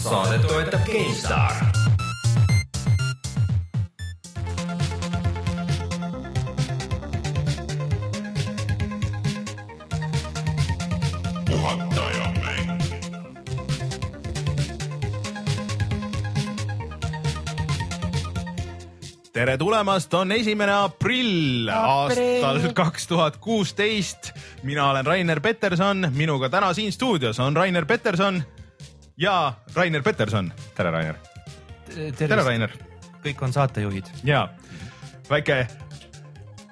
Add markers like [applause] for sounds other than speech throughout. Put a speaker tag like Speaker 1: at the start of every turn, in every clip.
Speaker 1: saadet toetab GameStar.
Speaker 2: tere tulemast, on esimene aprill aastal kaks tuhat kuusteist. mina olen Rainer Peterson, minuga täna siin stuudios on Rainer Peterson ja Rainer Peterson.
Speaker 3: tere, Rainer.
Speaker 2: tere, Rainer.
Speaker 4: kõik on saatejuhid.
Speaker 2: ja väike,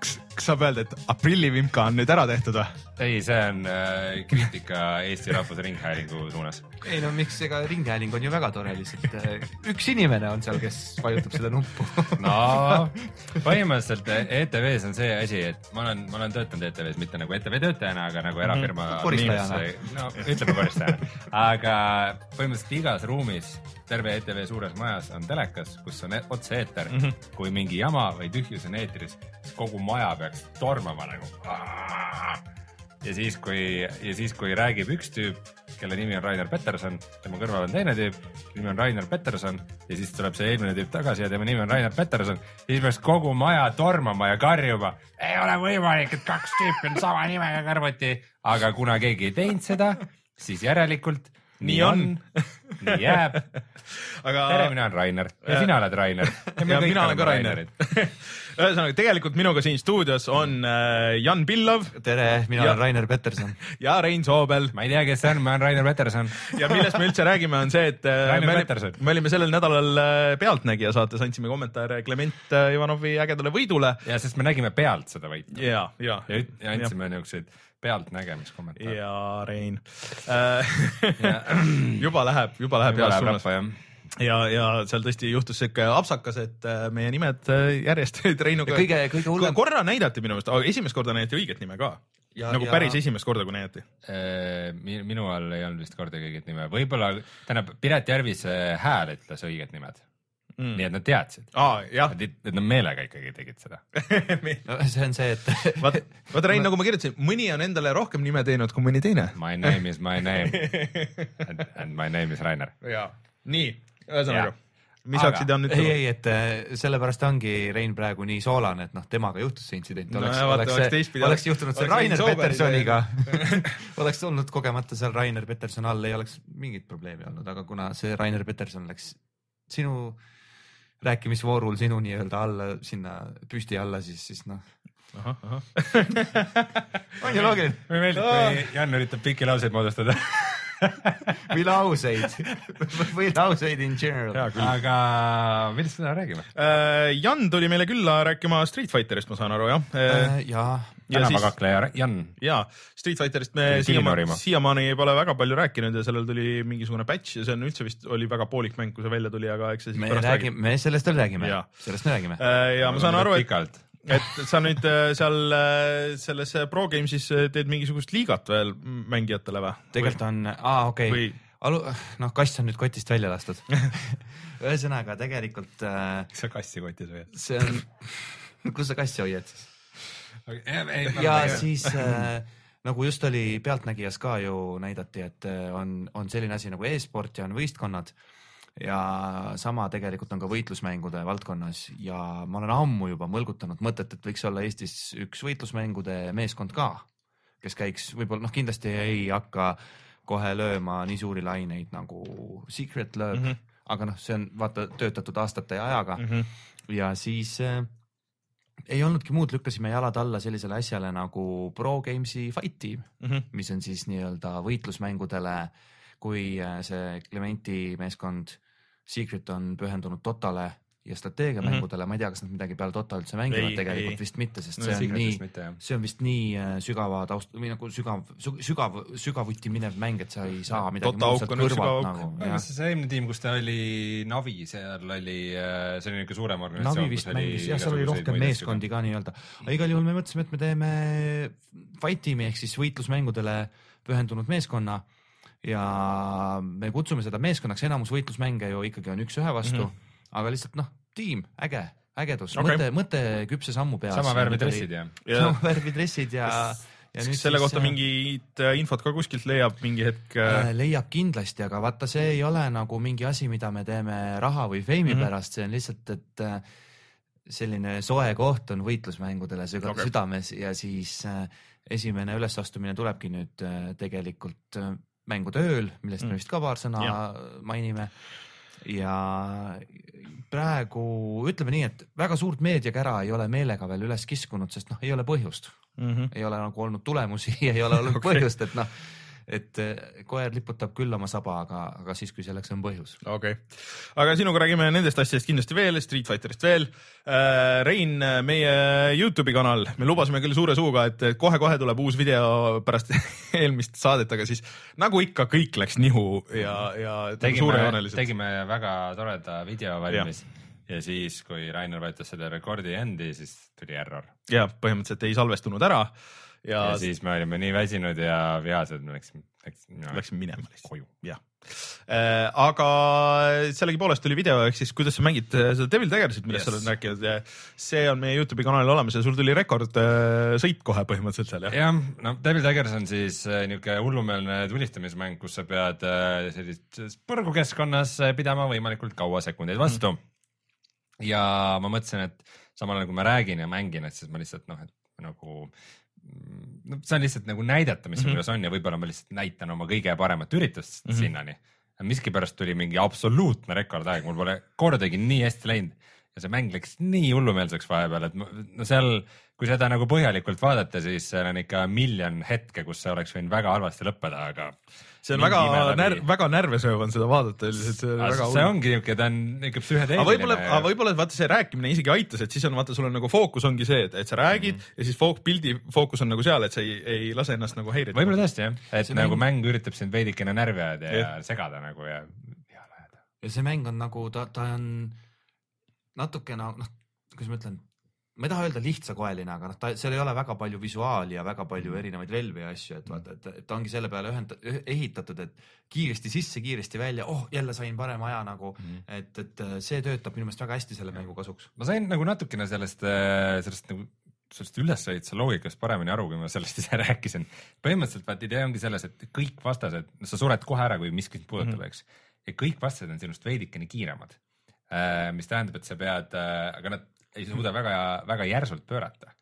Speaker 2: kas, saab öelda, et aprillivimka on nüüd ära tehtud või?
Speaker 3: Ei, see on äh, kriitika Eesti Rahvusringhäälingu suunas.
Speaker 4: ei no miks, ega Ringhääling on ju väga tore, lihtsalt äh, üks inimene on seal, kes vajutab seda nuppu [laughs]
Speaker 3: no põhimõtteliselt ETV-s on see asi, et ma olen, ma olen töötanud ETV-s mitte nagu ETV töötajana, aga nagu erafirma
Speaker 4: Mhm. koristajana.
Speaker 3: no ütleme koristajana, aga põhimõtteliselt igas ruumis terve ETV suures majas on telekas, kus on e- otse-eeter mm. -hmm. kui mingi jama või tühjus on eetris, siis kogu maja peaks tormama nagu. Ja siis, kui ja siis, kui räägib üks tüüp, kelle nimi on Rainer Peterson, tema kõrval on teine tüüp, nimi on Rainer Peterson ja siis tuleb see eelmine tüüp tagasi ja tema nimi on Rainer Peterson, siis peaks kogu maja tormama ja karjuma. ei ole võimalik, et kaks tüüpi on sama nimega kõrvuti, aga kuna keegi ei teinud seda, siis järelikult nii on, nii jääb. [laughs]
Speaker 2: aga.
Speaker 3: tere, mina olen Rainer ja sina oled Rainer.
Speaker 2: ja mina olen ka Rainer. [laughs] ühesõnaga, tegelikult minuga siin stuudios on äh, Jan Pillov.
Speaker 4: tere, mina
Speaker 2: Ja-
Speaker 4: olen Rainer Peterson. [laughs]
Speaker 2: ja Rein Soobel.
Speaker 3: ma ei tea, kes see on, ma olen Rainer Peterson.
Speaker 2: ja millest me üldse räägime, on see, et äh,
Speaker 3: Rainer
Speaker 2: me,
Speaker 3: Peterson.
Speaker 2: me olime sellel nädalal äh, Pealtnägija saates, andsime kommentaare Klement äh, Ivanovi ägedale võidule.
Speaker 3: ja sest me nägime pealt seda võitu
Speaker 2: ja, ja,
Speaker 3: ja, ja andsime niisuguseid pealtnägemiskommentaare.
Speaker 2: ja Rein [clears throat] juba läheb, juba läheb
Speaker 3: Juba
Speaker 2: heas
Speaker 3: läheb
Speaker 2: suunas ja, ja seal tõesti juhtus siuke apsakas, et äh, meie nimed äh, järjest olid [laughs] Reinuga.
Speaker 4: kõige, kõige hullem.
Speaker 2: korra näidati minu meelest, aga esimest korda näidati õiget nime ka.
Speaker 4: Ja-
Speaker 2: nagu
Speaker 4: ja-
Speaker 2: päris esimest korda, kui näidati.
Speaker 3: Äh, mi- minu all ei olnud vist kordagi õiget nime, võib-olla, tähendab, Piret Järvise hääl ütles õiged nimed mm., nii et nad teadsid.
Speaker 2: jah
Speaker 3: et nad meelega ikkagi tegid seda. [laughs]
Speaker 4: no see on see, et [laughs]
Speaker 2: vaat, vaata Rein, nagu ma kirjutasin, mõni on endale rohkem nime teinud kui mõni teine.
Speaker 3: My name is my name [laughs] and, and my name is Rainer.
Speaker 2: jaa, nii, ühesõnaga mis
Speaker 3: Aga-
Speaker 2: saaksid Jan
Speaker 4: ei, ei, et äh, sellepärast ongi Rein praegu nii soolane, et noh, temaga juhtus see intsident,
Speaker 2: No
Speaker 4: oleks
Speaker 2: ja
Speaker 4: no,,
Speaker 2: vaata,
Speaker 4: oleks,
Speaker 2: oleks
Speaker 4: oleks, juhtunud see Rainer Petersoniga oleks olnud kogemata seal Rainer Peterson all, ei oleks mingit probleemi olnud, aga kuna see Rainer Peterson läks sinu rääkimisvoorul sinu nii-öelda alla sinna püsti alla, siis, siis noh, [laughs] on ju loogiline
Speaker 3: mulle meeldib, kui Jan üritab pikki lauseid moodustada. [laughs]
Speaker 4: või lauseid [laughs] või lauseid in general.
Speaker 3: aga millest me täna räägime?
Speaker 2: Äh, Jan tuli meile külla rääkima Street Fighterist, ma saan aru, jah?
Speaker 4: Äh, jaa,
Speaker 2: ja siis,
Speaker 3: tänavakakleja Jan.
Speaker 2: jaa, Street Fighterist me siiamaani siiamaani pole väga palju rääkinud ja sellel tuli mingisugune patch ja see on üldse vist oli väga poolik mäng, kui see välja tuli, aga eks see siis
Speaker 4: me
Speaker 2: pärast
Speaker 4: räägime, me sellest veel räägime sellest me räägime.
Speaker 2: räägime. ja ma saan aru, et et sa nüüd äh, seal äh, selles äh, Pro Games'is äh, teed mingisugust liigat veel mängijatele või?
Speaker 4: tegelikult on, aa okei
Speaker 2: või-
Speaker 4: okay., alu-, noh, kass on nüüd kotist välja lastud. [laughs] ühesõnaga tegelikult äh,
Speaker 3: kas sa kassi kotis hoiad?
Speaker 4: see on, kus sa kassi hoiad siis? Ja siis äh, nagu just oli Pealtnägijas ka ju näidati, et äh, on, on selline asi nagu e-sport ja on võistkonnad ja sama tegelikult on ka võitlusmängude valdkonnas ja ma olen ammu juba mõlgutanud mõtet, et võiks olla Eestis üks võitlusmängude meeskond ka, kes käiks võib-olla noh, kindlasti ei hakka kohe lööma nii suuri laineid nagu Secret lööb mm. -hmm. aga noh, see on vaata töötatud aastate ja ajaga mm. -hmm. ja siis äh, ei olnudki muud, lükkasime jalad alla sellisele asjale nagu Pro Games'i Fight Team,
Speaker 2: Mhm.
Speaker 4: mis on siis nii-öelda võitlusmängudele, kui äh, see Clementi meeskond Secret on pühendunud Dotale ja strateegiamängudele mm, -hmm. ma ei tea, kas nad midagi peale Dota üldse mängivad tegelikult
Speaker 2: ei.
Speaker 4: vist mitte, sest
Speaker 2: No
Speaker 4: see on nii see on vist nii äh, sügava taust või nagu sügav, sügav, sügavuti minev mäng, et sa ei saa midagi
Speaker 2: Dota
Speaker 4: muud sealt kõrvalt nagu
Speaker 3: see eelmine tiim, kus ta oli Navi, seal oli, see oli niisugune suurem organisatsioon.
Speaker 4: Navi vist mängis, jah, seal oli rohkem meeskondi ka nii-öelda. aga igal juhul me mõtlesime, et me teeme fight tiimi ehk siis võitlusmängudele pühendunud meeskonna ja me kutsume seda meeskonnaks, enamus võitlusmänge ju ikkagi on üks ühe vastu mm, -hmm. aga lihtsalt noh, tiim, äge, ägedus okay., mõte, mõte küpse sammu peas.
Speaker 3: sama värvi dressid ja. [laughs]
Speaker 2: Ja-
Speaker 4: sama värvi dressid ja,
Speaker 2: kas selle kohta mingit äh, infot ka kuskilt leiab mingi hetk
Speaker 4: äh,? leiab kindlasti, aga vaata, see ei ole nagu mingi asi, mida me teeme raha või feimi mm -hmm. pärast, see on lihtsalt, et äh, selline soe koht on võitlusmängudele okay. südames ja siis äh, esimene ülesastumine tulebki nüüd äh, tegelikult äh, mängude ööl, millest mm. me vist ka paar sõna ja. mainime ja praegu ütleme nii, et väga suurt meediakära ei ole meelega veel üles kiskunud, sest noh, ei ole põhjust mm. -hmm. ei ole nagu olnud tulemusi, [laughs] ei ole olnud okay. põhjust, et noh, et eh, koer liputab küll oma saba, aga, aga siis, kui selleks on põhjus.
Speaker 2: okei okay., aga sinuga räägime nendest asjadest kindlasti veel, Street Fighterist veel äh,. Rein, meie Youtube'i kanal, me lubasime küll suure suuga, et kohe-kohe tuleb uus video pärast [laughs] eelmist saadet, aga siis nagu ikka, kõik läks nihu ja, ja
Speaker 3: tegime, tegime väga toreda video valmis ja ja siis, kui Rainer vajutas selle rekordi endi, siis tuli error.
Speaker 2: ja põhimõtteliselt ei salvestunud ära
Speaker 3: ja, siis me olime nii väsinud ja vihased, me läksime,
Speaker 2: läksime, läksime minema lihtsalt koju, jah äh,. aga sellegipoolest tuli video, ehk siis kuidas sa mängid äh, seda Devil Daggersit, millest yes. sa oled rääkinud ja see on meie Youtube'i kanalil olemas ja sul tuli rekordsõit äh, kohe põhimõtteliselt seal jah?
Speaker 3: jah, no Devil Daggers on siis äh, niisugune hullumeelne tulistamismäng, kus sa pead äh, sellises põrgukeskkonnas pidama võimalikult kaua sekundeid vastu mm ja ma mõtlesin, et samal ajal kui ma räägin ja mängin, et siis ma lihtsalt noh, et nagu no see on lihtsalt nagu näidata, mis mm -hmm. mul on ja võib-olla ma lihtsalt näitan oma kõige paremat üritust mm -hmm. sinnani. miskipärast tuli mingi absoluutne rekordaeg, mul pole kordagi nii hästi läinud ja see mäng läks nii hullumeelseks vahepeal, et no seal, kui seda nagu põhjalikult vaadata, siis seal on ikka miljon hetke, kus see oleks võinud väga halvasti lõppeda, aga
Speaker 2: see on väga närv, väga närvesööv on seda vaadata üldiselt.
Speaker 3: see, väga see ongi niuke, ta on niuke psühhedeeliline.
Speaker 2: aga võib-olla, aga võib-olla vaata see rääkimine isegi aitas, et siis on vaata, sul on nagu fookus ongi see, et, et sa räägid mm -hmm. ja siis fook, pildi fookus on nagu seal, et sa ei, ei lase ennast nagu häirida.
Speaker 3: võib-olla tõesti jah, et see nagu mäng üritab sind veidikene närvi ajada ja, ja segada nagu ja vihale ajada.
Speaker 4: ja see mäng on nagu ta, ta on natuke noh, kuidas ma ütlen ma ei taha öelda lihtsakoeline, aga noh, ta, seal ei ole väga palju visuaali ja väga palju mm. erinevaid relvi ja asju, et vaata, et, et ta ongi selle peale ühend-, ehitatud, et kiiresti sisse, kiiresti välja, oh jälle sain parema aja nagu mm., et, et see töötab minu meelest väga hästi selle mängu kasuks.
Speaker 3: ma sain nagu natukene sellest, äh, sellest nagu sellest ülesehituse loogikast paremini aru, kui ma sellest [laughs] ise rääkisin. põhimõtteliselt vaata idee ongi selles, et kõik vastased, sa sured kohe ära, kui miskit puudutab mm, -hmm. eks. ja kõik vastased on sinust veidikene kiiremad. Äh, mis tähendab, et sa pead, äh, aga nad ei suuda väga, väga järsult pöörata.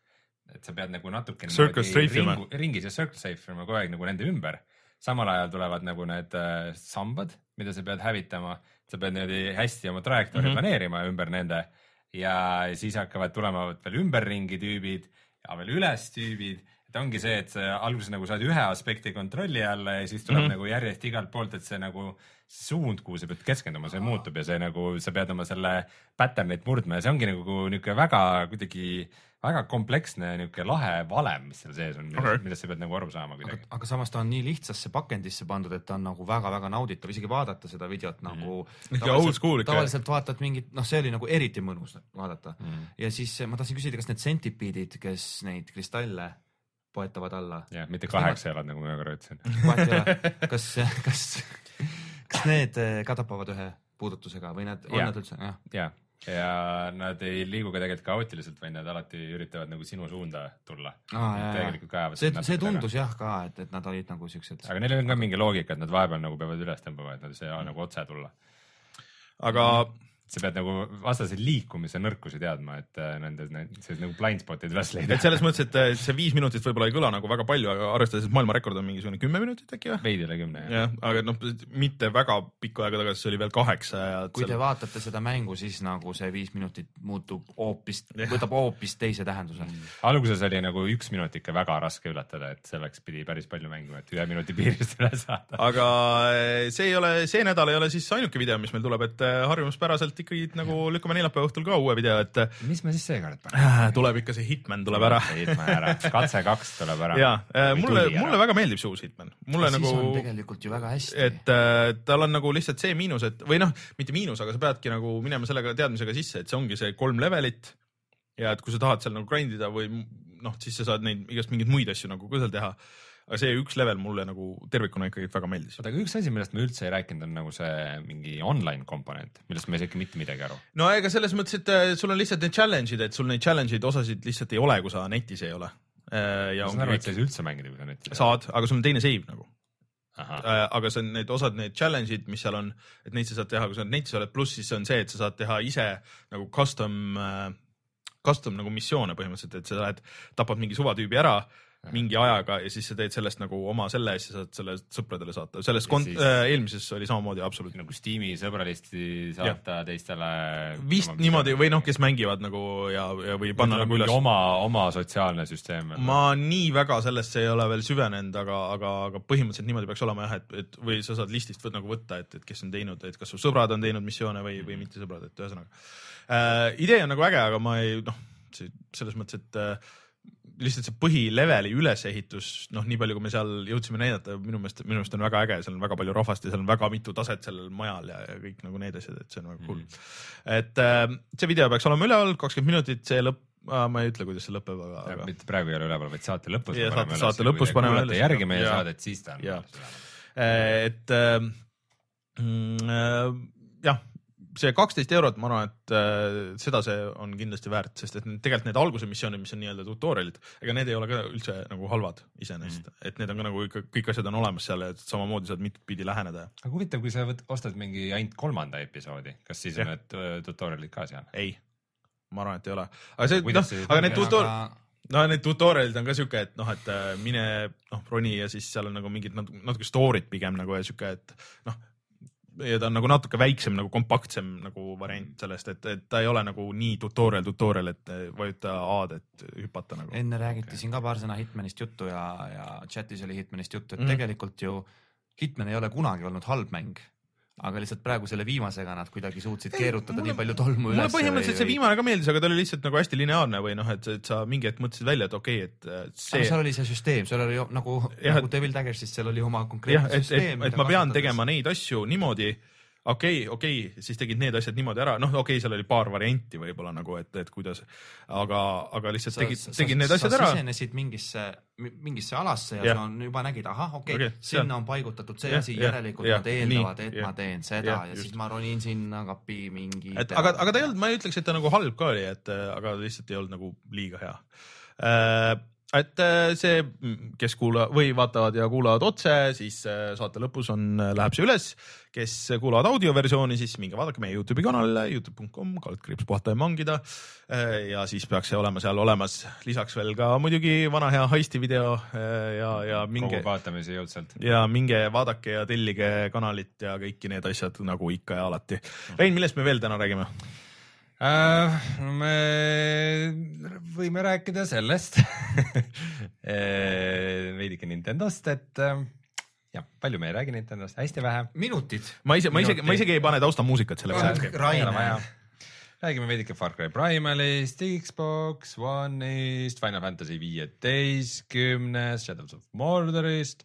Speaker 3: et sa pead nagu natukene ringu, ringis ja circle safe ima kogu aeg nagu nende ümber. samal ajal tulevad nagu need äh, sambad, mida sa pead hävitama, sa pead niimoodi hästi oma trajektoori mm -hmm. planeerima ümber nende ja siis hakkavad tulema veel ümberringi tüübid ja veel üles tüübid et ongi see, et sa alguses nagu saad ühe aspekti kontrolli alla ja siis tuleb mm -hmm. nagu järjest igalt poolt, et see nagu suund, kuhu sa pead keskenduma, see muutub ja see nagu, sa pead oma selle pattern'it murdma ja see ongi nagu niisugune väga kuidagi väga kompleksne niisugune lahe valem, mis seal sees on okay., millest sa pead nagu aru saama kuidagi.
Speaker 4: aga samas ta on nii lihtsasse pakendisse pandud, et ta on nagu väga-väga nauditav, isegi vaadata seda videot mm -hmm. nagu [laughs]
Speaker 2: tavaliselt,
Speaker 4: tavaliselt vaatad mingit, noh, see oli nagu eriti mõnus vaadata mm. -hmm. ja siis ma tahtsin küsida, kas need sentipiidid, kes neid kristalle poetavad alla.
Speaker 3: jah, mitte kaheksa jalad, nagu ma korra ütlesin. [laughs]
Speaker 4: kas, kas, kas need eh, ka tapavad ühe puudutusega või nad, on nad üldse, jah?
Speaker 3: ja, ja nad ei liigu ka tegelikult kaootiliselt, vaid nad alati üritavad nagu sinu suunda tulla
Speaker 4: ah,. see, see tundus jah ka, et, et nad olid nagu siuksed.
Speaker 3: aga neil on ka mingi loogika, et nad vahepeal nagu peavad üles tõmbama, et nad ei saa mm. nagu otse tulla.
Speaker 2: aga
Speaker 3: sa pead nagu vastase liikumise nõrkusi teadma, et äh, nende, sellised nagu blind spot'id üles leida.
Speaker 2: et selles mõttes, et see viis minutit võib-olla ei kõla nagu väga palju, aga arvestades, et maailmarekord on mingisugune kümme minutit äkki või?
Speaker 3: veidi üle kümne.
Speaker 2: jah, aga noh, mitte väga pikka aega tagasi, see oli veel kaheksa ja.
Speaker 4: kui seal... te vaatate seda mängu, siis nagu see viis minutit muutub hoopis, võtab hoopis teise tähenduse mm..
Speaker 3: alguses oli nagu üks minut ikka väga raske ületada, et selleks pidi päris palju mängima, et ühe minuti piirist üle saada.
Speaker 2: aga eh, see ei ole, see nädal ei ole siis ainuke video, mis meil tuleb, et harjumuspäraselt ilmselt ikkagi nagu lükkame neljapäeva õhtul ka uue video, et.
Speaker 3: mis me siis seekord paneme?
Speaker 2: tuleb ikka see Hitman tuleb ära.
Speaker 3: Hitman ära, katse kaks tuleb ära.
Speaker 2: ja, äh, mulle, mulle väga meeldib see uus Hitman. mulle
Speaker 4: ja
Speaker 2: nagu.
Speaker 4: tegelikult ju väga hästi.
Speaker 2: et äh, tal on nagu lihtsalt see miinus, et või noh, mitte miinus, aga sa peadki nagu minema sellega teadmisega sisse, et see ongi see kolm levelit. ja et kui sa tahad seal nagu grind ida või noh, siis sa saad neid igast mingeid muid asju nagu ka seal teha aga see üks level mulle nagu tervikuna ikkagi väga meeldis.
Speaker 3: oota, aga üks asi, millest me üldse ei rääkinud, on nagu see mingi online komponent, millest me ei saa ikka mitte midagi aru.
Speaker 2: no ega selles mõttes, et äh, sul on lihtsalt need challenge'id, et sul neid challenge'id osasid lihtsalt ei ole, kui sa netis ei ole ja
Speaker 3: ma saan aru, et sa ei saa üldse mängida, kui sa netti
Speaker 2: saad, aga sul on teine save nagu.
Speaker 3: ahah,
Speaker 2: aga see on need osad, need challenge'id, mis seal on, et neid sa saad teha, kui sa netis oled, pluss siis on see, et sa saad teha ise nagu custom, custom nagu missioone põhimõtteliselt, et sa lähed, tapad mingi suvatüübi ära mingi ajaga ja siis sa teed sellest nagu oma selle ja siis saad selle sõpradele saata. selles
Speaker 3: Ja
Speaker 2: kont- äh,, eelmises oli samamoodi absoluutselt.
Speaker 3: nagu Steam'i sõbralisti saata teistele.
Speaker 2: vist niimoodi või noh, kes mängivad nagu ja, ja või panna nagu üles.
Speaker 3: oma, oma sotsiaalne süsteem.
Speaker 2: ma nii väga sellesse ei ole veel süvenenud, aga, aga, aga põhimõtteliselt niimoodi peaks olema jah, et, et või sa saad listist võt, nagu võtta, et, et kes on teinud, et kas su sõbrad on teinud missioone või, või mitte sõbrad, et ühesõnaga äh,. idee on nagu äge, aga ma ei noh, selles mõttes, et äh, lihtsalt see põhileveli ülesehitus, noh, nii palju, kui me seal jõudsime näidata, minu meelest, minu meelest on väga äge, seal on väga palju rahvast ja seal on väga mitu taset sellel majal ja, ja kõik nagu need asjad, et see on väga cool mm.. et äh, see video peaks olema üleval, kakskümmend minutit, see lõpp, ma ei ütle, kuidas see lõpeb, aga, aga
Speaker 3: mitte praegu ei ole üleval, vaid saate lõpus.
Speaker 2: Ja saate- saate lõpus paneme üles.
Speaker 3: järgi meie saadet, siis ta on üleval.
Speaker 2: et äh, mm, äh, jah, see kaksteist eurot, ma arvan, et äh, seda see on kindlasti väärt, sest et need, tegelikult need alguse missioonid, mis on nii-öelda tutorial'id, ega need ei ole ka üldse nagu halvad iseenesest mm., et need on ka nagu ikka kõik asjad on olemas seal ja et samamoodi saad mitpidi läheneda.
Speaker 3: aga huvitav, kui sa võt-, ostad mingi ainult kolmanda episoodi, kas siis on
Speaker 2: Jah.
Speaker 3: need äh, tutorial'id ka seal?
Speaker 2: ei, ma arvan, et ei ole, aga see noh aga need
Speaker 3: toimib?
Speaker 2: tutor-, no need tutorial'id on ka siuke, et noh, et äh, mine noh, roni ja siis seal on nagu mingid natuke story'd pigem nagu ja siuke, et noh. Ja ta on nagu natuke väiksem nagu kompaktsem nagu variant sellest, et, et ta ei ole nagu nii tutorial, tutorial, et äh, vajuta A-d, et hüpata nagu.
Speaker 4: enne räägiti okay. siin ka paar sõna Hitmanist juttu ja, ja chat'is oli Hitmanist juttu, et mm. tegelikult ju Hitman ei ole kunagi olnud halb mäng. Aga lihtsalt praegu selle viimasega nad kuidagi suutsid keerutada
Speaker 2: mulle-
Speaker 4: nii palju tolmu üles.
Speaker 2: mulle põhimõtteliselt see viimane ka meeldis, aga ta oli lihtsalt nagu hästi lineaarne või noh, et, et sa mingi hetk mõtlesid välja, et okei okay,, et äh,
Speaker 4: see... seal oli see süsteem, seal oli nagu, nagu Devil Daggersis, seal oli oma konkreetne
Speaker 2: et, et
Speaker 4: süsteem.,
Speaker 2: et ma pean tegema neid asju niimoodi, okei okay,, okei okay,, siis tegid need asjad niimoodi ära, noh, okei okay,, seal oli paar varianti võib-olla nagu, et, et kuidas, aga, aga lihtsalt tegid, tegid need asjad ära.
Speaker 4: sisenesid mingisse, mingisse alasse ja
Speaker 2: Jah.
Speaker 4: sa on, juba nägid, ahah, okei okay,,
Speaker 2: seal-
Speaker 4: sinna on paigutatud see asi, järelikult
Speaker 2: jah,
Speaker 4: nad eeldavad, et
Speaker 2: jah,
Speaker 4: ma teen seda
Speaker 2: jah,
Speaker 4: ja
Speaker 2: just.
Speaker 4: siis ma ronin sinna kapi mingi.
Speaker 2: et aga, aga ta ei olnud, ma ei ütleks, et ta nagu halb ka oli, et aga lihtsalt ei olnud nagu liiga hea äh,. Et äh, see, kes kuula- või vaatavad ja kuulavad otse, siis äh, saate lõpus on, läheb see üles. kes kuulavad audioversiooni, siis minge vaadake meie Youtube'i kanalile Youtube.com, kaldkriips puhata ja mangida. ja siis peaks see olema seal olemas, lisaks veel ka muidugi vana hea heisti video äh, ja, ja minge
Speaker 3: kogu vaatamise jõudsalt.
Speaker 2: ja minge vaadake ja tellige kanalit ja kõiki need asjad nagu ikka ja alati. Rein, millest me veel täna räägime?
Speaker 3: Äh, me võime rääkida sellest [laughs] veidike Nintendost, et äh, jah, palju me ei räägi Nintendost, hästi vähe.
Speaker 4: minutid.
Speaker 2: ma ise, ma isegi, ma isegi ei pane taustamuusikat selleks.
Speaker 4: Rainer.
Speaker 3: räägime veidike Far Cry Primalist, Xbox One'ist, Final Fantasy viieteistkümnest, Shadows of Mordorist,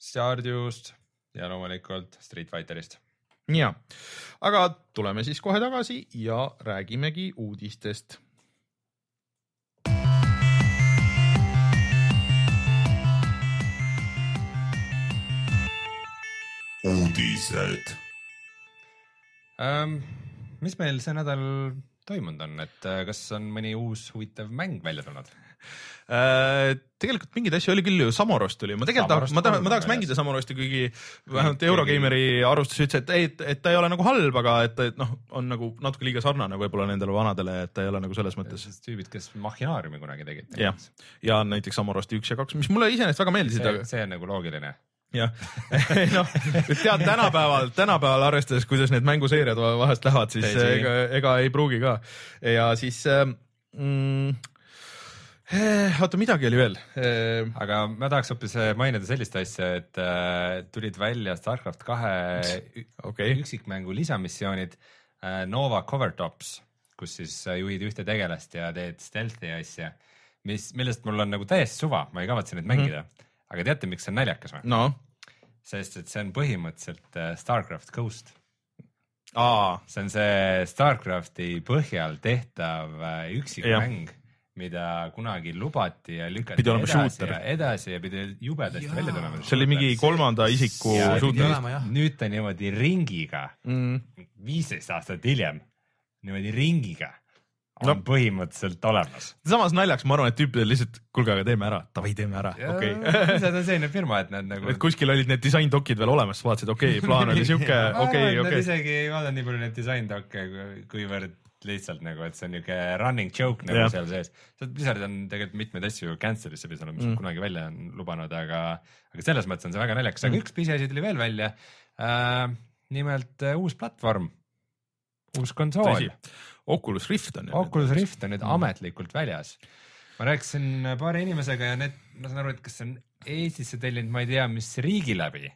Speaker 3: Stardew'st ja loomulikult Street Fighterist.
Speaker 2: ja, aga tuleme siis kohe tagasi ja räägimegi uudistest.
Speaker 1: uudised.
Speaker 3: ähm,. mis meil see nädal toimunud on, et äh, kas on mõni uus huvitav mäng välja tulnud?
Speaker 2: Äh, tegelikult mingeid asju oli küll ju, Samorost tuli, ma tegelikult tahaks, ma tahan,
Speaker 3: kolm
Speaker 2: ma tahaks mängida Samorosti, kuigi vähemalt Eurogeimeri arvustus ütles, et ei, et, ta ei ole nagu halb, aga et et noh, on nagu natuke liiga sarnane võib-olla nendele vanadele, et ta ei ole nagu selles mõttes.
Speaker 3: tüübid, kes Machinaariumi kunagi tegid.
Speaker 2: jah, ja näiteks Samorosti üks ja kaks, mis mulle iseenesest väga meeldisid,
Speaker 3: see
Speaker 2: aga,
Speaker 3: see on nagu loogiline.
Speaker 2: jah, [laughs] noh, tead tänapäeval, tänapäeval arvestades, kuidas need mänguseeriad va- vahest lähevad, siis ega, ega ei pruugi ka ja siis ähm, mm,. oota, midagi oli veel äh,.
Speaker 3: aga ma tahaks hoopis äh, mainida sellist asja, et tulid välja Starcraft kahe
Speaker 2: okei,
Speaker 3: üksikmängu lisamissioonid Nova Covertops, kus siis juhid ühte tegelast ja teed stealth'i asja, mis, millest mul on nagu täiesti suva, ma ei kavatse neid mängida mm. -hmm. aga teate, miks see on naljakas või?
Speaker 2: no,
Speaker 3: sest et see on põhimõtteliselt Starcraft Ghost,
Speaker 2: aa,
Speaker 3: see on see Starcrafti põhjal tehtav üksikmäng, mida kunagi lubati ja lükati edasi
Speaker 2: shooter.
Speaker 3: ja edasi ja pidi jubedasti välja tulema.
Speaker 2: see oli mingi kolmanda isiku shooter
Speaker 3: nüüd ta niimoodi ringiga,
Speaker 2: mm,.
Speaker 3: viisteist aastat hiljem, niimoodi ringiga on no. põhimõtteliselt olemas.
Speaker 2: samas naljaks, ma arvan, et tüüpidel lihtsalt, kuulge, aga teeme ära, davai, teeme ära, okei. [laughs]
Speaker 3: see on selline firma, et nad nagu.
Speaker 2: et kuskil olid need disaindokid veel olemas, vaatasid, okei okay,, plaan oli siuke, [laughs] okei, okei.
Speaker 3: Nad isegi ei vaadanud nii palju neid disaindokke, kuivõrd lihtsalt nagu, et see on niuke running joke nagu yeah. seal sees. Blizzard on tegelikult mitmeid asju cancel'isse visanud, mis mm. kunagi välja on lubanud, aga, aga selles mõttes on see väga naljakas, aga mm. üks pisiasi tuli veel välja äh,. nimelt äh, uus platvorm, uus konsool.
Speaker 2: Oculus Rift on.
Speaker 3: Oculus Rift on nüüd mm. ametlikult väljas. ma rääkisin paari inimesega ja need, ma saan aru, et kas see on Eestisse tellinud, ma ei tea, mis riigi läbi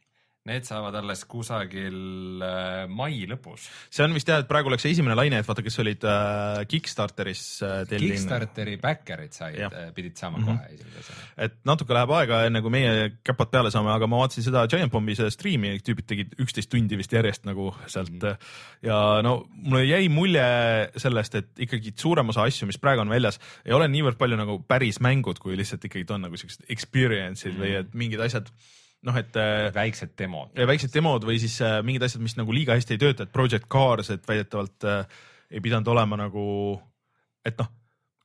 Speaker 3: Need saavad alles kusagil äh, mai lõpus.
Speaker 2: see on vist jah, et praegu läks esimene laine, et vaata, kes olid äh, Kickstarteris äh,
Speaker 3: tellinud. Kickstarteri backer'id said, äh, pidid saama mm -hmm. kohe esimese asjana.
Speaker 2: et natuke läheb aega, enne kui meie käpad peale saame, aga ma vaatasin seda Giant Bombi seda striimi, tüübid tegid üksteist tundi vist järjest nagu sealt mm -hmm. ja no mulle jäi mulje sellest, et ikkagi suurem osa asju, mis praegu on väljas, ei ole niivõrd palju nagu päris mängud, kui lihtsalt ikkagi on nagu siuksed experience'id mm -hmm. või et mingid asjad noh, et.
Speaker 3: Äh, väiksed demod.
Speaker 2: väiksed demod või siis äh, mingid asjad, mis nagu liiga hästi ei tööta, et Project Cars, et väidetavalt äh, ei pidanud olema nagu, et noh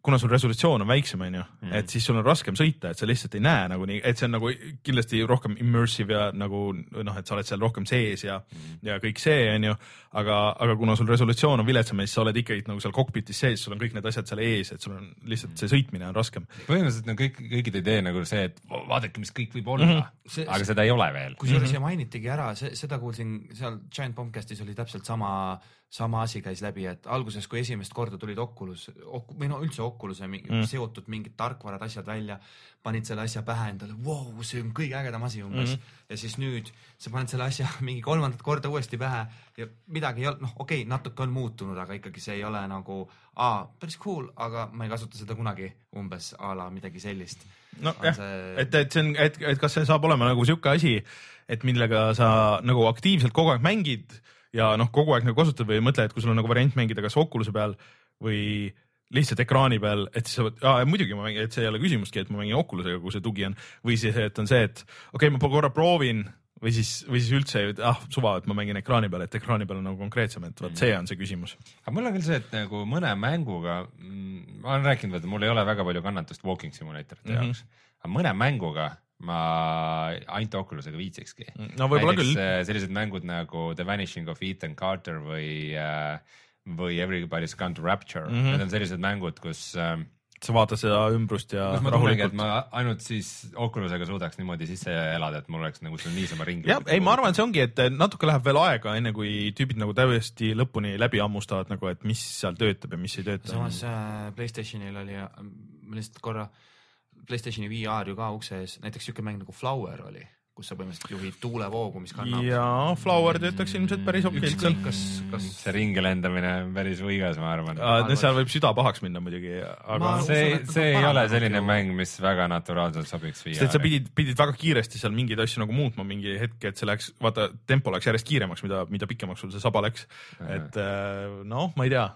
Speaker 2: kuna sul resolutsioon on väiksem, onju mm., et siis sul on raskem sõita, et sa lihtsalt ei näe nagu nii, et see on nagu kindlasti rohkem immersive ja nagu noh, et sa oled seal rohkem sees ja mm., ja kõik see, onju. aga, aga kuna sul resolutsioon on viletsam siis sa oled ikkagi nagu seal kokpitis sees, sul on kõik need asjad seal ees, et sul on lihtsalt see sõitmine on raskem.
Speaker 3: põhimõtteliselt on kõik, kõikide idee nagu see, et vaadake, mis kõik võib olla mm, -hmm. aga seda ei ole veel.
Speaker 4: kusjuures mm -hmm. ja mainitigi ära, seda kuulsin seal Giant Bombcastis oli täpselt sama sama asi käis läbi, et alguses, kui esimest korda tulid Oculus ok, või no üldse Oculus'e mm. seotud mingid tarkvarad, asjad välja, panid selle asja pähe endale, vau, see on kõige ägedam asi umbes mm. -hmm. ja siis nüüd sa paned selle asja [laughs] mingi kolmandat korda uuesti pähe ja midagi ei olnud, noh, okei okay,, natuke on muutunud, aga ikkagi see ei ole nagu, aa, päris cool, aga ma ei kasuta seda kunagi umbes a la midagi sellist.
Speaker 2: nojah see..., et, et see on, et, et kas see saab olema nagu sihuke asi, et millega sa nagu aktiivselt kogu aeg mängid ja noh, kogu aeg nagu kasutad või mõtle, et kui sul on nagu variant mängida kas Oculus'e peal või lihtsalt ekraani peal, et siis sa võid, muidugi ma mängin, et see ei ole küsimustki, et ma mängin Oculus'ega, kui see tugi on või siis, et on see, et okei okay,, ma korra proovin või siis, või siis üldse, ah suva, et ma mängin ekraani peal, et ekraani peal on nagu konkreetsem, et vot see on see küsimus.
Speaker 3: aga mul on küll see, et nagu mõne mänguga, mm, ma olen rääkinud, et mul ei ole väga palju kannatust walking simulatorite mm -hmm. jaoks, aga mõne mänguga ma ainult Oculusega viitsikski.
Speaker 2: no võib-olla küll.
Speaker 3: Äh, sellised mängud nagu The Vanishing of Ethan Carter või uh,, või Everybody's Gone to Rapture mm, -hmm. need on sellised mängud, kus uh,
Speaker 2: sa vaatad seda ümbrust ja
Speaker 3: ma et ma ainult siis Oculusega suudaks niimoodi sisse elada, et mul oleks nagu seal niisama ringi.
Speaker 2: jah, ei, ma arvan, et see ongi, et natuke läheb veel aega, enne kui tüübid nagu täiesti lõpuni läbi hammustavad nagu, et mis seal töötab ja mis ei tööta.
Speaker 4: samas äh, Playstationil oli, ma lihtsalt korra äh, Playstationi VR ju ka ukse ees, näiteks siuke mäng nagu Flower oli, kus sa põhimõtteliselt juhid tuulevoogu, mis kannab.
Speaker 2: jaa, Flower töötaks ilmselt päris okilt seal.
Speaker 3: kas, kas see ringi lendamine on päris võigas, ma arvan.
Speaker 2: seal võib süda pahaks minna muidugi, aga.
Speaker 3: see, see ei ole selline mäng, mis väga naturaalselt sobiks VR-i.
Speaker 2: sest sa pidid, pidid väga kiiresti seal mingeid asju nagu muutma mingi hetk, et see läks, vaata tempo läks järjest kiiremaks, mida, mida pikemaks sul see saba läks. et noh, ma ei tea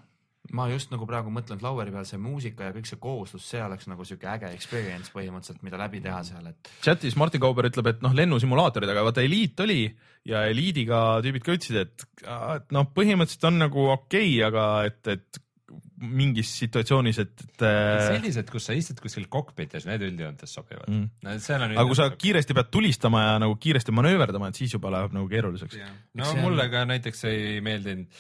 Speaker 4: ma just nagu praegu mõtlen Floweri peal see muusika ja kõik see kooslus, see oleks nagu siuke äge experience põhimõtteliselt, mida läbi teha seal, et.
Speaker 2: chatis Martin Kauber ütleb, et noh, lennusimulaatorid, aga vaata Elite oli ja Eliidiga tüübid ka ütlesid, et, et noh, põhimõtteliselt on nagu okei okay,, aga et, et mingis situatsioonis, et, et.
Speaker 3: sellised, kus sa istud kuskil kokpitis, need üldjoontes sobivad mm..
Speaker 2: No, aga kui sa kiiresti pead tulistama ja nagu kiiresti manööverdama, et siis juba läheb nagu keeruliseks.
Speaker 3: no see mulle on... ka näiteks ei meeldinud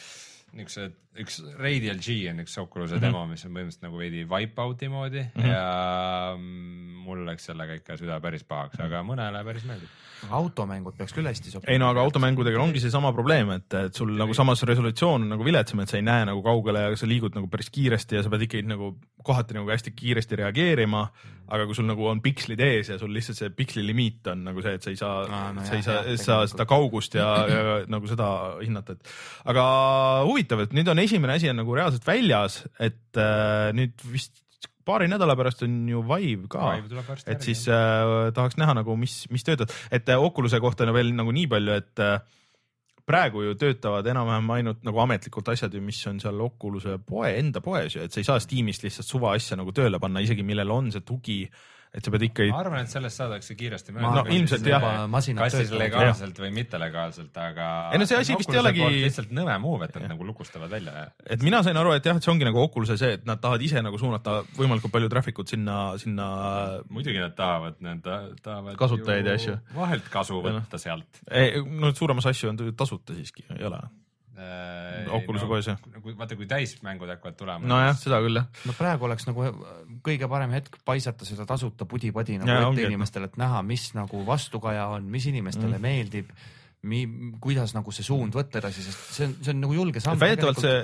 Speaker 3: niisugused, üks Radial G on üks Oculus'e mm -hmm. demo, mis on põhimõtteliselt nagu veidi Wipeout'i moodi mm -hmm. ja läks sellega ikka süda päris pahaks, aga mõnele päris meeldib
Speaker 4: automängud peaks küll hästi sobima.
Speaker 2: ei no aga automängudega ongi seesama probleem, et, et sul nagu samas resolutsioon on nagu viletsam, et sa ei näe nagu kaugele ja sa liigud nagu päris kiiresti ja sa pead ikkagi nagu kohati nagu hästi kiiresti reageerima. aga kui sul nagu on pikslid ees ja sul lihtsalt see piksli limiit on nagu see, et sa ei saa no,, no, sa ei saa, saa seda kaugust ja, ja nagu seda hinnata, et. aga huvitav, et nüüd on esimene asi on nagu reaalselt väljas, et äh, nüüd vist paari nädala pärast on ju Vive ka, et siis äh, tahaks näha nagu, mis, mis töötab, et äh, Oculus'e kohta on veel nagu nii palju, et äh, praegu ju töötavad enam-vähem ainult nagu ametlikult asjad ju, mis on seal Oculus'e poe, enda poes ju, et sa ei saa Steamist lihtsalt suva asja nagu tööle panna, isegi millel on see tugi et sa pead ikka
Speaker 3: ma arvan, et sellest saadakse kiiresti
Speaker 4: Ma-
Speaker 2: no ilmselt jah.
Speaker 3: kas siis legaalselt või mittelegaalselt, aga.
Speaker 2: Ei no see asi vist ei olegi-
Speaker 3: lihtsalt nõme move, et nad nagu lukustavad välja.
Speaker 2: et mina sain aru, et jah, et see ongi nagu Oculus'e see, et nad tahavad ise nagu suunata võimalikult palju traffic ut sinna, sinna
Speaker 3: muidugi nad tahavad, nad ta- tahavad.
Speaker 2: Kasutajaid ja asju.
Speaker 3: vahelt kasu
Speaker 2: Ja noh.
Speaker 3: võtta sealt.
Speaker 2: ei, no suuremas asju on tasuta siiski, ei ole. Oculus'e poes, jah.
Speaker 3: nagu vaata, kui täismängud hakkavad tulema.
Speaker 2: nojah, seda küll jah.
Speaker 4: no praegu oleks nagu kõige parem hetk paisata seda tasuta pudi-padi nagu
Speaker 2: Jaa,
Speaker 4: ette inimestele, et näha, mis nagu vastukaja on, mis inimestele mm. meeldib, mi-, kuidas nagu see suund võtta edasi, sest see on, see on nagu julge samm.
Speaker 2: väidetavalt see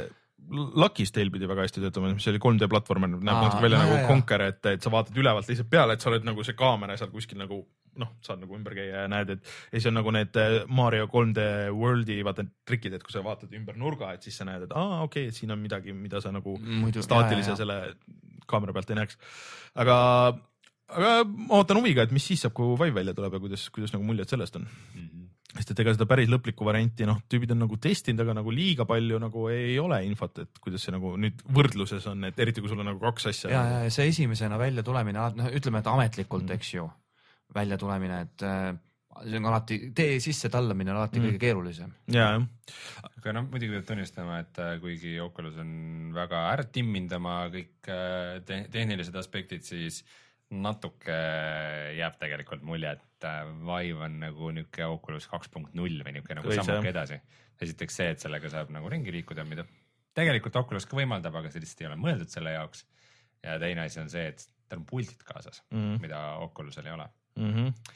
Speaker 2: Lucky's Tale pidi väga hästi töötama, mis oli 3D platvormer, näeb
Speaker 4: Aa,
Speaker 2: natuke välja
Speaker 4: jaa,
Speaker 2: nagu. Conquer, et, et sa vaatad ülevalt lihtsalt peale, et sa oled nagu see kaamera seal kuskil nagu noh, saad nagu ümber käia ja näed, et ja siis on nagu need eh, Mario 3D World'i vaata trikid, et kui sa vaatad ümber nurga, et siis sa näed, et aa okei okay,, siin on midagi, mida sa nagu
Speaker 4: Muidu-
Speaker 2: staatilise
Speaker 4: jaa, jaa.
Speaker 2: selle kaamera pealt ei näeks. aga, aga ma ootan huviga, et mis siis saab, kui Vive välja tuleb ja kuidas, kuidas nagu muljed sellest on
Speaker 3: Mhm.
Speaker 2: Sest et ega seda päris lõplikku varianti noh, tüübid on nagu testinud, aga nagu liiga palju nagu ei ole infot, et kuidas see nagu nüüd võrdluses on, et eriti kui sul on nagu kaks asja.
Speaker 4: ja, ja, ja see esimesena välja tulemine, noh, ütleme, et ametlikult mm., eks ju, välja tulemine, et äh, see on alati, tee sisse tallamine on alati
Speaker 2: Mm.
Speaker 4: kõige keerulisem.
Speaker 2: ja, jah,
Speaker 3: aga noh, muidugi peab tunnistama, et äh, kuigi Oculus on väga ära timminud oma kõik äh, te tehnilised aspektid, siis natuke jääb tegelikult mulje, et äh, Vive on nagu niuke Oculus kaks punkt null või niuke nagu sammuke edasi. esiteks see, et sellega saab nagu ringi liikuda, mida tegelikult Oculus ka võimaldab, aga see lihtsalt ei ole mõeldud selle jaoks. ja teine asi on see, et tal on puldid kaasas mm. -hmm. mida Oculusel ei ole
Speaker 2: mm. -hmm.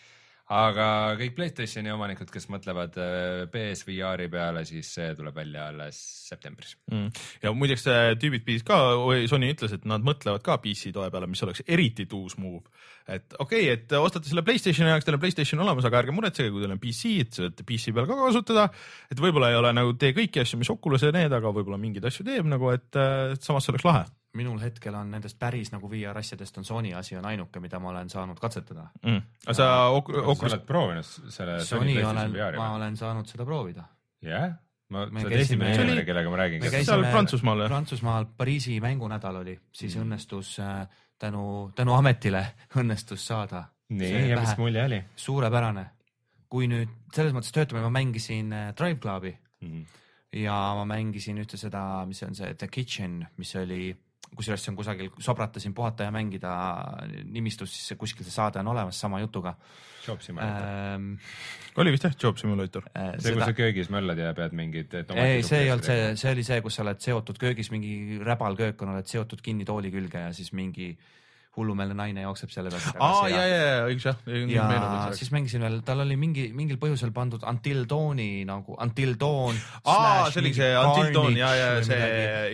Speaker 3: Aga kõik Playstationi omanikud, kes mõtlevad äh, PSVR-i peale, siis see tuleb välja alles septembris.
Speaker 2: Mm. ja muideks äh, tüübid pidid ka, Sony ütles, et nad mõtlevad ka PC toe peale, mis oleks eriti tuus move. et okei okay,, et ostate selle Playstationi jaoks, teil on Playstation olemas, aga ärge muretsege, kui teil on PC, et saate PC peal ka kasutada. et võib-olla ei ole nagu tee kõiki asju, mis Oculus'e need, aga võib-olla mingeid asju teeb nagu, et, et samas see oleks lahe
Speaker 4: minul hetkel on nendest päris nagu VR asjadest on Sony asi on ainuke, mida ma olen saanud katsetada.
Speaker 2: mm.. aga sa Oc-
Speaker 3: sa
Speaker 2: Oculus
Speaker 3: oled proovinud selle
Speaker 4: Sony olen, ma olen saanud seda proovida.
Speaker 3: jah, ma,
Speaker 4: Me
Speaker 3: sa oled esimene inimene, kellega ma räägin
Speaker 4: käisime-
Speaker 2: seal Prantsusmaal jah?
Speaker 4: Prantsusmaal Pariisi mängunädal oli, siis
Speaker 3: Mm.
Speaker 4: õnnestus äh, tänu, tänu ametile [laughs] õnnestus saada.
Speaker 3: nii, ja mis mulje oli
Speaker 4: suurepärane. kui nüüd selles mõttes töötame, ma mängisin äh, Drive Clubi
Speaker 3: mm?
Speaker 4: ja ma mängisin ühte seda, mis on see The Kitchen, mis oli, kusjuures see on kusagil, sobrata siin puhata ja mängida nimistus, siis kuskil see saade on olemas sama jutuga
Speaker 3: Job Simulator äh,.
Speaker 4: ähm,.
Speaker 2: oli vist jah, Job Simulator?
Speaker 3: see, kus sa köögis möllad ja pead mingid.
Speaker 4: ei, see ei olnud see, see oli see, kus sa oled seotud köögis, mingi räbalköök on, oled seotud kinni tooli külge ja siis mingi hullumeelne naine jookseb selle pealt.
Speaker 2: aa ja, ja, ja õigus jah.
Speaker 4: ja siis mängisin veel, tal oli mingi, mingil põhjusel pandud Until Dawni nagu Until Dawn.
Speaker 2: Aa, see oli see Until Dawn, jaa, jaa, see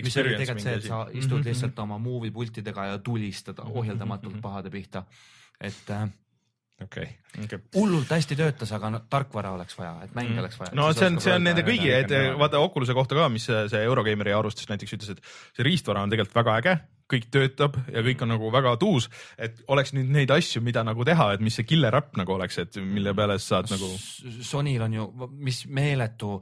Speaker 4: mis oli tegelikult see, et sa
Speaker 2: asi.
Speaker 4: istud
Speaker 2: Mhm,
Speaker 4: lihtsalt oma movie pultidega ja tulistad ohjeldamatult pahade pihta. et äh,
Speaker 3: okei,
Speaker 2: okay..
Speaker 4: hullult hästi töötas, aga no, tarkvara oleks vaja, et mänge
Speaker 2: Mm.
Speaker 4: oleks vaja.
Speaker 2: no see on, see on nende kõigi, et vaata Oculus'e kohta ka, mis see Eurogeimeri arvustus näiteks ütles, et see riistvara on tegelikult väga äge, kõik töötab ja kõik on nagu väga tuus, et oleks nüüd neid asju, mida nagu teha, et mis see killer äpp nagu oleks, et mille peale sa saad nagu.
Speaker 4: Sonyl on ju, mis meeletu,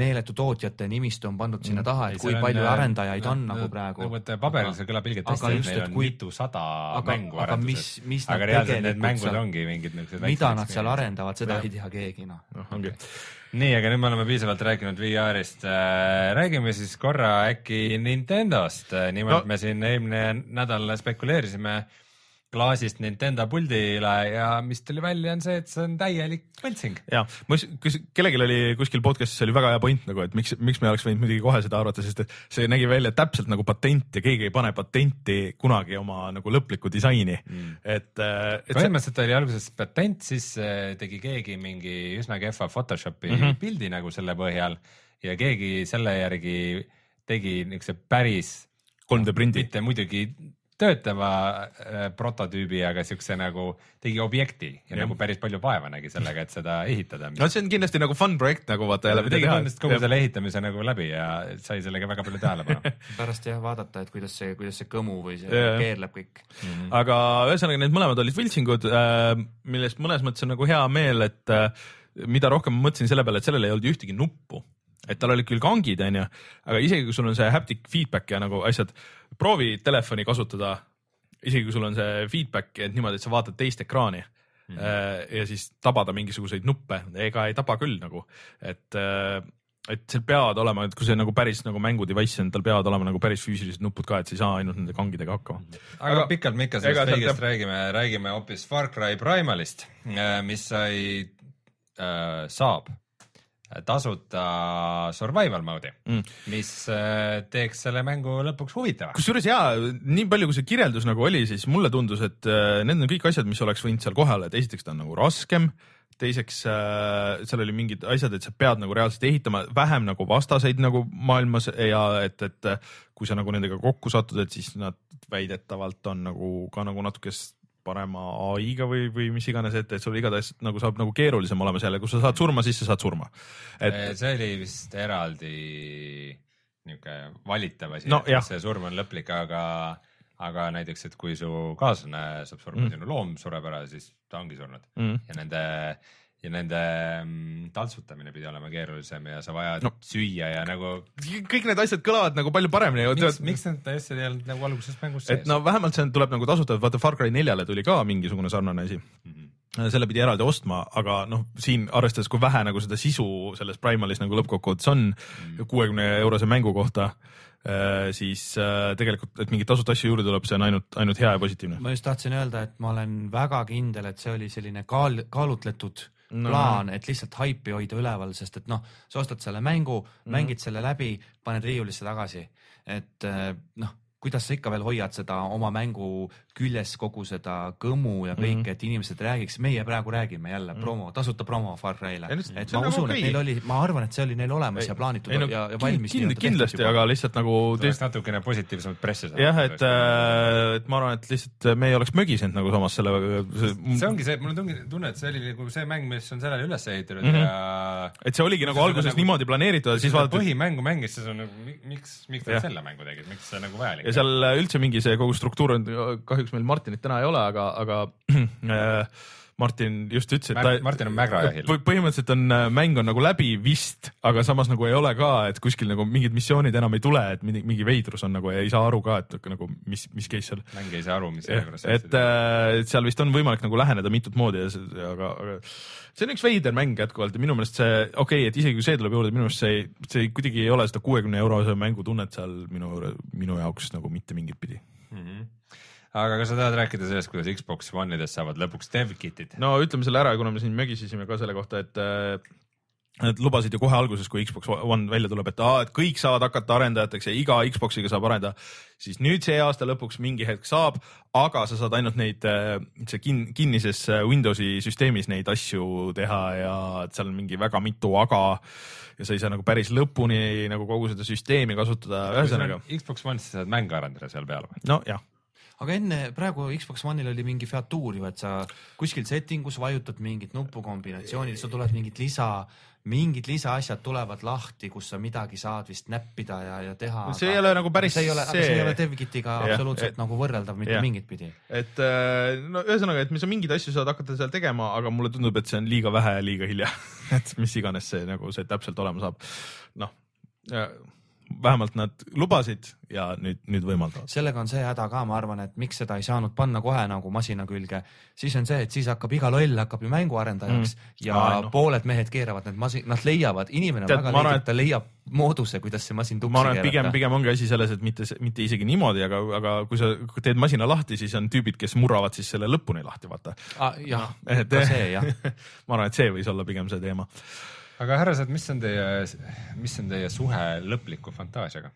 Speaker 4: meeletu tootjate nimistu on pandud sinna taha,
Speaker 3: Ei,
Speaker 4: et kui
Speaker 3: on,
Speaker 4: palju
Speaker 3: äh,
Speaker 4: arendajaid on nagu praegu
Speaker 3: nagu. et paberil see kõlab ilgelt
Speaker 4: aga
Speaker 3: hästi,
Speaker 4: just,
Speaker 3: et neil
Speaker 4: et
Speaker 3: on
Speaker 4: kui-
Speaker 3: mitusada
Speaker 4: aga-
Speaker 3: mängu
Speaker 4: aga mis-
Speaker 3: arenduses.
Speaker 4: mis nad
Speaker 3: aga reaalselt need mängud
Speaker 4: seal-
Speaker 3: ongi mingid niisugused
Speaker 4: mida nad seal arendavad, seda ei tea keegi noh.
Speaker 2: noh, ongi.
Speaker 3: nii, aga nüüd me oleme piisavalt rääkinud VR-ist. räägime siis korra äkki Nintendost. nimelt
Speaker 2: No-
Speaker 3: me siin eelmine nädal spekuleerisime klaasist Nintendo puldile ja mis tuli välja, on see, et see on täielik võltsing.
Speaker 2: ja, kas kellelgi oli kuskil podcast'is oli väga hea point nagu, et miks, miks me oleks võinud muidugi kohe seda arvata, sest et see nägi välja täpselt nagu patent ja keegi ei pane patenti kunagi oma nagu lõplikku disaini mm.. et, et see,
Speaker 3: põhimõtteliselt oli alguses patent, siis äh, tegi keegi mingi üsna kehva Photoshopi mm. -hmm. pildi nagu selle põhjal ja keegi selle järgi tegi niisuguse päris
Speaker 2: 3D prindi.
Speaker 3: mitte muidugi töötava äh, prototüübi, aga siukse nagu tegi objekti ja, ja nagu päris palju vaeva nägi sellega, et seda ehitada.
Speaker 2: no see on kindlasti nagu fun projekt nagu vaata jälle,
Speaker 3: tegi põhimõtteliselt kogu selle ehitamise nagu läbi ja sai sellega väga palju tähelepanu [laughs]
Speaker 4: pärast jah vaadata, et kuidas see, kuidas see kõmu või see
Speaker 2: Jaa.
Speaker 4: keerleb kõik.
Speaker 2: aga ühesõnaga need mõlemad olid võltsingud, millest mõnes mõttes on nagu hea meel, et äh, mida rohkem ma mõtlesin selle peale, et sellel ei olnud ühtegi nuppu, et tal olid küll kangid, onju, aga isegi kui sul on see haptic feedback ja nagu asjad, proovi telefoni kasutada isegi kui sul on see feedback, et niimoodi, et sa vaatad teist ekraani mm.
Speaker 3: Mhm.
Speaker 2: ja siis tabada mingisuguseid nuppe, ega ei taba küll nagu, et et seal peavad olema, et kui see nagu päris nagu mängu device on, tal peavad olema nagu päris füüsilised nupud ka, et sa ei saa ainult nende kangidega hakkama.
Speaker 3: aga
Speaker 2: Aga-
Speaker 3: pikalt me ikka sellest kõigest
Speaker 2: jääb-
Speaker 3: räägime, räägime hoopis Far Cry Primalist, mis sai äh,, saab tasuta survival mode'i
Speaker 2: Mm.
Speaker 3: mis äh, teeks selle mängu lõpuks huvitavaks.
Speaker 2: kusjuures jaa, nii palju kui see kirjeldus nagu oli, siis mulle tundus, et äh, need on kõik asjad, mis oleks võinud seal kohal, et esiteks ta on nagu raskem, teiseks äh, seal oli mingid asjad, et sa pead nagu reaalselt ehitama vähem nagu vastaseid nagu maailmas ja et, et kui sa nagu nendega kokku satud, et siis nad väidetavalt on nagu ka nagu natuke s- parema ai-ga või, või mis iganes, et, et sul igatahes nagu saab nagu keerulisem olema seal ja kui sa saad surma, siis sa saad surma. et
Speaker 3: et... see oli vist eraldi niuke valitav asi
Speaker 2: No
Speaker 3: et see surm on lõplik, aga, aga näiteks, et kui su kaaslane saab surma
Speaker 2: Mm.
Speaker 3: sinu loom sureb ära, siis ta ongi surnud
Speaker 2: mm,
Speaker 3: ja nende ja nende mm, taltsutamine pidi olema keerulisem ja sa vajad
Speaker 2: No.
Speaker 3: süüa ja nagu
Speaker 2: kõik need asjad kõlavad nagu palju paremini.
Speaker 3: miks, miks need asjad ei olnud nagu alguses mängus
Speaker 2: et
Speaker 3: sees
Speaker 2: no vähemalt see tuleb nagu tasuta, vaata Far Cry neljale tuli ka mingisugune sarnane asi,
Speaker 3: mm? -hmm.
Speaker 2: selle pidi eraldi ostma, aga noh, siin arvestades, kui vähe nagu seda sisu selles Primalis nagu lõppkokkuvõttes on kuuekümne eurose mängu kohta, siis äh, tegelikult, et mingeid tasuta asju juurde tuleb, see on ainult, ainult hea ja positiivne.
Speaker 4: ma just tahtsin öelda, et ma olen väga kindel, et see oli selline kaal-, kaalutletud
Speaker 2: No.
Speaker 4: No. plaan, et lihtsalt haipi hoida üleval, sest et noh, sa ostad selle mängu mm., mängid selle läbi, paned riiulisse tagasi, et eh, noh, kuidas sa ikka veel hoiad seda oma mängu küljes kogu seda kõmu ja kõike
Speaker 2: Mhm.
Speaker 4: mm., et inimesed räägiks, meie praegu räägime jälle mm. promo, tasuta promo Far Cry'le et
Speaker 2: see on
Speaker 4: ma
Speaker 2: nagu
Speaker 4: usun, et neil oli, ma arvan, et see oli neil olemas
Speaker 2: Ei-
Speaker 4: ja plaanitud
Speaker 2: ei no
Speaker 4: ja, ja valmis.
Speaker 2: kind- kindlasti, aga lihtsalt nagu
Speaker 3: tuleks natukene positiivsemat pressi saada.
Speaker 2: jah, et, et ma arvan, et lihtsalt me ei oleks mögisenud nagu samas selle.
Speaker 3: see ongi see, mul on tunne, et see oli nagu see mäng, mis on sellele üles ehitatud mm -hmm. ja
Speaker 2: et see oligi nagu alguses
Speaker 3: nagu-
Speaker 2: niimoodi planeeritud ja siis vaadati,
Speaker 3: põhimängu mängis, siis on nagu mi- miks, miks nad selle mängu tegid, miks see nagu vajalik
Speaker 2: ja seal üldse mingi see kogu struktuur on, kahjuks meil Martinit täna ei ole, aga, aga [clears throat] äh, Martin just ütles, et
Speaker 3: Mär- Martin on mägrajahil.
Speaker 2: põ- põhimõtteliselt on äh, mäng on nagu läbi vist, aga samas nagu ei ole ka, et kuskil nagu mingid missioonid enam ei tule, et mingi, mingi veidrus on nagu ja ei saa aru ka, et nagu mis, mis case seal.
Speaker 3: mäng ei saa aru, mis
Speaker 2: jah,
Speaker 3: järjekorras
Speaker 2: et äh, et seal vist on võimalik nagu läheneda mitut moodi ja see, aga, aga see on üks veider mäng jätkuvalt ja minu meelest see, okei okay,, et isegi kui see tuleb juurde, minu meelest see, see kuidagi ei ole seda kuuekümne eurose mängu tunnet seal minu, minu jaoks nagu mitte mingit pidi.
Speaker 3: mm. -hmm. Aga kas sa tahad rääkida sellest, kuidas Xbox One'idest saavad lõpuks dev-kit'id?
Speaker 2: no ütleme selle ära, kuna me siin mögisesime ka selle kohta, et äh, Nad lubasid ju kohe alguses, kui Xbox One välja tuleb, et aa, et kõik saavad hakata arendajateks ja iga Xbox'iga saab arendada, siis nüüd see aasta lõpuks mingi hetk saab, aga sa saad ainult neid, see kin-, kinnises äh, Windowsi süsteemis neid asju teha ja seal on mingi väga mitu aga ja sa ei saa nagu päris lõpuni nagu kogu seda süsteemi kasutada, ühesõnaga,
Speaker 3: Xbox One'is sa saad mänge arendada seal peal või?
Speaker 2: nojah,
Speaker 4: aga enne praegu Xbox One'il oli mingi featuur ju, et sa kuskil setting us vajutad mingit nupukombinatsiooni, sul tuleb mingid lisa, mingid lisaasjad tulevad lahti, kus sa midagi saad vist näppida ja, ja teha.
Speaker 2: see ei ole nagu päris
Speaker 4: see ei ole,
Speaker 2: see-
Speaker 4: ei ole DevKitiga absoluutselt
Speaker 2: et-
Speaker 4: nagu võrreldav mitte
Speaker 2: jah.
Speaker 4: mingit pidi.
Speaker 2: et äh, no ühesõnaga, et me sa mingeid asju saad hakata seal tegema, aga mulle tundub, et see on liiga vähe ja liiga hilja. [laughs] et mis iganes see nagu see täpselt olema saab. noh, vähemalt nad lubasid ja nüüd, nüüd võimaldavad.
Speaker 4: sellega on see häda ka, ma arvan, et miks seda ei saanud panna kohe nagu masina külge, siis on see, et siis hakkab iga loll hakkab ju mänguarendajaks mm. ja
Speaker 2: Aa, noh.
Speaker 4: no. pooled mehed keeravad need masin, nad leiavad, inimene on
Speaker 2: Tead,
Speaker 4: väga leidlik, ta leiab mooduse, kuidas see masin tuksi
Speaker 2: ma arvan, et pigem, pigem ongi asi selles, et mitte, mitte isegi niimoodi, aga, aga kui sa teed masina lahti, siis on tüübid, kes murravad siis selle lõpuni lahti, vaata.
Speaker 4: Ah, jah,
Speaker 2: et
Speaker 4: ka see jah. [laughs]
Speaker 2: ma arvan, et see võis olla pigem see teema.
Speaker 3: Aga härrased, mis on teie, mis on teie suhe lõpliku fantaasiaga?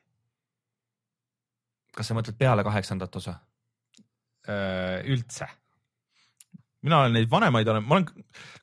Speaker 4: kas sa mõtled peale kaheksandat osa?
Speaker 3: Äh, üldse?
Speaker 2: mina olen neid vanemaid olen, ma olen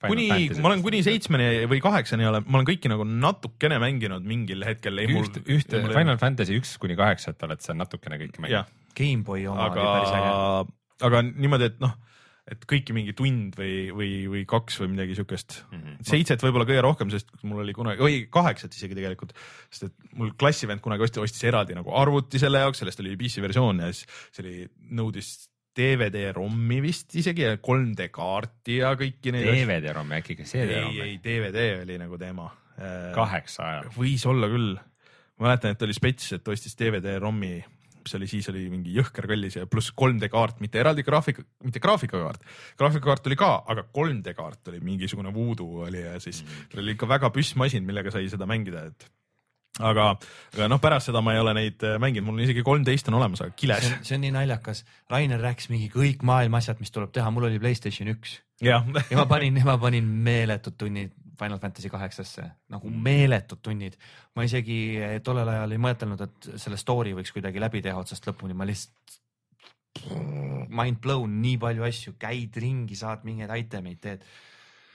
Speaker 2: kuni, ma olen kuni. seitsmeni või kaheksani olen, ma olen kõiki nagu natukene mänginud mingil hetkel.
Speaker 3: ühte, ühte Final Fantasy üks kuni kaheksat oled sa natukene kõike mänginud.,
Speaker 4: Gameboy oma
Speaker 2: aga
Speaker 4: oli päris äge.,
Speaker 2: aga niimoodi, et noh, et kõiki mingi tund või, või, või kaks või midagi siukest mm. -hmm. seitset võib-olla kõige rohkem, sest mul oli kunagi, oi kaheksat isegi tegelikult, sest et mul klassivend kunagi ostis, ostis eraldi nagu arvuti selle jaoks, sellest oli PC versioon ja siis see oli, nõudis DVD-ROM-i vist isegi ja 3D kaarti ja kõiki neid.
Speaker 3: DVD-ROM äkki ka
Speaker 2: ei,
Speaker 3: CD-ROM?
Speaker 2: ei DVD oli nagu teema.
Speaker 3: kaheksa ajal.
Speaker 2: võis olla küll, ma mäletan, et oli spets, et ostis DVD-ROM-i mis oli siis oli mingi jõhker kallis ja pluss 3D kaart, mitte eraldi graafik, mitte graafikakaart. graafikakaart oli ka, aga 3D kaart oli mingisugune voodoo oli ja siis mm. oli ikka väga püssmasin, millega sai seda mängida, et aga, aga noh, pärast seda ma ei ole neid äh, mänginud, mul on isegi kolmteist on olemas, aga kiles.
Speaker 4: see on nii naljakas, Rainer rääkis mingi kõik maailma asjad, mis tuleb teha, mul oli Playstation üks ja ma panin, ma panin meeletud tunnid Final Fantasy kaheksasse, nagu meeletud tunnid. ma isegi tollel ajal ei mõtelnud, et selle story võiks kuidagi läbi teha otsast lõpuni, ma lihtsalt mind blown, nii palju asju, käid ringi, saad mingeid itemeid, teed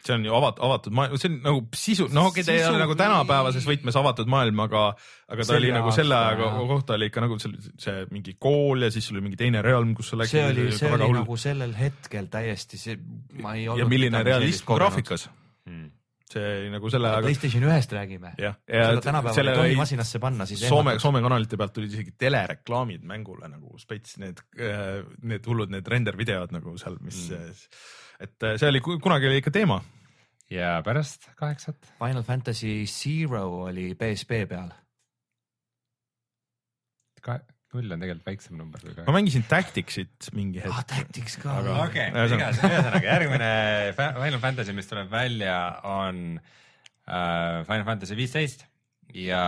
Speaker 2: see on ju avatud, avatud maailm, see on nagu sisu, no okei okay,, ta ei ole nagu tänapäevases võtmes avatud maailm, aga, aga ta oli nagu selle aja kohta oli ikka nagu see, see mingi kool ja siis sul oli mingi teine realm, kus sa läksid.
Speaker 4: see oli, see oli hull. nagu sellel hetkel täiesti see, ma ei olnud.
Speaker 2: ja milline realism graafikas hmm see oli nagu selle
Speaker 4: ajaga. PlayStation ühest räägime.
Speaker 2: jah,
Speaker 4: ja seda tänapäeval ei tohi masinasse panna, siis.
Speaker 2: Soome, Soome kanalite pealt tulid isegi telereklaamid mängule nagu spets need, need hullud need render videod nagu seal, mis mm et äh, see oli kunagi oli ikka teema.
Speaker 3: ja pärast kaheksat?
Speaker 4: Final Fantasy Zero oli PSP peal.
Speaker 3: Ka null on tegelikult väiksem number kui
Speaker 2: kaks. ma mängisin Tacticsit mingi hetk
Speaker 4: ah,. Tactics ka.
Speaker 3: okei, ühesõnaga järgmine Final Fantasy, mis tuleb välja, on äh, Final Fantasy viisteist ja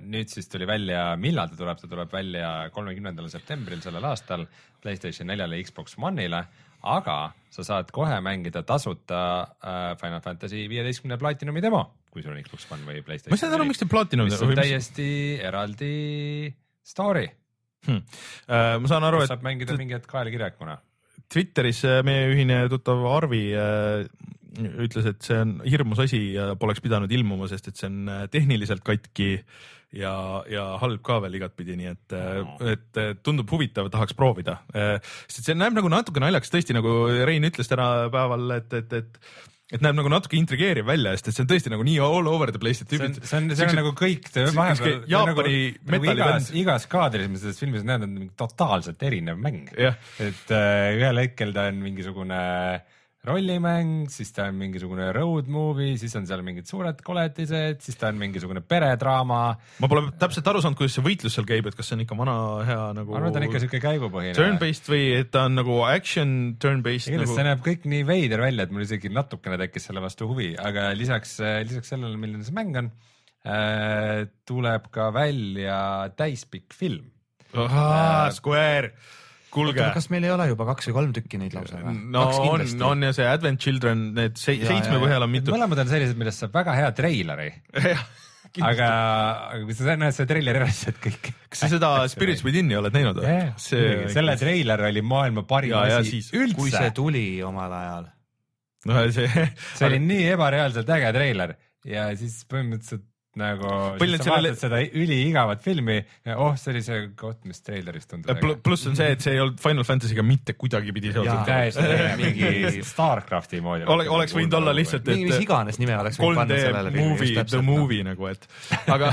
Speaker 3: nüüd siis tuli välja, millal ta tuleb, ta tuleb välja kolmekümnendal septembril sellel aastal Playstation neljale, Xbox One'ile aga sa saad kohe mängida tasuta äh, Final Fantasy viieteistkümne Platinumi demo, kui sul on Xbox One või Playstation.
Speaker 2: ma ei saa aru, miks te Platinum.
Speaker 3: mis on täiesti eraldi story
Speaker 2: hmm.. Uh, ma saan aru,
Speaker 3: et. saab mängida mingi hetk kaelakirjakuna.
Speaker 2: Twitteris äh, meie ühine tuttav Arvi uh, ütles, et see on hirmus asi ja poleks pidanud ilmuma, sest et see on tehniliselt katki ja, ja halb ka veel igatpidi, nii et no., et tundub huvitav, tahaks proovida. sest see näeb nagu natuke naljakas, tõesti nagu Rein ütles tänapäeval, et, et, et et näeb nagu natuke intrigeeriv välja, sest et see on tõesti nagu nii all over the place, et
Speaker 3: tüübid. see on, see on nagu kõik vahepeal.
Speaker 2: Jaapani
Speaker 3: nagu, nagu igas, igas kaadris, mis selles filmis näed, on totaalselt erinev mäng. et äh, ühel hetkel ta on mingisugune äh, rollimäng, siis ta on mingisugune road movie, siis on seal mingid suured koletised, siis ta on mingisugune peredraama.
Speaker 2: ma pole täpselt aru saanud, kuidas see võitlus seal käib, et kas see on ikka vana hea nagu.
Speaker 3: ma arvan, et ta on ikka siuke käigupõhine.
Speaker 2: Turn-based või et ta on nagu action turn-based.
Speaker 3: igatahes nagu... see näeb kõik nii veider välja, et mul isegi natukene tekkis selle vastu huvi, aga lisaks, lisaks sellele, milline see mäng on äh,, tuleb ka välja täispikk film.
Speaker 2: Square kuulge.
Speaker 4: kas meil ei ole juba kaks või kolm tükki neid lausa või?
Speaker 2: no on, on ja see Advent Children, need se ja, seitsme põhjal on mitu.
Speaker 3: mõlemad on sellised, millest saab väga hea treileri [laughs] aga, aga kui sa näed seda treileri ära, siis saad kõik.
Speaker 2: kas sa seda Spirits Within'i oled näinud või?
Speaker 3: see, selle treiler oli maailma parim asi üldse.
Speaker 4: kui see tuli omal ajal.
Speaker 2: no see [laughs]
Speaker 3: see oli [laughs] nii ebareaalselt äge treiler ja siis põhimõtteliselt nagu sa sellele... vaatad seda üliigavat filmi ja oh, see oli see koht, mis treilerist tundus
Speaker 2: Pl. pluss on see, et see ei olnud Final Fantasy'ga mitte kuidagipidi seotud.
Speaker 3: täiesti [laughs] mingi Starcrafti moodi.
Speaker 2: Ole, oleks võinud olla lihtsalt,
Speaker 4: et. mis iganes nime oleks võinud panna sellele.
Speaker 2: movie, the movie nagu, et aga,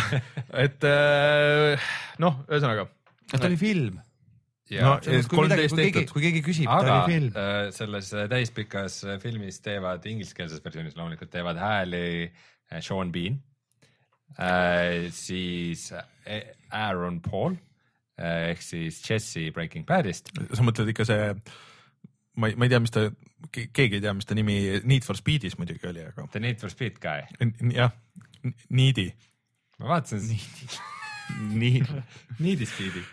Speaker 2: et äh, noh, ühesõnaga.
Speaker 4: ta oli film
Speaker 2: Ja, no, kui, midagi,
Speaker 4: kui, keegi, kui keegi küsib, ta oli film.
Speaker 3: Äh, selles täispikas filmis teevad, ingliskeelses versioonis loomulikult teevad hääli äh, Sean Bean äh,, siis äh, Aaron Paul äh, ehk siis Jesse Breaking Badist.
Speaker 2: sa mõtled ikka see, ma ei, ma ei tea, mis ta, keegi ei tea, mis ta nimi Need for Speedis muidugi oli, aga.
Speaker 3: The Need for Speed guy.
Speaker 2: jah, Needi.
Speaker 3: ma vaatasin. Needi [laughs] Needi Speedi,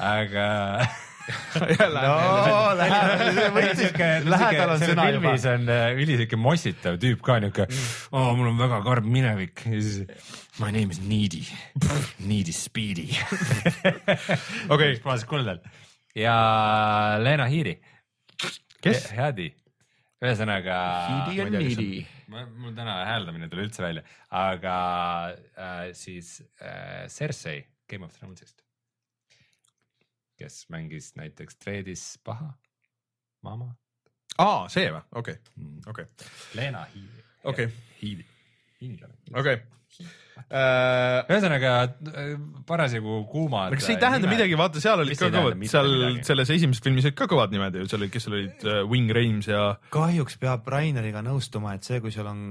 Speaker 3: aga [laughs]
Speaker 4: no lähedal on sõna
Speaker 3: juba. filmis on äh, ülisiuke mossitav tüüp ka niuke mm., oh, mul on väga karm minevik ja siis my name is Needy, Needy Speedy.
Speaker 2: okei.
Speaker 3: punases kuldel ja Lena Headey.
Speaker 2: kes?
Speaker 3: Headey, ühesõnaga.
Speaker 4: Headey on Needy.
Speaker 3: mul täna hääldamine ei tule üldse välja, aga äh, siis äh, Cersei Game of Thrones'ist kes mängis näiteks Dreadis paha, Mama.
Speaker 2: aa, see või, okei, mm. okei.
Speaker 3: Lena Hiivi.
Speaker 2: okei.
Speaker 3: Hiivi, hiinlane.
Speaker 2: okei
Speaker 3: Uh, ühesõnaga äh, parasjagu kuumad.
Speaker 2: kas see ei tähenda nimed. midagi, vaata, seal olid ka kõvad, seal midagi. selles esimeses filmis olid ka kõvad nimed ju, seal olid, kes seal olid uh, Wing Rames ja.
Speaker 4: kahjuks peab Raineriga nõustuma, et see, kui sul on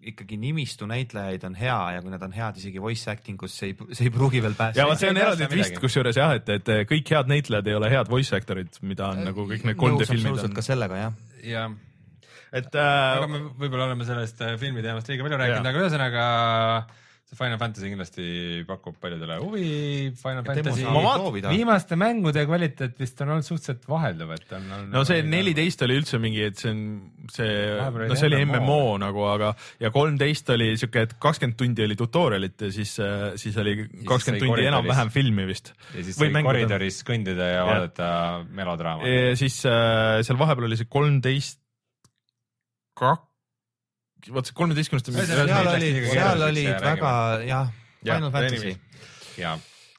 Speaker 4: ikkagi nimistu näitlejaid on hea ja kui nad on head isegi voice acting us, see ei, see ei pruugi veel
Speaker 2: ja
Speaker 4: päästa
Speaker 2: vot see on eraldi twist kusjuures jah, et, et kõik head näitlejad ei ole head voice actor'id, mida on nagu kõik need 3D
Speaker 4: nõus
Speaker 2: filmid on
Speaker 4: ka. sellega jah.
Speaker 3: jah,
Speaker 2: et
Speaker 3: aga
Speaker 2: äh,
Speaker 3: me võib-olla oleme sellest äh, filmi teemast liiga palju rääkinud, aga ühesõnaga see Final Fantasy kindlasti pakub paljudele huvi. Final
Speaker 4: Ja
Speaker 3: Fantasy
Speaker 2: vaat-
Speaker 3: viimaste mängude kvaliteet vist on olnud suhteliselt vahelduv, et on olnud.
Speaker 2: no see neliteist oli üldse mingi, et see on see, no see oli
Speaker 3: MMO.
Speaker 2: MMO nagu, aga ja kolmteist oli siuke, et kakskümmend tundi oli tutorial'it ja siis, siis oli kakskümmend tundi enam-vähem filmi vist.
Speaker 3: ja siis sai koridoris kõndida ja
Speaker 2: Jah.
Speaker 3: vaadata melodraama.
Speaker 2: ja siis äh, seal vahepeal oli see kolmteist, kak-, vot see kolmeteistkümnest.
Speaker 4: Seal olid, seal olid
Speaker 3: ja
Speaker 4: väga jah, Final Fantasy
Speaker 2: anyway..
Speaker 3: ja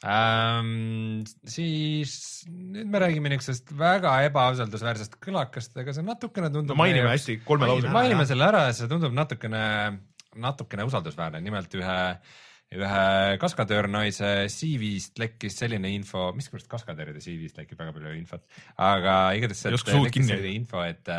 Speaker 3: ähm, siis nüüd me räägime niisugusest väga ebausaldusväärsest kõlakast, aga see natukene tundub.
Speaker 2: mainime hästi kolme lausega.
Speaker 3: mainime selle ära ja see tundub natukene, natukene usaldusväärne, nimelt ühe, ühe kaskadöörnaise CV-st lekkis selline info, miskipärast kaskadööride CV-st lekib väga palju infot, aga igatahes
Speaker 2: Ei
Speaker 3: sealt
Speaker 2: oska suud
Speaker 3: lekkis
Speaker 2: kinni.
Speaker 3: selline info, et,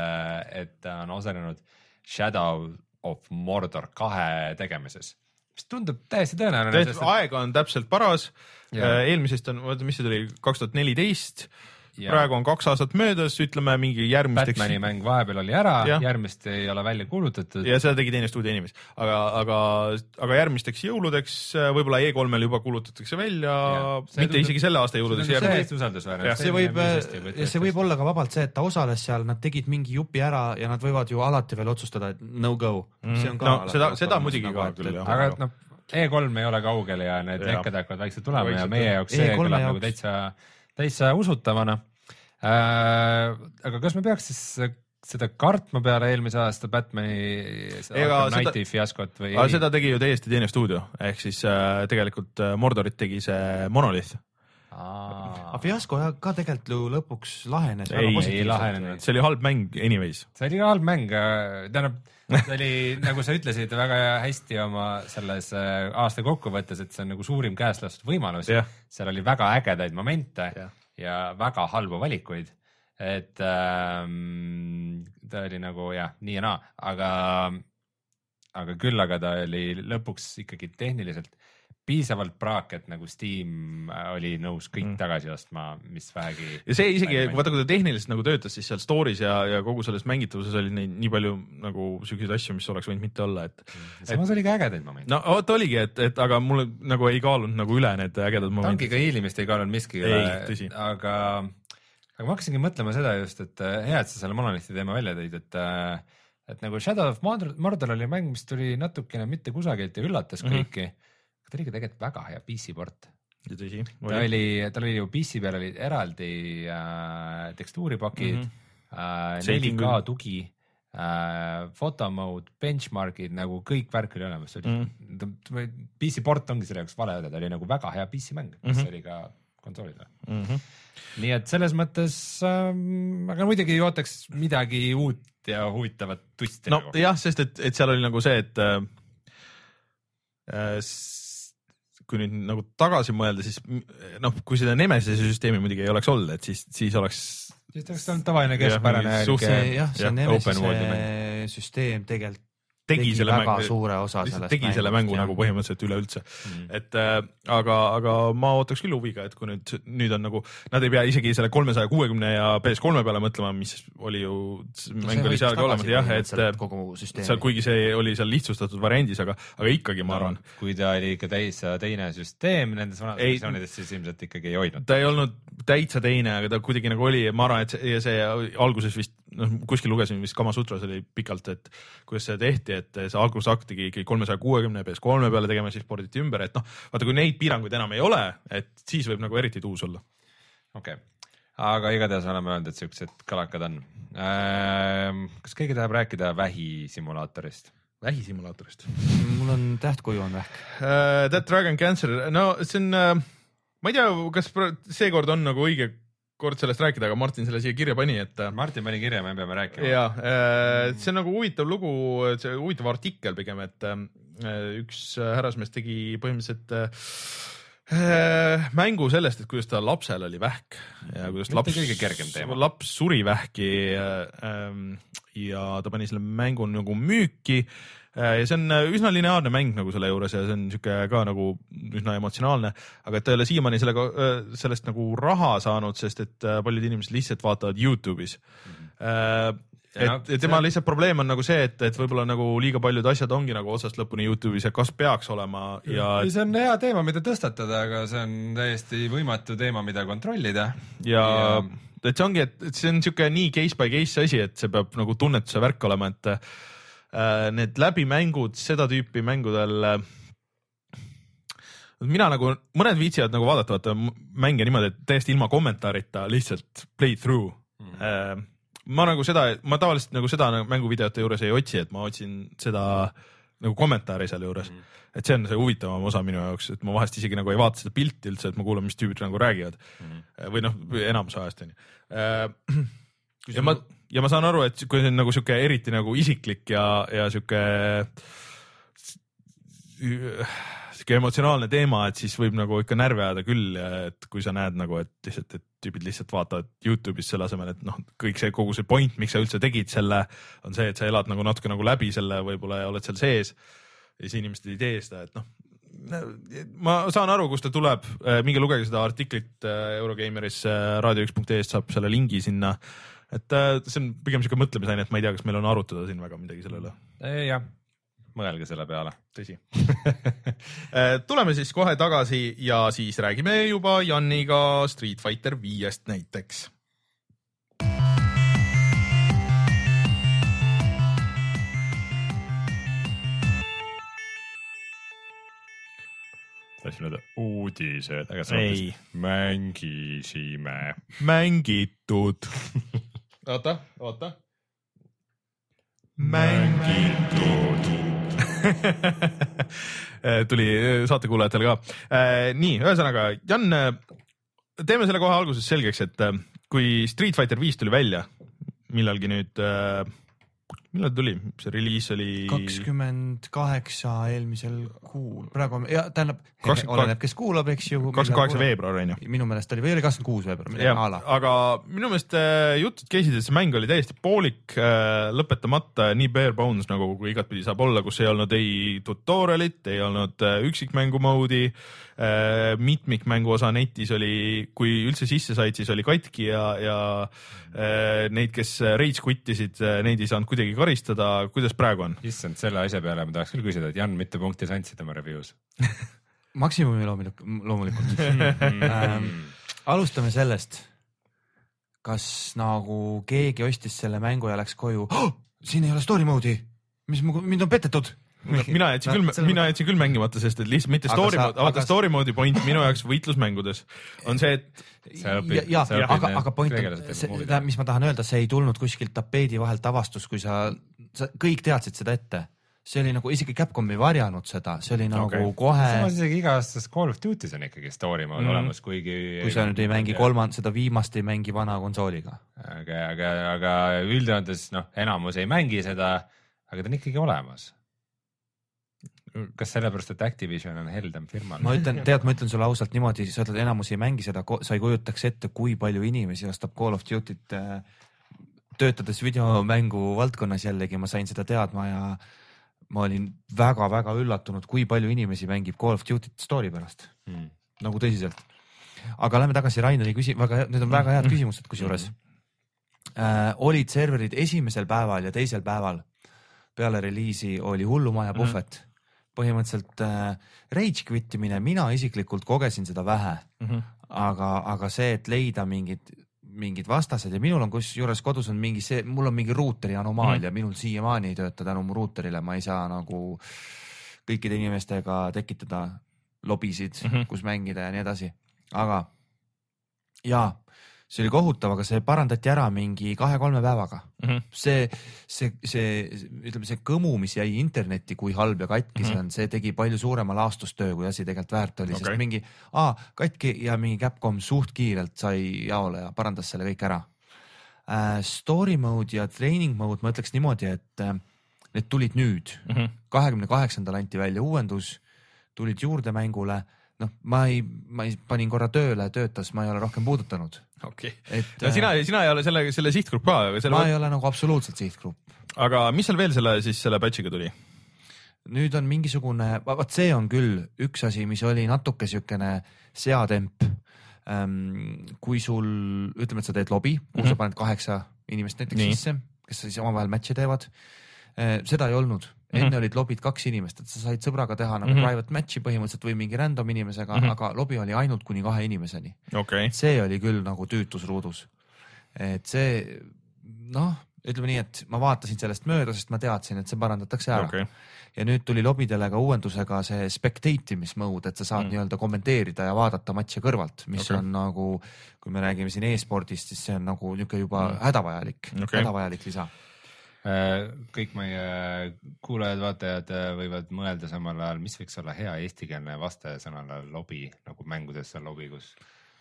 Speaker 3: et ta on osalenud Shadow of Mordor kahe tegemises, mis tundub täiesti tõenäoline.
Speaker 2: aeg on täpselt paras.
Speaker 3: Jaa.
Speaker 2: eelmisest on, oota, mis see tuli, kaks tuhat neliteist. Praegu on kaks aastat möödas, ütleme mingi järgmisteks
Speaker 3: Batman'i mäng vahepeal oli ära, järgmist ei ole välja kuulutatud.
Speaker 2: ja seda tegi teine stuudio inimesi, aga, aga, aga järgmisteks jõuludeks äh, võib-olla E3-l juba kuulutatakse välja mitte
Speaker 3: tundub-
Speaker 2: isegi selle aasta jõuludes
Speaker 3: see on täiesti usaldusväärne.
Speaker 4: See võib, see võib olla ka vabalt see, et ta osales seal, nad tegid mingi jupi ära ja nad võivad ju alati veel otsustada, et no go.
Speaker 2: Mhm.
Speaker 4: see on ka
Speaker 2: No seda- seda
Speaker 4: nagu,
Speaker 2: muidugi ka
Speaker 4: et-
Speaker 2: küll, jah.
Speaker 3: aga et noh, E3 ei ole kaugel ja need lekked hakkavad vaikselt tulema ja meie jaoks see
Speaker 4: E3
Speaker 3: kõlab nagu täitsa, täitsa usutavana äh,. aga kas me peaks siis seda kartma peale eelmise aasta Batman'i
Speaker 2: Ega
Speaker 3: Arkham
Speaker 2: seda-
Speaker 3: Knighti fiaskot või
Speaker 2: seda tegi ju täiesti teine stuudio, ehk siis äh, tegelikult äh, Mordorit tegi see Monolith.
Speaker 4: aga fiasko ka tegelikult ju lõpuks lahenes.
Speaker 2: Ei,
Speaker 3: ei lahenenud.
Speaker 2: see oli halb mäng anyways.
Speaker 3: see oli halb mäng, tähendab, see oli nagu sa ütlesid väga hästi oma selles äh, aasta kokkuvõttes, et see on nagu suurim käest lastud võimalus seal oli väga ägedaid momente
Speaker 2: Jah.
Speaker 3: ja väga halbu valikuid. et ähm, ta oli nagu jah, nii ja naa, aga, aga küll, aga ta oli lõpuks ikkagi tehniliselt piisavalt praak, et nagu Steam äh, oli nõus kõik
Speaker 2: Mm.
Speaker 3: mm. tagasi ostma, mis vähegi.
Speaker 2: ja see isegi, vaata kui ta tehniliselt nagu töötas, siis seal story's ja, ja kogu selles mängitavuses oli neid nii palju nagu siukseid asju, mis oleks võinud mitte olla, et
Speaker 3: samas oli ka ägedaid momente.
Speaker 2: no vot oligi, et, et aga mulle nagu ei kaalunud nagu üle need ägedad momendid.
Speaker 3: tankiga hiilimist ei kaalunud miski
Speaker 2: Ei, tõsi.
Speaker 3: aga, aga ma hakkasingi mõtlema seda just, et äh, hea, et sa selle Monolithi teema välja tõid, et äh, et nagu Shadow of Mordor, Mordor oli mäng, mis tuli natukene mitte kusagilt ja üllatas kõiki mm. -hmm. Ta oli ka tegelikult väga hea PC port.
Speaker 2: tõsi,
Speaker 3: ta oli, tal oli ju PC peal olid eraldi äh, tekstuuripakid
Speaker 2: Mhm.
Speaker 3: mm, -hmm.
Speaker 2: Shading
Speaker 3: 4K
Speaker 2: küll.
Speaker 3: tugi äh,, fotomode, benchmark'id nagu kõik värk oli olemas, see oli mm -hmm. PC port ongi selle jaoks vale öelda, ta oli nagu väga hea PC mäng, mis mm
Speaker 2: Mhm.
Speaker 3: -hmm. oli ka konsoolidel.
Speaker 2: mm. -hmm.
Speaker 3: nii et selles mõttes ähm,, aga muidugi ootaks midagi uut ja huvitavat twisti
Speaker 2: no
Speaker 3: nagu.
Speaker 2: sest et, et seal oli nagu see, et äh, äh, kui nüüd nagu tagasi mõelda, siis noh, kui seda Nemesise süsteemi muidugi ei oleks olnud, et siis, siis oleks
Speaker 3: siis oleks olnud tavaline keskpärane
Speaker 2: Jah,
Speaker 4: see Nemesise süsteem tegelikult
Speaker 2: tegi,
Speaker 4: tegi
Speaker 2: selle
Speaker 4: väga
Speaker 2: mängu,
Speaker 4: suure osa sellest
Speaker 2: tegi selle mängu
Speaker 4: jah.
Speaker 2: nagu põhimõtteliselt üleüldse,
Speaker 3: Mm.
Speaker 2: et äh, aga, aga ma ootaks küll huviga, et kui nüüd, nüüd on nagu, nad ei pea isegi selle kolmesaja kuuekümne ja PS3 peale mõtlema, mis oli ju, mäng oli seal ka olemas jah, et
Speaker 4: kogu süsteemi
Speaker 2: seal, kuigi see oli seal lihtsustatud variandis, aga, aga ikkagi ma arvan,
Speaker 3: kui ta oli ikka täitsa teine süsteem nendes vanades versioonides, siis ilmselt ikkagi ei hoidnud.
Speaker 2: ta ei olnud täitsa teine, aga ta kuidagi nagu oli, ma arvan, et see, see alguses vist noh, kuskil lugesin vist Kamasutras oli pikalt, et kuidas seda tehti, et see algusakt tegi ikkagi kolmesaja kuuekümne PS3 peale tegema, siis porditi ümber, et noh, vaata kui neid piiranguid enam ei ole, et siis võib nagu eriti tuus olla.
Speaker 3: okei okay., aga igatahes oleme öelnud, et siuksed kõlakad on ähm,. kas keegi tahab rääkida vähisimulaatorist?
Speaker 2: vähisimulaatorist
Speaker 4: mul on tähtkuju on vähk.
Speaker 2: uh,. That Dragon Cancer, no see on uh,, ma ei tea, kas seekord on nagu õige kord sellest rääkida, aga Martin selle siia kirja pani, et uh,
Speaker 3: Martin pani kirja, me peame rääkima.
Speaker 2: ja see on nagu huvitav lugu, see huvitav artikkel pigem, et äh, üks härrasmees tegi põhimõtteliselt äh, mängu sellest, et kuidas ta lapsel oli vähk ja kuidas
Speaker 3: Mitte
Speaker 2: laps laps suri vähki äh, ähm, ja ta pani selle mängu nagu müüki ja see on äh, üsna lineaarne mäng nagu selle juures ja see on sihuke ka nagu üsna emotsionaalne, aga et ta ei ole siiamaani sellega, sellest nagu raha saanud, sest et paljud inimesed lihtsalt vaatavad Youtube'is mm. -hmm. et et tema see... lihtsalt probleem on nagu see, et, et võib-olla nagu liiga paljud asjad ongi nagu otsast lõpuni Youtube'is ja kas peaks olema ja.
Speaker 3: see on hea teema, mida tõstatada, aga see on täiesti võimatu teema, mida kontrollida.
Speaker 2: ja, ja et see ongi, et see on niisugune nii case by case asi, et see peab nagu tunnetuse värk olema, et äh, need läbimängud seda tüüpi mängudel äh, mina nagu, mõned viitsivad nagu vaadata, vaata mänge niimoodi, et täiesti ilma kommentaarita lihtsalt play through mm. -hmm. ma nagu seda, ma tavaliselt nagu seda nagu mänguvideote juures ei otsi, et ma otsin seda nagu kommentaari sealjuures mm. -hmm et see on see huvitavam osa minu jaoks, et ma vahest isegi nagu ei vaata seda pilti üldse, et ma kuulan, mis tüübid nagu räägivad mm. -hmm. või noh, enamus ajast onju. Äh, [clears throat] ja ma, ja ma saan aru, et kui see on nagu sihuke eriti nagu isiklik ja, ja sihuke sihuke emotsionaalne teema, et siis võib nagu ikka närvi ajada küll, et kui sa näed nagu, et lihtsalt, et tüübid lihtsalt vaatavad Youtube'is selle asemel, et noh, kõik see, kogu see point, miks sa üldse tegid selle, on see, et sa elad nagu natuke nagu läbi selle võib-olla ja oled seal sees ja siis inimesed ei tee seda, et noh, ma saan aru, kust ta tuleb, minge lugege seda artiklit äh, Eurogeimeris äh, raadio1.ee-st saab selle lingi sinna. Et see on pigem siuke mõtlemisaine, et ma ei tea, kas meil on arutada siin väga midagi selle üle.
Speaker 3: jah, mõelge selle peale.
Speaker 2: tõsi [laughs] tuleme siis kohe tagasi ja siis räägime juba Janiga Street Fighter viiest näiteks
Speaker 3: tahtsin öelda uudised, aga on vist mängisime.
Speaker 2: mängitud [laughs] oota, oota. mängitud [laughs] tuli saatekuulajatele ka. Äh, nii, ühesõnaga, Jan, teeme selle kohe alguses selgeks, et äh, kui Street Fighter viis tuli välja millalgi nüüd äh, millal tuli, see reliis oli?
Speaker 4: kakskümmend kaheksa eelmisel kuul, praegu on, ja tähendab, oleneb, kes kuulab, eks ju.
Speaker 2: kakskümmend kaheksa veebruar on ju.
Speaker 4: minu meelest oli, või oli kakskümmend kuus veebruar,
Speaker 2: midagi a la. aga minu meelest äh, jutud käisid, et see mäng oli täiesti poolik äh,, lõpetamata, nii bare bones nagu kui igatpidi saab olla, kus ei olnud ei tutorial'it, ei olnud äh, üksikmängu mode'i mitmikmängu osa netis oli, kui üldse sisse said, siis oli katki ja, ja neid, kes rage quit isid, neid ei saanud kuidagi karistada, kuidas praegu on?
Speaker 3: issand, selle asja peale ma tahaks küll küsida, et Jan, mitu punkti sa andsid oma review's? [laughs]
Speaker 4: Maksimumi loomulikult, loomulikult. [laughs] Ähm, alustame sellest, kas nagu keegi ostis selle mängu ja läks koju oh,, siin ei ole story mode'i, mis mind on petetud
Speaker 2: mina jätsin küll no,, mina jätsin küll mängimata, sest et lihtsalt mitte story mode, vaata story mode'i point minu jaoks võitlusmängudes on see, et.
Speaker 4: ja, ja, aga, aga point on, see, mis ma tahan öelda, see ei tulnud kuskilt tapeedi vahelt avastus, kui sa, sa kõik teadsid seda ette see oli nagu isegi Capcom ei varjanud seda, see oli nagu okay. kohe.
Speaker 3: samas isegi iga-aastases Call of Duty's on ikkagi story mode mm -hmm. olemas, kuigi.
Speaker 4: kui sa nüüd ei mängi kolmand-, seda viimast ei mängi vana konsooliga.
Speaker 3: aga, aga, aga üldjoontes noh, enamus ei mängi seda, aga ta on ikkagi olemas kas sellepärast, et Activision on heldem firma?
Speaker 4: ma ütlen, tead, ma ütlen sulle ausalt niimoodi, sa ütled, enamus ei mängi seda, sa ei kujutaks ette, kui palju inimesi ostab Call of Duty't äh, töötades videomängu valdkonnas jällegi, ma sain seda teadma ja ma olin väga-väga üllatunud, kui palju inimesi mängib Call of Duty't story pärast hmm., nagu tõsiselt. aga lähme tagasi Raineri küsi-, väga, need on väga head hmm. küsimused, kusjuures äh, olid serverid esimesel päeval ja teisel päeval peale reliisi oli hullumaja hmm. puhvet mm põhimõtteliselt äh, rage quit imine, mina isiklikult kogesin seda vähe mm, -hmm. aga, aga see, et leida mingid, mingid vastased ja minul on kusjuures kodus on mingi see, mul on mingi ruuteri anomaalia mm, -hmm. minul siiamaani ei tööta tänu mu ruuterile, ma ei saa nagu kõikide inimestega tekitada lobisid mm, -hmm. kus mängida ja nii edasi, aga ja see oli kohutav, aga see parandati ära mingi kahe-kolme päevaga mm. -hmm. see, see, see, ütleme, see kõmu, mis jäi internetti, kui halb ja katki mm -hmm. see on, see tegi palju suurema laastustöö, kui asi tegelikult väärt oli okay., sest mingi, aa, katki ja mingi Capcom suht kiirelt sai jaole ja parandas selle kõik ära äh,. Story mode ja training mode, ma ütleks niimoodi, et äh, need tulid nüüd, mhm. kahekümne kaheksandal anti välja uuendus, tulid juurde mängule noh, ma ei, ma ei, panin korra tööle, töötas, ma ei ole rohkem puudutanud [laughs]
Speaker 2: okei okay., no sina, sina ei ole selle, selle sihtgrupp ka.
Speaker 4: ma ei ole nagu absoluutselt sihtgrupp.
Speaker 2: aga mis seal veel selle siis selle patch'iga tuli?
Speaker 4: nüüd on mingisugune, vot see on küll üks asi, mis oli natuke siukene seatemp. kui sul, ütleme, et sa teed lobi, kuhu mm -hmm. sa paned kaheksa inimest näiteks
Speaker 2: Nii.
Speaker 4: sisse, kes siis omavahel match'e teevad. seda ei olnud, enne mm -hmm. olid lobid kaks inimest, et sa said sõbraga teha nagu mm. -hmm. private match'i põhimõtteliselt või mingi random inimesega mm. -hmm. aga lobi oli ainult kuni kahe inimeseni
Speaker 2: okei,
Speaker 4: see oli küll nagu tüütusruudus. et see noh, ütleme nii, et ma vaatasin sellest mööda, sest ma teadsin, et see parandatakse ära
Speaker 2: okei,
Speaker 4: ja nüüd tuli lobidele ka uuendusega see spectate imis mode, et sa saad
Speaker 2: Mm.
Speaker 4: nii-öelda kommenteerida ja vaadata matše kõrvalt, mis okay. on nagu, kui me räägime siin e-spordist, siis see on nagu niisugune juba
Speaker 2: Mm.
Speaker 4: hädavajalik okay., hädavajalik lisa.
Speaker 3: Äh, kõik meie kuulajad-vaatajad äh, võivad mõelda samal ajal, mis võiks olla hea eestikeelne vaste sõnale lobi nagu mängudes on lobi, kus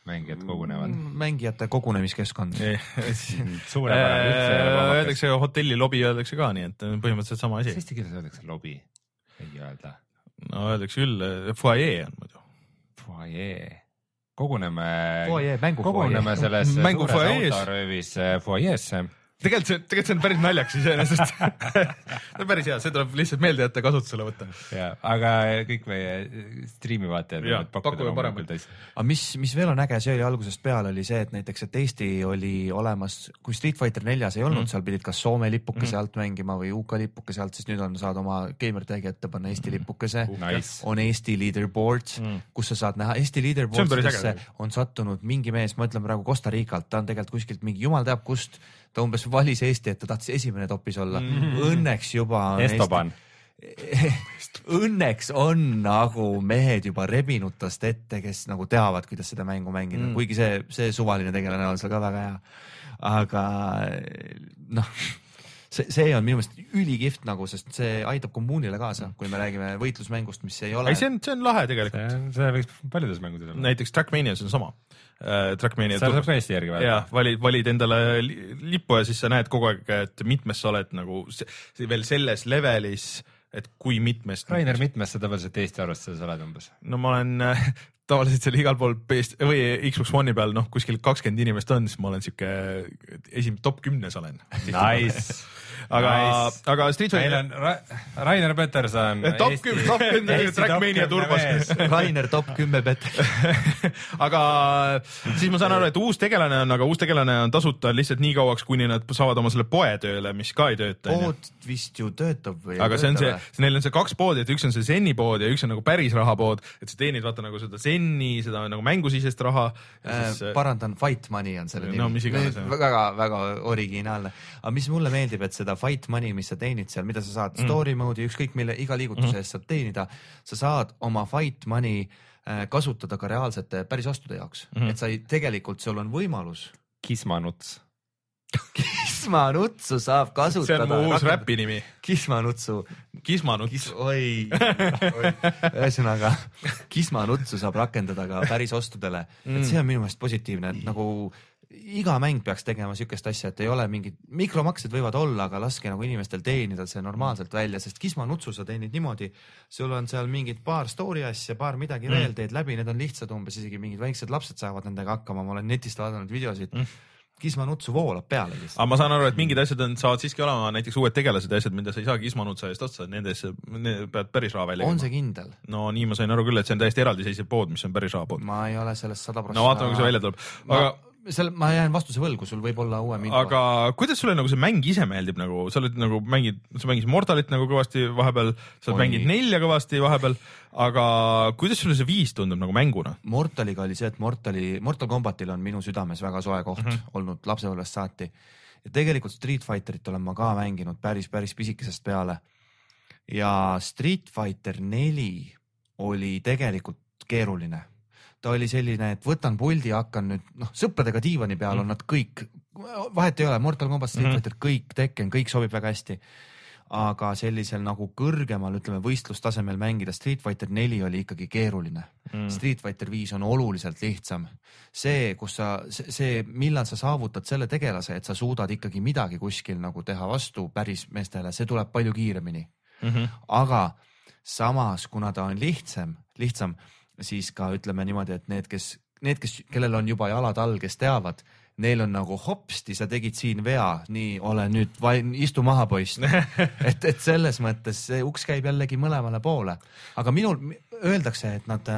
Speaker 3: mängijad kogunevad.
Speaker 4: Mm, mängijate kogunemiskeskkond. [laughs]
Speaker 3: kohmakas.
Speaker 2: öeldakse hotelli lobi öeldakse ka nii, et põhimõtteliselt sama
Speaker 3: kas
Speaker 2: asi.
Speaker 3: eesti keeles öeldakse lobi? ei öelda.
Speaker 2: no öeldakse küll, fuajee on muidu.
Speaker 3: Fuajee. koguneme koguneme selles suures autoröövis äh, fuajeesse
Speaker 2: tegelikult see, tegelikult see on päris naljakas iseenesest. [laughs] see on päris hea, see tuleb lihtsalt meelde jätta, kasutusele võtta.
Speaker 3: ja, aga kõik meie striimi vaatajad võivad pakkuda loomulikult asju.
Speaker 4: aga mis, mis veel on äge, see oli algusest peale oli see, et näiteks, et Eesti oli olemas, kui Street Fighter neljas ei olnud
Speaker 2: Mhm.
Speaker 4: mm., seal pidid kas Soome lipukese
Speaker 2: Mhm.
Speaker 4: alt mängima või UK lipukese alt, siis nüüd on, saad oma gamer tag'i ette panna Eesti lipukese mm..
Speaker 3: Nice.
Speaker 4: on Eesti leaderboard
Speaker 2: Mm.
Speaker 4: mm., kus sa saad näha Eesti
Speaker 2: See on
Speaker 4: on sattunud mingi mees, ma ütlen praegu Costa Ricalt, ta on tegelikult kuskilt mingi jumal teab kust, ta umbes valis Eesti, et ta tahtis esimene topis olla
Speaker 2: Mm.
Speaker 4: mm.. Õnneks juba on
Speaker 3: Estoban. [laughs]
Speaker 4: Õnneks on nagu mehed juba rebinud tast ette, kes nagu teavad, kuidas seda mängu mängida
Speaker 2: mm.,
Speaker 4: kuigi see, see suvaline tegelane on seal ka väga hea. aga noh, see, see on minu meelest ülikihvt nagu, sest see aitab kommuunile kaasa, kui me räägime võitlusmängust, mis ei ole
Speaker 2: ei, see on, see on lahe tegelikult.
Speaker 3: see, see võiks paljudes mängudes olla.
Speaker 2: näiteks Trackmanias on sama uh,. Trackmania
Speaker 3: seal saab ka Eesti järgi
Speaker 2: ja
Speaker 3: vaadata.
Speaker 2: valid, valid endale li- lippu ja siis sa näed kogu aeg, et mitmes sa oled nagu se- se- veel selles levelis, et kui mitmest.
Speaker 3: Rainer, mitmes sa tavaliselt Eesti arvestuses oled umbes?
Speaker 2: no ma olen äh, tavaliselt seal igal pool PS või Xbox One'i peal noh, kuskil kakskümmend inimest on, siis ma olen siuke esimene top kümnes olen.
Speaker 3: Nice. [laughs]
Speaker 2: aga
Speaker 3: Nice.,
Speaker 2: aga Street
Speaker 3: meil
Speaker 2: Fighter
Speaker 3: on Ra Rainer Peterson.
Speaker 2: top kümme, top kümme Trackmania turbos.
Speaker 4: Rainer top kümme bet. [laughs]
Speaker 2: aga siis ma saan aru, et uus tegelane on, aga uus tegelane on tasuta lihtsalt nii kauaks, kuni nad saavad oma selle poe tööle, mis ka ei tööta.
Speaker 4: pood vist ju töötab või?
Speaker 2: aga see on see, neil on see kaks poodi, et üks on see Zen'i pood ja üks on nagu päris rahapood, et sa teenid vaata nagu seda Zen'i, seda nagu mängusisest raha.
Speaker 4: Äh, parandan, Fight Money on selle
Speaker 2: No iganes, jah.
Speaker 4: väga-väga originaalne, aga mis mulle meeldib, et seda Fight Money, mis sa teenid seal, mida sa saad mm. story mode'i, ükskõik mille, iga liigutuse eest saad teenida, sa saad oma Fight Money äh, kasutada ka reaalsete päris ostude jaoks mm. -hmm. et sa ei, tegelikult sul on võimalus.
Speaker 3: Kismanuts. [laughs]
Speaker 4: kismanutsu saab
Speaker 2: see
Speaker 4: kasutada.
Speaker 2: on mu uus. räpi nimi,
Speaker 4: kismanutsu,
Speaker 2: Kismanuts
Speaker 4: kis-, oi, oi., ühesõnaga kismanutsu saab rakendada ka päris ostudele mm., et see on minu meelest positiivne, et nagu iga mäng peaks tegema siukest asja, et ei ole mingid mikromaksed võivad olla, aga laske nagu inimestel teenida see normaalselt välja, sest kismanutsu sa teenid niimoodi, sul on seal mingid paar story asja, paar midagi mm. veel, teed läbi, need on lihtsad umbes isegi mingid väiksed lapsed saavad nendega hakkama, ma olen netist vaadanud videosid mm.. kismanutsu voolab peale lihtsalt.
Speaker 2: aga ma saan aru, et mingid asjad on, saavad siiski olema näiteks uued tegelased ja asjad, mida sa ei saa Kismanutsa eest otsa, nendes need pead päris raha välja
Speaker 4: on see kindel?
Speaker 2: no nii ma sain aru küll, et see on täiesti eraldiseisev pood, mis on päris rahapood.
Speaker 4: ma ei ole sellest sada prossa.
Speaker 2: no vaatame, kui see välja tuleb, aga
Speaker 4: seal ma jään vastuse võlgu, sul võib olla uuem info.
Speaker 2: aga kuidas sulle nagu see mäng ise meeldib nagu, sa oled nagu mängid, sa mängisid Mortalit nagu kõvasti vahepeal, sa
Speaker 4: Oi.
Speaker 2: mängid nelja kõvasti vahepeal, aga kuidas sulle see viis tundub nagu mänguna?
Speaker 4: Mortaliga oli see, et Mortali, Mortal Combatil on minu südames väga soe koht mm. -hmm. olnud lapsepõlvest saati. ja tegelikult Street Fighterit olen ma ka mänginud päris, päris pisikesest peale. ja Street Fighter neli oli tegelikult keeruline. Ta oli selline, et võtan puldi, hakkan nüüd noh, sõpradega diivani peal on nad kõik, vahet ei ole, Mortal Combat, Street
Speaker 2: Mhm.
Speaker 4: Fighter, kõik Tekken, kõik sobib väga hästi aga sellisel nagu kõrgemal, ütleme võistlustasemel mängida Street Fighter neli oli ikkagi keeruline mm.. Street Fighter viis on oluliselt lihtsam. see, kus sa, see, millal sa saavutad selle tegelase, et sa suudad ikkagi midagi kuskil nagu teha vastu päris meestele, see tuleb palju kiiremini. aga samas, kuna ta on lihtsam, lihtsam, siis ka ütleme niimoodi, et need, kes, need, kes, kellel on juba jalad all, kes teavad, neil on nagu hopsti, sa tegid siin vea, nii ole nüüd, istu maha, poiss. [laughs] et, et selles mõttes see uks käib jällegi mõlemale poole, aga minul öeldakse, et nad,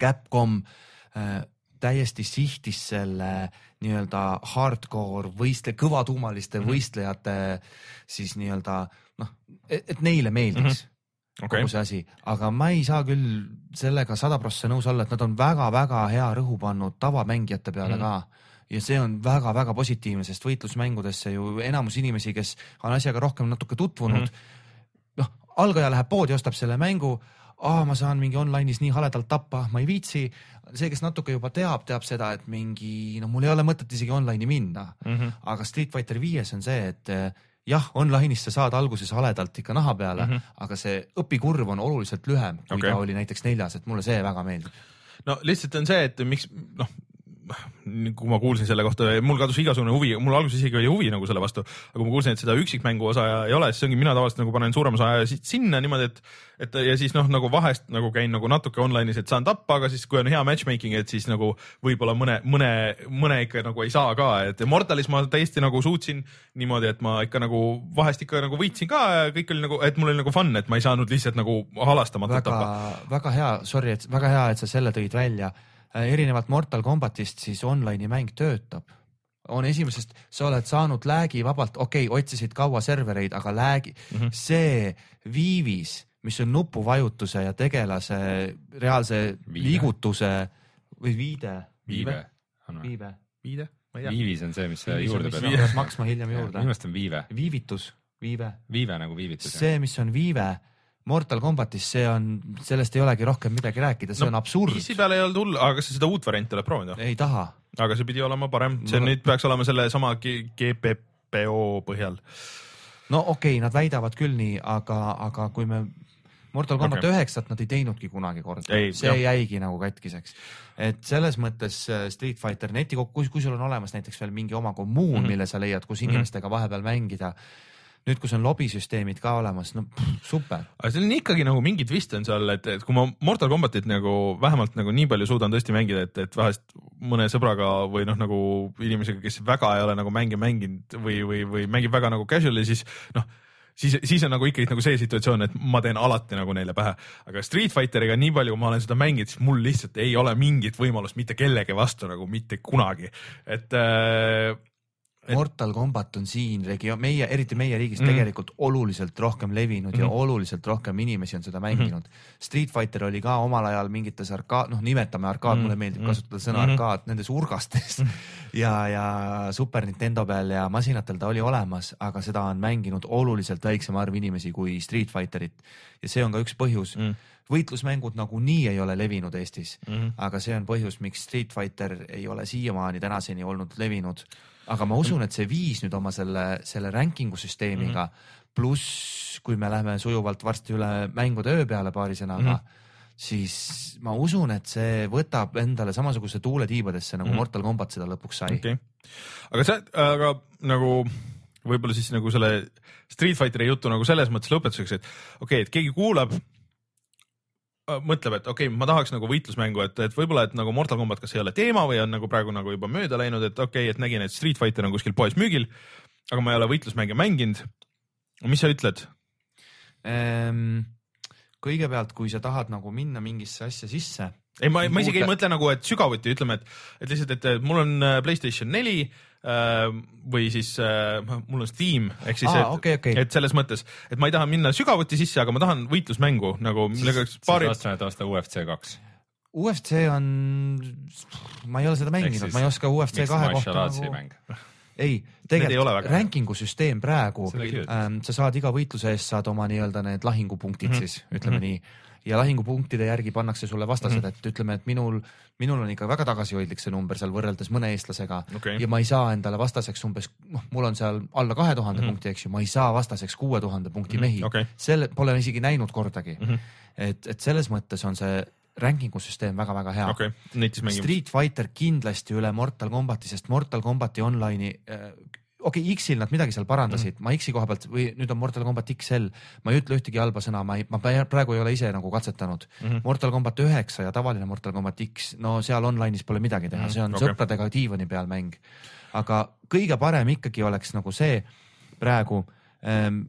Speaker 4: Capcom äh, täiesti sihtis selle nii-öelda hardcore võistle, kõvatuumaliste mm. -hmm. võistlejate siis nii-öelda noh, et neile meeldiks mm -hmm
Speaker 2: okei
Speaker 4: kogu, see asi, aga ma ei saa küll sellega sada prossa nõus olla, et nad on väga-väga hea rõhu pannud tavamängijate peale mm. ka ja see on väga-väga positiivne, sest võitlusmängudesse ju enamus inimesi, kes on asjaga rohkem natuke tutvunud mm. -hmm. noh, algaja läheb poodi, ostab selle mängu, aa, ma saan mingi online'is nii haledalt tappa, ma ei viitsi. see, kes natuke juba teab, teab seda, et mingi, no mul ei ole mõtet isegi online'i minna
Speaker 2: Mhm.
Speaker 4: aga Street Fighter viies on see, et jah, online'is sa saad alguses haledalt ikka naha peale mm. -hmm. aga see õpikurv on oluliselt lühem, kui okay. ta oli näiteks neljas, et mulle see väga meeldib.
Speaker 2: no lihtsalt on see, et miks noh, kui ma kuulsin selle kohta, mul kadus igasugune huvi, mul alguses isegi oli huvi nagu selle vastu, aga kui ma kuulsin, et seda üksikmängu osa ei ole, siis ongi mina tavaliselt nagu panen suurema osa sinna niimoodi, et et ja siis noh, nagu vahest nagu käin nagu natuke online'is, et saan tappa, aga siis kui on hea matchmaking, et siis nagu võib-olla mõne, mõne, mõne ikka nagu ei saa ka, et Mortalis ma täiesti nagu suutsin niimoodi, et ma ikka nagu vahest ikka nagu võitsin ka ja kõik oli nagu, et mul oli nagu fun, et ma ei saanud lihtsalt nagu halastamatult tappa.,
Speaker 4: väga hea, sorry, et väga hea, et sa selle tõid välja. Erinevalt Mortal Combatist siis online'i mäng töötab. on esimesest, sa oled saanud lag'i vabalt, okei okay,, otsisid kaua servereid, aga lag'i mm. -hmm. see viivis, mis on nupuvajutuse ja tegelase reaalse
Speaker 3: Viide.
Speaker 4: liigutuse või viide,
Speaker 3: viive
Speaker 4: viive,
Speaker 2: viide, ma ei tea.
Speaker 3: viivis on see, mis sa juurde pead
Speaker 4: sa pead maksma hiljem
Speaker 3: minu
Speaker 4: juurde.
Speaker 3: meelest on viive,
Speaker 4: viivitus, viive,
Speaker 3: viive nagu viivitus.
Speaker 4: see, mis on viive Mortal Combatis, see on, sellest ei olegi rohkem midagi rääkida, see
Speaker 2: No,
Speaker 4: on absurd
Speaker 2: PC. peal ei olnud hull, aga kas sa seda uut varianti oled proovinud
Speaker 4: ei taha,
Speaker 2: aga see pidi olema parem, see
Speaker 4: No-
Speaker 2: nüüd peaks olema sellesama GPPO põhjal.
Speaker 4: no okei okay,, nad väidavad küll nii, aga, aga kui me Mortal Combat üheksat nad ei teinudki kunagi korda
Speaker 2: Ei,,
Speaker 4: see
Speaker 2: jah.
Speaker 4: jäigi nagu katkiseks. et selles mõttes äh, Street Fighter netikokk, kui, kui sul on olemas näiteks veel mingi oma kommuun mm. -hmm. mille sa leiad, kus
Speaker 2: Mhm.
Speaker 4: inimestega vahepeal mängida. nüüd, kus on lobisüsteemid ka olemas, no pff, super.
Speaker 2: aga seal on ikkagi nagu mingi twist on seal, et, et kui ma Mortal Combatit nagu vähemalt nagu nii palju suudan tõesti mängida, et, et vahest mõne sõbraga või noh, nagu inimesega, kes väga ei ole nagu mänge mänginud või, või, või mängib väga nagu casual'i, siis noh siis, siis on nagu ikkagi nagu see situatsioon, et ma teen alati nagu neile pähe, aga Street Fighteriga nii palju, kui ma olen seda mänginud, siis mul lihtsalt ei ole mingit võimalust mitte kellegi vastu nagu mitte kunagi, et äh,
Speaker 4: Mortal Combat on siin regioon, meie, eriti meie riigis
Speaker 2: Mhm.
Speaker 4: mm. tegelikult oluliselt rohkem levinud mm ja
Speaker 2: Mhm.
Speaker 4: oluliselt rohkem inimesi on seda mänginud mm. Street Fighter oli ka omal ajal mingites arkaad, noh, nimetame arkaad mm, mulle meeldib
Speaker 2: Mhm.
Speaker 4: kasutada sõna
Speaker 2: Mhm.
Speaker 4: arkaad nendes urgastes mm ja, ja Super Nintendo peal ja masinatel ta oli olemas, aga seda on mänginud oluliselt väiksem arv inimesi kui Street Fighterit ja see on ka üks põhjus
Speaker 2: Mm.
Speaker 4: võitlusmängud nagunii ei ole levinud Eestis
Speaker 2: mm -hmm.
Speaker 4: aga see on põhjus, miks Street Fighter ei ole siiamaani tänaseni olnud levinud. Aga ma usun, et see viis nüüd oma selle, selle ranking'u süsteemiga mm -hmm. pluss, kui me läheme sujuvalt varsti üle mängude öö peale paari sõnaga mm. -hmm. siis ma usun, et see võtab endale samasuguse tuule tiibadesse nagu mm. Mortal Combat seda lõpuks sai
Speaker 2: okei okay., aga see, aga nagu võib-olla siis nagu selle Street Fighteri jutu nagu selles mõttes lõpetuseks, et okei okay,, et keegi kuulab, mõtleb, et okei okay,, ma tahaks nagu võitlusmängu, et, et võib-olla, et nagu Mortal Combat kas ei ole teema või on nagu praegu nagu juba mööda läinud, et okei okay,, et nägin, et Street Fighter on kuskil poes müügil, aga ma ei ole võitlusmänge mänginud. mis sa ütled?
Speaker 4: ehm,. kõigepealt, kui sa tahad nagu minna mingisse asja sisse,
Speaker 2: ei, ma, ma isegi ei mõtle nagu, et sügavuti ütleme, et, et lihtsalt, et mul on äh, Playstation neli äh, või siis äh, mul on Steam ehk siis, et
Speaker 4: okei, okei.
Speaker 2: et selles mõttes, et ma ei taha minna sügavuti sisse, aga ma tahan võitlusmängu nagu, millega oleks paari
Speaker 3: siis, et osta UFC kaks.
Speaker 4: UFC on, ma ei ole seda mänginud, ma ei oska UFC kahe kohta
Speaker 3: nagu... mäng.
Speaker 4: ei,
Speaker 2: Need ei ole
Speaker 4: tegelikult ranking'u süsteem praegu ähm,, sa saad iga võitluse eest saad oma nii-öelda need lahingupunktid mm. -hmm. siis ütleme mm -hmm. nii ja lahingupunktide järgi pannakse sulle vastased mm. -hmm. et ütleme, et minul, minul on ikka väga tagasihoidlik see number seal võrreldes mõne eestlasega
Speaker 2: Okei.
Speaker 4: ja ma ei saa endale vastaseks umbes, noh, mul on seal alla kahe tuhande
Speaker 2: Mhm.
Speaker 4: punkti, eks ju, ma ei saa vastaseks kuue tuhande punkti
Speaker 2: Mhm,
Speaker 4: mehi
Speaker 2: okei.
Speaker 4: selle pole isegi näinud kordagi
Speaker 2: Mhm.
Speaker 4: et, et selles mõttes on see ranking'u süsteem väga-väga hea
Speaker 2: mängime.
Speaker 4: Street Fighter kindlasti üle Mortal Combati, sest Mortal Combati online'i äh, okei okay,, X-il nad midagi seal parandasid mm, -hmm. ma X-i koha pealt või nüüd on Mortal Combat XL, ma ei ütle ühtegi halba sõna, ma ei, ma praegu ei ole ise nagu katsetanud mm. -hmm. Mortal Combat üheksa ja tavaline Mortal Combat X, no seal online'is pole midagi teha mm, -hmm. see on okay. sõpradega diivani peal mäng. aga kõige parem ikkagi oleks nagu see praegu ähm,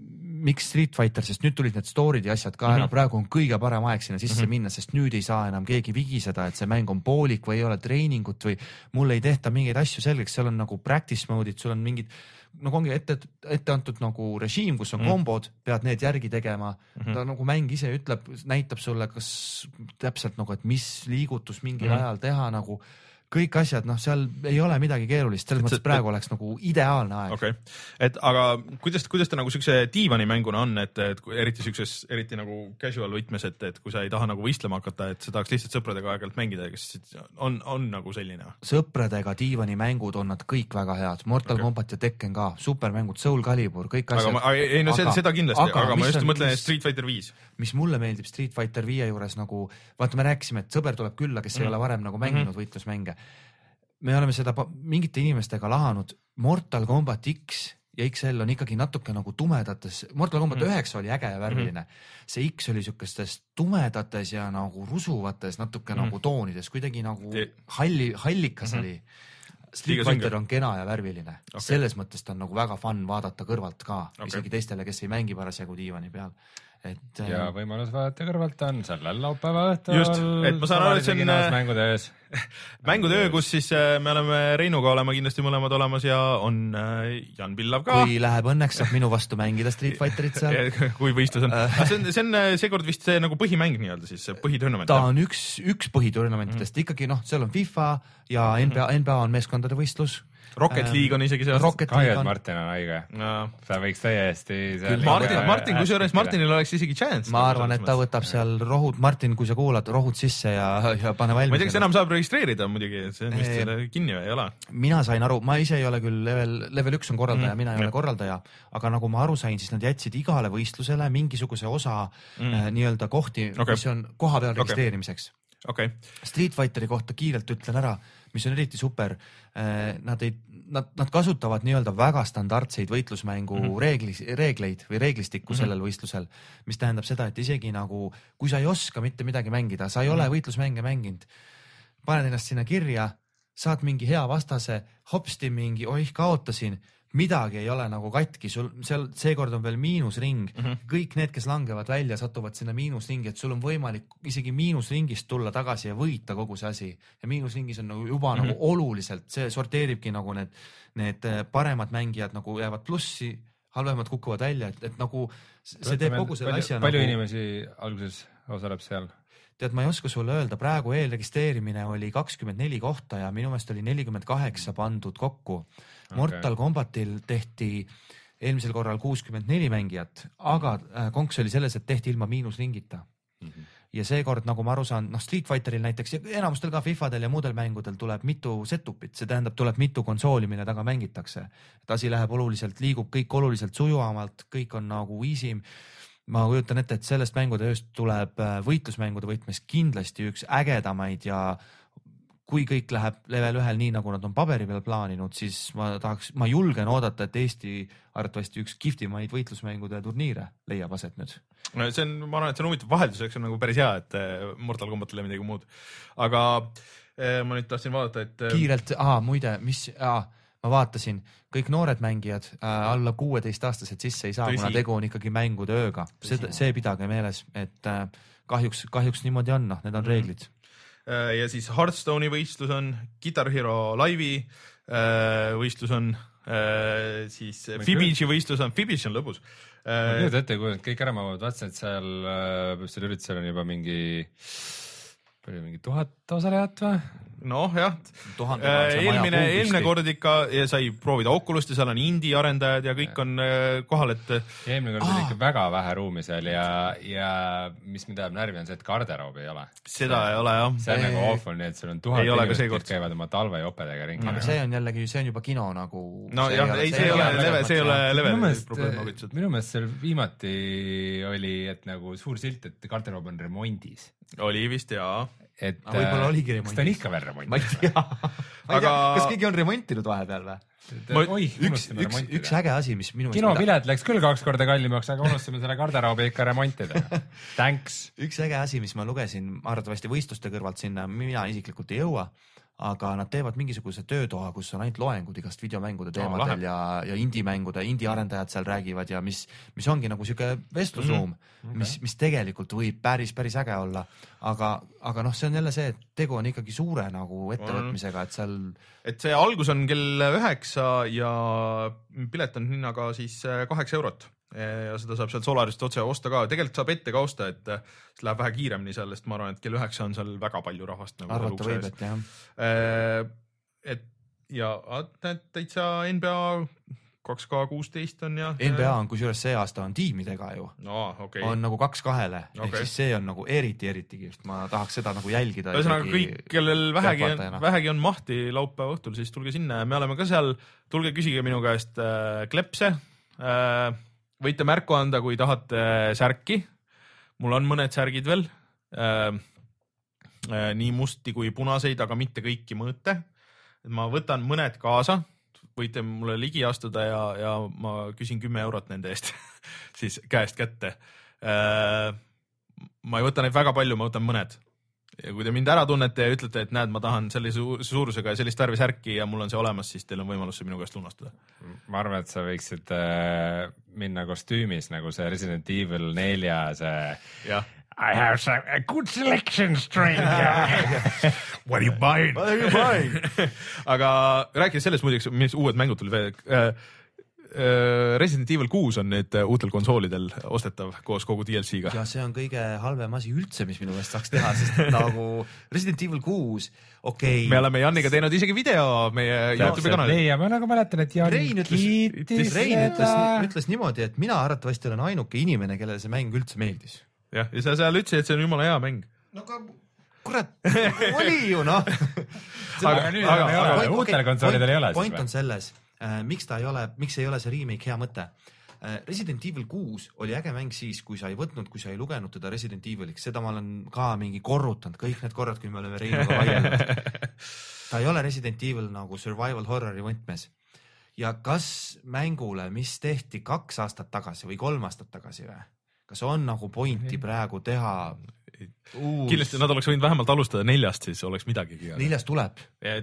Speaker 4: miks Street Fighter, sest nüüd tulid need story'd ja asjad ka ära mm, -hmm. praegu on kõige parem aeg sinna sisse mm -hmm. minna, sest nüüd ei saa enam keegi vigiseda, et see mäng on poolik või ei ole treeningut või mul ei tehta mingeid asju selgeks, seal on nagu practice mode'id, sul on mingid nagu ongi ette, ette antud nagu režiim, kus on mm. kombod, pead need järgi tegema mm. -hmm. ta nagu mäng ise ütleb, näitab sulle, kas täpselt nagu, et mis liigutus mingil mm. -hmm. ajal teha nagu kõik asjad, noh, seal ei ole midagi keerulist, selles
Speaker 2: Et
Speaker 4: mõttes praegu oleks nagu ideaalne aeg
Speaker 2: okei okay., et aga kuidas, kuidas ta nagu siukse diivanimänguna on, et, et kui eriti siukses, eriti nagu casual võtmes, et, et kui sa ei taha nagu võistlema hakata, et sa tahaks lihtsalt sõpradega aeg-ajalt mängida, kas on, on nagu selline?
Speaker 4: sõpradega diivanimängud on nad kõik väga head, Mortal okay. Combat ja Tekken ka, supermängud, Soul Calibur, kõik asjad
Speaker 2: ei no seda, seda kindlasti, aga, aga ma just
Speaker 4: on-
Speaker 2: mõtlen
Speaker 4: mis-
Speaker 2: Street Fighter viis.
Speaker 4: mis mulle meeldib Street Fighter viie juures nagu, vaata, me rääkisime, et sõber tuleb külla, kes mm. ei
Speaker 2: Mhm.
Speaker 4: ole varem nagu mänginud mm -hmm. võitlusmänge. Me oleme seda mingite inimestega lahanud, Mortal Combat X ja XL on ikkagi natuke nagu tumedates, Mortal Combat
Speaker 2: Mhm.
Speaker 4: üheksa mm. oli äge ja värviline mm. -hmm. see X oli siukestes tumedates ja nagu rusuvates natuke mm.
Speaker 2: Mhm.
Speaker 4: nagu toonides, kuidagi nagu halli, hallikas mm. -hmm. oli. Street Fighter on kena ja värviline okay., selles mõttes ta on nagu väga fun vaadata kõrvalt ka okay., isegi teistele, kes ei mängi parasjagu diivani peal, et.
Speaker 3: ja võimalus vaadata kõrvalt on sellel laupäeva õhtul.
Speaker 2: Just, et ma saan aru, et see on, äh,
Speaker 3: mängude ees. [laughs]
Speaker 2: mängude öö, kus siis äh, me oleme Reinuga olema kindlasti mõlemad olemas ja on äh, Jan Pillav ka.
Speaker 4: kui läheb õnneks, saab minu vastu mängida Street Fighterit seal. [laughs]
Speaker 2: kui võistlus on,
Speaker 4: Äh.
Speaker 2: see on, see on äh, seekord vist see nagu põhimäng nii-öelda siis, põhitournament.
Speaker 4: ta on üks, üks põhitournamentidest mm. ikkagi noh, seal on FIFA ja NBA, NBA on meeskondade võistlus.
Speaker 2: Rocket League on isegi.
Speaker 4: Rocket
Speaker 3: kahju, et
Speaker 4: on,
Speaker 3: Martin on haige.
Speaker 2: no..
Speaker 3: sa võiks täiesti.
Speaker 2: Martin, Martin, kusjuures Martinil oleks isegi chance.
Speaker 4: ma arvan, et ta võtab seal rohud, Martin, kui sa kuulad, rohud sisse ja, ja pane valmis.
Speaker 2: ma ei tea, kas enam saab registreerida muidugi, see on vist selle kinni või ei ole?
Speaker 4: mina sain aru, ma ise ei ole küll level, level üks on korraldaja mm,, mina ei ole korraldaja, aga nagu ma aru sain, siis nad jätsid igale võistlusele mingisuguse osa
Speaker 2: Mm.
Speaker 4: äh, nii-öelda kohti okay., mis on koha peal
Speaker 2: Okei.
Speaker 4: registreerimiseks
Speaker 2: okei,
Speaker 4: Street Fighteri kohta kiirelt ütlen ära, mis on eriti super. Nad ei, nad, nad kasutavad nii-öelda väga standardseid võitlusmängu mm. -hmm. reeglis, reegleid või reeglistikku mm. -hmm. sellel võistlusel, mis tähendab seda, et isegi nagu, kui sa ei oska mitte midagi mängida, sa ei ole
Speaker 2: Mhm.
Speaker 4: võitlusmänge mänginud, paned ennast sinna kirja, saad mingi hea vastase, hopsti mingi, oih, kaotasin, midagi ei ole nagu katki, sul seal seekord on veel miinusring mm,
Speaker 2: Mhm.
Speaker 4: -hmm. kõik need, kes langevad välja, satuvad sinna miinusringi, et sul on võimalik isegi miinusringist tulla tagasi ja võita kogu see asi ja miinusringis on nagu juba mm -hmm.
Speaker 2: Mhm.
Speaker 4: nagu oluliselt, see sorteeribki nagu need, need äh, paremad mängijad nagu jäävad plussi, halvemad kukuvad välja, et, et nagu see teeb kogu selle
Speaker 3: palju,
Speaker 4: asja
Speaker 3: palju
Speaker 4: nagu
Speaker 3: inimesi alguses osaleb seal?
Speaker 4: tead, ma ei oska sulle öelda, praegu eelregistreerimine oli kakskümmend neli kohta ja minu meelest oli nelikümmend kaheksa pandud kokku okay.. Mortal Combatil tehti eelmisel korral kuuskümmend neli mängijat, aga äh, konks oli selles, et tehti ilma miinusringita. ja seekord, nagu ma aru saan, noh, Street Fighteril näiteks ja enamustel ka Fifadel ja muudel mängudel tuleb mitu setup'it, see tähendab, tuleb mitu konsooli, mille taga mängitakse. et asi läheb oluliselt, liigub kõik oluliselt sujuvamalt, kõik on nagu easy m ma kujutan ette, et sellest mängude ööst tuleb äh, võitlusmängude võtmes kindlasti üks ägedamaid ja kui kõik läheb level ühel nii, nagu nad on paberi peal plaaninud, siis ma tahaks, ma julgen oodata, et Eesti arvatavasti üks kihvtimaid võitlusmängude turniire leiab aset nüüd.
Speaker 2: see on, ma arvan, et see on huvitav vahelduseks on nagu päris hea, et äh, Mortal Combatil ja midagi muud. aga äh, ma nüüd tahtsin vaadata, et
Speaker 4: kiirelt, muide, mis, ma vaatasin, kõik noored mängijad äh, alla kuueteistaastased sisse ei saa, kuna tegu on ikkagi mängude ööga, see, see pidage meeles, et äh, kahjuks, kahjuks niimoodi on, noh, need on
Speaker 2: Mhm.
Speaker 4: reeglid.
Speaker 2: äh, ja siis Hearthstone'i võistlus on, Guitar Hero Live'i äh, võistlus on äh,, siis
Speaker 3: ei
Speaker 2: Fibitsi võistlus on, Fibitsi on lõbus
Speaker 3: ma
Speaker 2: äh,.
Speaker 3: kujutan ette, kui nad kõik ära mahuvad, vaatasin, et seal äh, seal üritusel on juba mingi, palju mingi tuhat osalejat või?
Speaker 2: noh, jah,
Speaker 4: tuhande
Speaker 2: eelmine, eelmine kord ikka ja sai proovida Oculus't ja seal on indie arendajad ja kõik on äh, kohal, et
Speaker 3: eelmine kord oli ikka väga vähe ruumi seal ja, ja mis mind ajab närvi, on see, et garderoobi ei ole.
Speaker 2: seda ei ole jah.
Speaker 3: see on nagu awful, nii et sul on tuhat
Speaker 2: Ei ole ka
Speaker 3: inimest, kes käivad oma talvejopedega ringi.
Speaker 4: aga see on jällegi, see on juba kino nagu.
Speaker 2: nojah, ei, see ei ole level, see ei ole level probleem absoluutselt.
Speaker 3: minu meelest seal viimati oli, et nagu suur silt, et garderoob on remondis.
Speaker 2: oli vist jaa.
Speaker 3: Et
Speaker 4: Aga võib-olla oligi
Speaker 3: kas ta on
Speaker 4: remondis.
Speaker 3: ikka veel
Speaker 4: ma ei
Speaker 3: remondis?
Speaker 4: tea. ma ei tea
Speaker 2: Aga-,
Speaker 4: kas keegi on remontinud vahepeal või?
Speaker 2: Ma-
Speaker 3: oih,
Speaker 4: üks, üks, üks äge asi, mis minu
Speaker 3: kinopilet läks küll kaks korda kallimaks, aga unustasime selle garderoobi ikka remontida. Thanks. [laughs]
Speaker 4: üks äge asi, mis ma lugesin arvatavasti võistluste kõrvalt sinna, mina isiklikult ei jõua, aga nad teevad mingisuguse töötoa, kus on ainult loengud igast videomängude teemadel ja, ja indie-mängude, indie-arendajad seal räägivad ja mis, mis ongi nagu sihuke vestlusruum mm. -hmm. mis, mis tegelikult võib päris, päris äge olla. aga, aga noh, see on jälle see, et tegu on ikkagi suure nagu ettevõtmisega, et seal
Speaker 2: et see algus on kell üheksa ja pilet on hinnaga siis äh, kaheksa eurot ja seda saab sealt Solarist otse osta ka, tegelikult saab ette ka osta, et äh, see läheb vähe kiiremini seal, sest ma arvan, et kell üheksa on seal väga palju rahvast nagu.
Speaker 4: arvata võib, et jah.
Speaker 2: et ja et täitsa NBA kaks K kuusteist on ja.
Speaker 4: NBA on kusjuures see aasta on tiimidega ju,
Speaker 2: no okei
Speaker 4: on
Speaker 2: okay.,
Speaker 4: nagu kaks kahele okay., ehk siis see on nagu eriti, eriti kihvt, ma tahaks seda nagu jälgida.
Speaker 2: ühesõnaga kõik, kellel vähegi vähegi on mahti laupäeva õhtul, siis tulge sinna ja me oleme ka seal, tulge küsige minu käest äh, klepse äh,. Võite märku anda, kui tahate särki. mul on mõned särgid veel äh,. Äh, nii musti kui punaseid, aga mitte kõiki mõõte. ma võtan mõned kaasa, võite mulle ligi astuda ja, ja ma küsin kümme eurot nende eest [laughs] siis käest kätte äh,. ma ei võta neid väga palju, ma võtan mõned ja kui te mind ära tunnete ja ütlete, et näed, ma tahan sellise su- suurusega ja sellist värvi särki ja mul on see olemas, siis teil on võimalus see minu käest lunastada.
Speaker 3: ma arvan, et sa võiksid äh, minna kostüümis nagu see Resident Evil nelja see. I have some a good selection stranger. [laughs]
Speaker 2: What are you buying? What are you buying? [laughs] aga rääkides sellest muideks, mis uued mängud tulid veel äh,. Resident Evil kuus on nüüd äh, uutel konsoolidel ostetav koos kogu DLC-ga.
Speaker 4: ja see on kõige halvem asi üldse, mis minu meelest saaks teha, sest et nagu Resident Evil kuus, okei
Speaker 2: me oleme Janiga teinud isegi video meie Youtube'i kanalil.
Speaker 3: ja ma nagu mäletan, et Jan
Speaker 4: Rein ütles-
Speaker 3: kiitis seda.,
Speaker 4: ütles niimoodi, et mina arvatavasti olen ainuke inimene, kellele see mäng üldse meeldis.
Speaker 2: jah, ja sa seal ütlesid, et see on jumala hea mäng.
Speaker 4: no aga kurat, oli ju noh.
Speaker 3: aga nüüd enam ei ole, uutel konsoolidel ei ole siis
Speaker 4: point on
Speaker 3: või?
Speaker 4: selles äh,, miks ta ei ole, miks ei ole see remake hea mõte? Äh, Resident Evil kuus oli äge mäng siis, kui sa ei võtnud, kui sa ei lugenud teda Resident Eviliks, seda ma olen ka mingi korrutanud. Kõik need korrad, kui me oleme Reinuga vaielnud. [laughs] ta ei ole Resident Evil nagu survival horror'i võtmes. ja kas mängule, mis tehti kaks aastat tagasi või kolm aastat tagasi või, kas on nagu pointi praegu teha uus
Speaker 2: kindlasti nad oleks võinud vähemalt alustada neljast, siis oleks midagigi.
Speaker 4: neljas tuleb.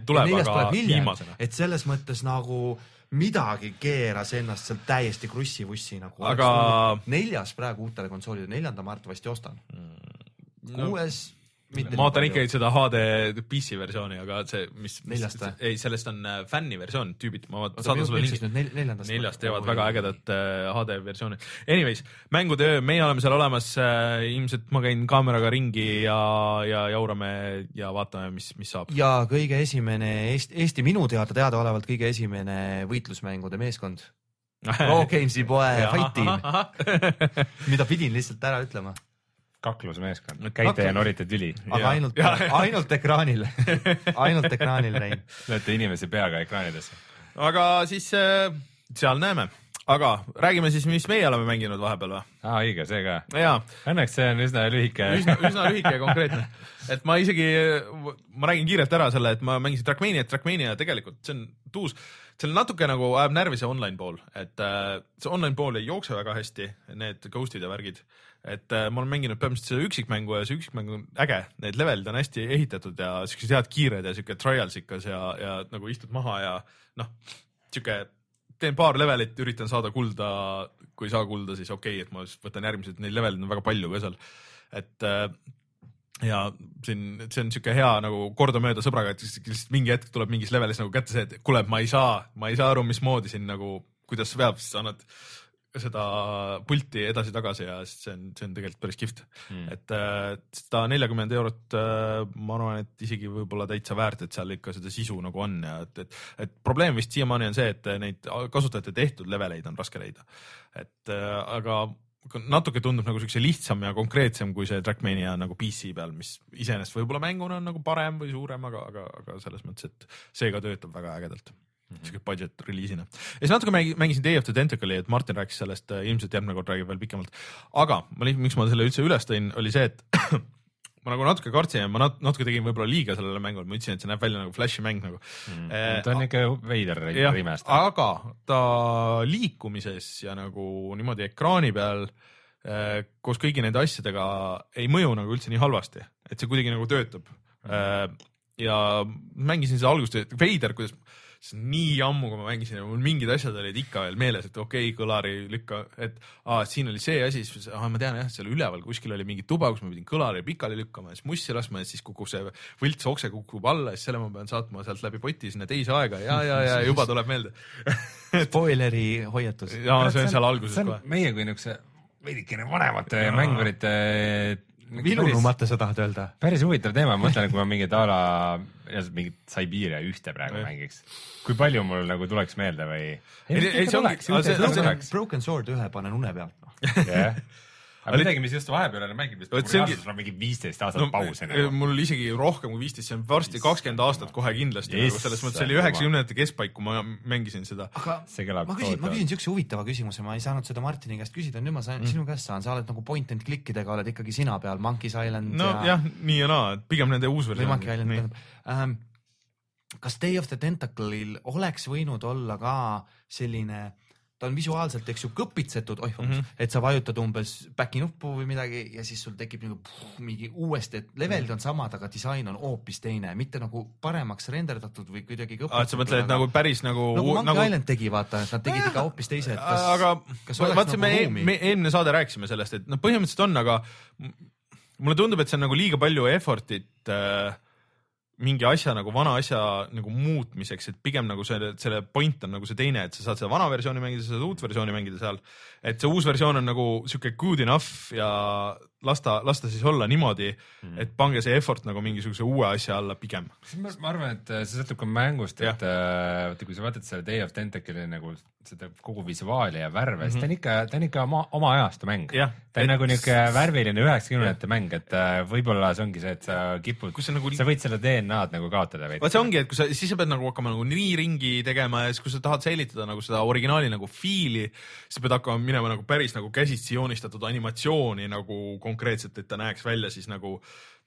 Speaker 2: tuleb, aga
Speaker 4: tuleb
Speaker 2: viimasena,
Speaker 4: et selles mõttes nagu midagi keeras ennast sealt täiesti krussi-vussi nagu.
Speaker 2: Aga-
Speaker 4: neljas praegu uutele konsoolidele, neljanda ma arvatavasti ostan. kuues mitte
Speaker 2: ma ootan ikkagi seda HD PC versiooni, aga see, mis,
Speaker 4: või?
Speaker 2: ei, sellest on äh, fänni versioon, tüübid, ma saadan sulle lingi.
Speaker 4: neljandast?
Speaker 2: neljast teevad väga ägedat äh, HD versiooni. Anyways, mängude öö, meie oleme seal olemas äh,, ilmselt ma käin kaameraga ringi ja, ja jaurame ja vaatame, mis, mis saab.
Speaker 4: ja kõige esimene Eesti, Eesti minu teada teadaolevalt kõige esimene võitlusmängude meeskond. Pro Games'i poe Fight Team, mida pidin lihtsalt ära ütlema,
Speaker 3: kaklusmeeskond, käite ja norite tüli,
Speaker 4: aga ainult ainult ekraanil, [laughs] ainult ekraanil Rein.
Speaker 3: lööte inimesi peaga ekraanidesse.
Speaker 2: aga siis äh, seal näeme, aga räägime siis, mis meie oleme mänginud vahepeal või?
Speaker 3: aa, õige, see ka. Õnneks see on üsna lühike.
Speaker 2: üsna, üsna [laughs] lühike ja konkreetne. et ma isegi, ma räägin kiirelt ära selle, et ma mängisin Trackmaniat, Trackmania tegelikult see on tuus, seal natuke nagu ajab närvi see online pool, et äh, see online pool ei jookse väga hästi, need ghost'id ja värgid. Et äh, ma olen mänginud põhimõtteliselt seda üksikmängu ja see üksikmäng on äge, need levelid on hästi ehitatud ja siuksed head kiired ja siuke trials ikas ja, ja nagu istud maha ja noh, siuke teen paar levelit, üritan saada kulda, kui ei saa kulda, siis okei okay,, et ma võtan järgmised, neid levelid on väga palju ka seal. et äh, ja siin, see on siuke hea nagu kordamööda sõbraga, et lihtsalt mingi hetk tuleb mingis levelis nagu kätte see, et kuule, ma ei saa, ma ei saa aru, mismoodi siin nagu, kuidas peab, siis annad seda pulti edasi-tagasi ja see on, see on tegelikult päris kihvt
Speaker 3: Mm.
Speaker 2: et äh, seda neljakümmend eurot äh, ma arvan, et isegi võib-olla täitsa väärt, et seal ikka seda sisu nagu on ja et, et, et probleem vist siiamaani on see, et neid kasutajate tehtud leveleid on raske leida. et äh, aga natuke tundub nagu siukse lihtsam ja konkreetsem kui see Trackmania nagu PC peal, mis iseenesest võib-olla mänguna on nagu parem või suurem, aga, aga, aga selles mõttes, et see ka töötab väga ägedalt siuke budget reliisina. ja siis natuke mängi- mängisin Day of the Tentacle'i, et Martin rääkis sellest, ilmselt järgmine kord räägib veel pikemalt. aga ma, miks ma selle üldse üles tõin, oli see, et [clears throat] ma nagu natuke kartsin ja ma nat- natuke tegin võib-olla liiga sellele mängule, ma ütlesin, et see näeb välja nagu Flashi mäng nagu
Speaker 3: Mm.
Speaker 2: Eh,
Speaker 3: ta on ikka veider rimest.
Speaker 2: aga ta liikumises ja nagu niimoodi ekraani peal äh, koos kõigi nende asjadega ei mõju nagu üldse nii halvasti, et see kuidagi nagu töötab äh,. ja mängisin seda algust, veider, kuidas see on nii ammu, kui ma mängisin ja mul mingid asjad olid ikka veel meeles, et okei okay,, kõlari lükka, et aa, et siin oli see asi, siis aa, ma tean jah, seal üleval kuskil oli mingi tuba, kus ma pidin kõlari pikali lükkama ja siis mussi laskma ja siis kukub see võlts okse kukub alla ja siis selle ma pean saatma sealt läbi poti sinna teise aega ja, ja, ja juba [laughs] tuleb meelde.
Speaker 4: spoileri hoiatus.
Speaker 2: ja see on seal alguses kohe.
Speaker 3: meie kui niisuguse veidikene vanemate mängurite nagu
Speaker 4: vilunumate sa tahad öelda?
Speaker 3: päris huvitav teema, ma mõtlen, kui ma mingit a la, mingit Siberia ühte praegu mängiks, kui palju mul nagu tuleks meelde või?
Speaker 2: Ei, ei, see ongi-
Speaker 4: Broken Sword ühe panen une pealt noh. [laughs]
Speaker 3: aga midagi, mis just vahepeal olen mänginud,
Speaker 2: Vot see ongi-
Speaker 3: on mingi viisteist aastat
Speaker 2: no
Speaker 3: pause
Speaker 2: eh, mul isegi rohkem kui viisteist, see on varsti kakskümmend aastat kohe kindlasti
Speaker 3: Yes,
Speaker 2: nagu selles mõttes, oli üheksakümnendate keskpaik, kui ma mängisin seda.
Speaker 4: aga ma küsin, ma küsin siukse huvitava küsimuse, ma ei saanud seda Martini käest küsida, nüüd ma saan mm. sinu käest saan, sa oled nagu point and click idega oled ikkagi sina peal, Monkey's Island ja
Speaker 2: nojah, nii ja naa, et pigem nende uus
Speaker 4: või Monkey Island
Speaker 2: versioon.
Speaker 4: tähendab ähm,. kas Day of the Tentacle'il oleks võinud olla ka selline, ta on visuaalselt, eks ju, kõpitsetud, oih mm, -hmm. et sa vajutad umbes back'i nuppu või midagi ja siis sul tekib nagu puh, mingi uuesti, et levelid on samad, aga disain on hoopis teine, mitte nagu paremaks renderdatud või kuidagi kõpitsetud.
Speaker 2: aa, et sa mõtled, et nagu päris nagu
Speaker 4: nagu Monkey
Speaker 2: nagu.
Speaker 4: Island tegi, vaata, et nad tegid ikka hoopis teise, et kas,
Speaker 2: aga
Speaker 4: kas oleks
Speaker 2: vaata,
Speaker 4: nagu
Speaker 2: me,
Speaker 4: ruumi?
Speaker 2: me eelmine saade rääkisime sellest, et noh, põhimõtteliselt on, aga mulle tundub, et see on nagu liiga palju effort'it äh, mingi asja nagu vana asja nagu muutmiseks, et pigem nagu selle, selle point on nagu see teine, et sa saad seda vana versiooni mängida, sa saad uut versiooni mängida seal. et see uus versioon on nagu sihuke good enough ja las ta, las ta siis olla niimoodi mm., et pange see effort nagu mingisuguse uue asja alla pigem.
Speaker 3: ma arvan, et äh, see sõltub ka mängust, et äh, vaata, kui sa vaatad selle Day of Tentacle'i nagu seda kogu visuaali ja värve mm, -hmm. siis ta on ikka, ta on ikka oma, oma ajastu mäng. Ta on
Speaker 2: et-
Speaker 3: nagu niisugune värviline üheksakümnendate mäng, et äh, võib-olla see ongi see, et sa kipud,
Speaker 2: nagu-
Speaker 3: sa võid selle DNA-d nagu kaotada veidi.
Speaker 2: vot see ongi, et kui sa, siis sa pead nagu hakkama nagu nii ringi tegema ja siis, kui sa tahad säilitada nagu seda originaali nagu fiili, siis pead hakkama minema nagu päris nagu käsitsi joonistatud animatsiooni nagu konkreetselt, et ta näeks välja siis nagu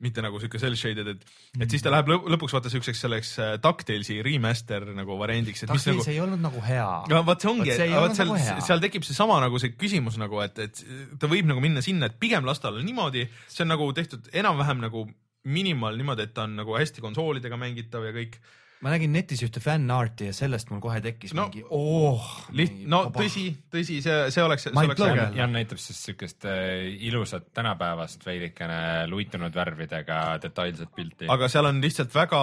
Speaker 2: mitte nagu sihuke cel shaded, et, et siis ta läheb lõp- lõpuks vaata siukseks selleks äh, DuckTalesi remaster nagu variandiks,
Speaker 4: Dark
Speaker 2: nagu
Speaker 4: ei olnud nagu hea.
Speaker 2: no vot see ongi,
Speaker 4: Vot olnud
Speaker 2: seal
Speaker 4: nagu hea.,
Speaker 2: seal tekib seesama nagu see küsimus nagu, et, et ta võib nagu minna sinna, et pigem las ta olla niimoodi, see on nagu tehtud enam-vähem nagu minimal niimoodi, et ta on nagu hästi konsoolidega mängitav ja kõik.
Speaker 4: Ma nägin netis ühte fännarti ja sellest mul kohe tekkis
Speaker 2: No,
Speaker 4: mingi oh.
Speaker 2: liht-, no tõsi, tõsi, see, see oleks, see.
Speaker 3: Jan näitab siis siukest äh, ilusat tänapäevast veidikene luitunud värvidega detailset pilti.
Speaker 2: aga seal on lihtsalt väga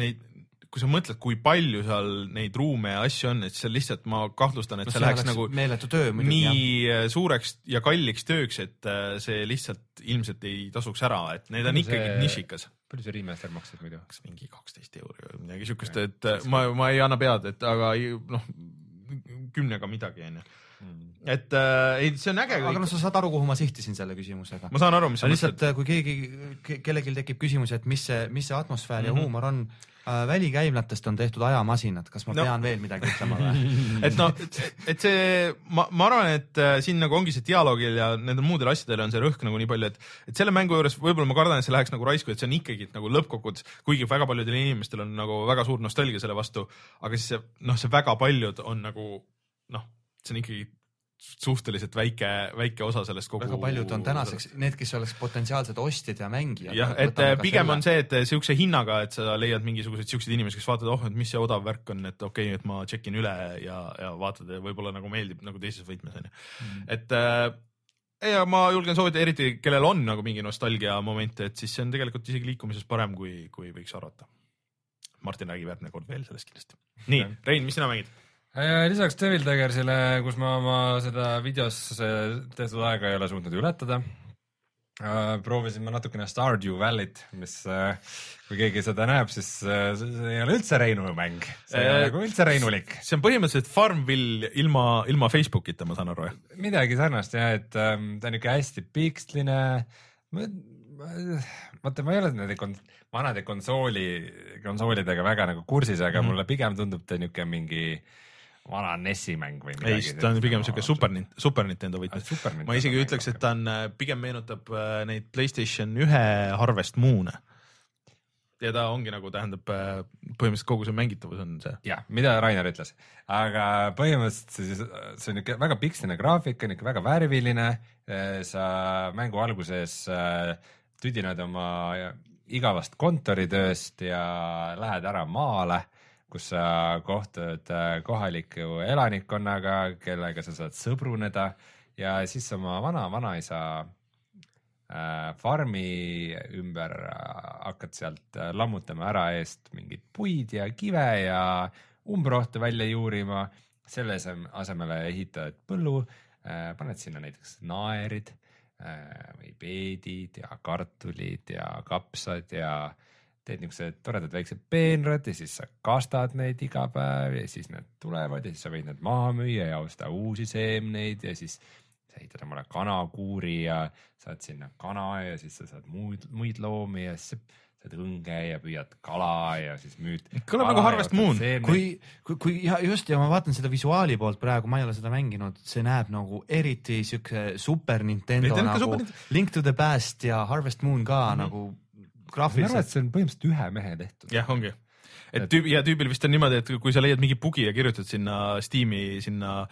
Speaker 2: neid, kui sa mõtled, kui palju seal neid ruume ja asju on, et seal lihtsalt ma kahtlustan, et
Speaker 4: No
Speaker 2: see
Speaker 4: see
Speaker 2: läheks
Speaker 4: oleks
Speaker 2: nagu
Speaker 4: meeletu töö muidugi,
Speaker 2: nii äh, suureks ja kalliks tööks, et äh, see lihtsalt ilmselt ei tasuks ära, et need on
Speaker 3: Palju
Speaker 2: ikkagi
Speaker 3: see-
Speaker 2: nišikas.
Speaker 3: Palju see remaster maksis muidu?
Speaker 2: kas mingi kaksteist euri või midagi siukest, et äh, ma, ma ei anna pead, et aga ei- noh, kümnega midagi onju. et äh, ei, see on äge
Speaker 4: aga no
Speaker 2: kõik.
Speaker 4: sa saad aru, kuhu ma sihtisin selle küsimusega.
Speaker 2: ma saan aru, mis sa mõtled
Speaker 4: lihtsalt, kui keegi, kellelgi tekib küsimus, et mis see, mis see atmosfäär mm -hmm. ja huumor on äh,, välikäimlatest on tehtud ajamasinad, kas ma
Speaker 2: No.
Speaker 4: no. pean veel midagi ütlema või? [laughs]
Speaker 2: et noh, et see, ma, ma arvan, et äh, siin nagu ongi see dialoogil ja nendel muudel asjadel on see rõhk nagu nii palju, et, et selle mängu juures võib-olla ma kardan, et see läheks nagu raisku, et see on ikkagi nagu lõppkokkuvõttes, kuigi väga paljudel inimestel on nagu väga suur nostalgia selle vastu, aga siis see noh, see väga paljud on nagu noh, see on ikkagi suhteliselt väike, väike osa sellest kogu.
Speaker 4: väga paljud on tänaseks need, kes oleks potentsiaalsed ostjad ja mängijad.
Speaker 2: jah, et äh, pigem on see, et siukse hinnaga, et sa leiad mingisuguseid siukseid inimesi, kes vaatavad, oh, et mis see odav värk on, et okei okay,, et ma check in üle ja, ja vaatad ja võib-olla nagu meeldib nagu teises võtmes onju mm.. et äh, ja ma julgen soovitada, eriti kellel on nagu mingi nostalgia momente, et siis see on tegelikult isegi liikumises parem, kui, kui võiks arvata. Martin räägib järgmine kord veel sellest kindlasti. nii, Rein, mis sina mängid?
Speaker 3: Äh, lisaks Devil Daggersile, kus ma oma seda videos äh, tehtud aega ei ole suutnud ületada, proovisin ma natukene Stardew Valley't, mis äh, kui keegi seda näeb, siis äh, see ei ole üldse Reinu mäng, see ei ole
Speaker 2: Äh,
Speaker 3: nagu üldse Reinulik.
Speaker 2: see on põhimõtteliselt Farmville ilma, ilma Facebookita, ma saan aru, jah?
Speaker 3: midagi sarnast jah, et ähm, ta on niisugune hästi piksline. vaata, ma ei ole nende kon-, vanade konsooli, konsoolidega väga nagu kursis, aga mm -hmm. mulle pigem tundub ta niisugune mingi vana NES-i mäng või
Speaker 2: ei,
Speaker 3: midagi.
Speaker 2: ta on pigem siuke super, super Nintendo
Speaker 3: Ah,
Speaker 2: võtmes.
Speaker 3: Super
Speaker 2: ma isegi ütleks, et ta on, pigem meenutab äh, neid Playstation ühe Harvest Moon'e. ja ta ongi nagu tähendab, põhimõtteliselt kogu see mängitavus on see.
Speaker 3: jah, mida Rainer ütles, aga põhimõtteliselt see, see on niuke väga piksline graafika, niuke väga värviline. sa mängu alguses äh, tüdined oma igavast kontoritööst ja lähed ära maale, kus sa kohtud äh, kohaliku elanikkonnaga, kellega sa saad sõbruneda ja siis oma vana-vanaisa äh, farmi ümber äh, hakkad sealt äh, lammutama ära eest mingeid puid ja kive ja umbrohte välja juurima. selle asem- asemele ehitad põllu, paned sinna näiteks naerid äh, või peedid ja kartulid ja kapsad ja teed niisugused toredad väiksed peenrad ja siis sa kastad neid iga päev ja siis need tulevad ja siis sa võid need maha müüa ja osta uusi seemneid ja siis sa ehitad omale kanakuuri ja saad sinna kana ja siis sa saad muid, muid loomi ja siis sa saad õnge ja püüad kala ja siis müüd.
Speaker 2: Kõlab nagu Harvest Moon.
Speaker 4: kui, kui, kui ja just ja ma vaatan seda visuaali poolt praegu, ma ei ole seda mänginud, see näeb nagu eriti siuke Super Nintendo
Speaker 2: Nintendo
Speaker 4: nagu
Speaker 2: Super Nintendo.
Speaker 4: Link to the Past ja Harvest Moon ka mm -hmm. nagu
Speaker 3: ma arvan, et
Speaker 4: graafiliselt.
Speaker 3: see on põhimõtteliselt ühe mehe tehtud.
Speaker 2: jah, ongi. et tüüp ja tüübil vist on niimoodi, et kui sa leiad mingi bugi ja kirjutad sinna Steam'i sinna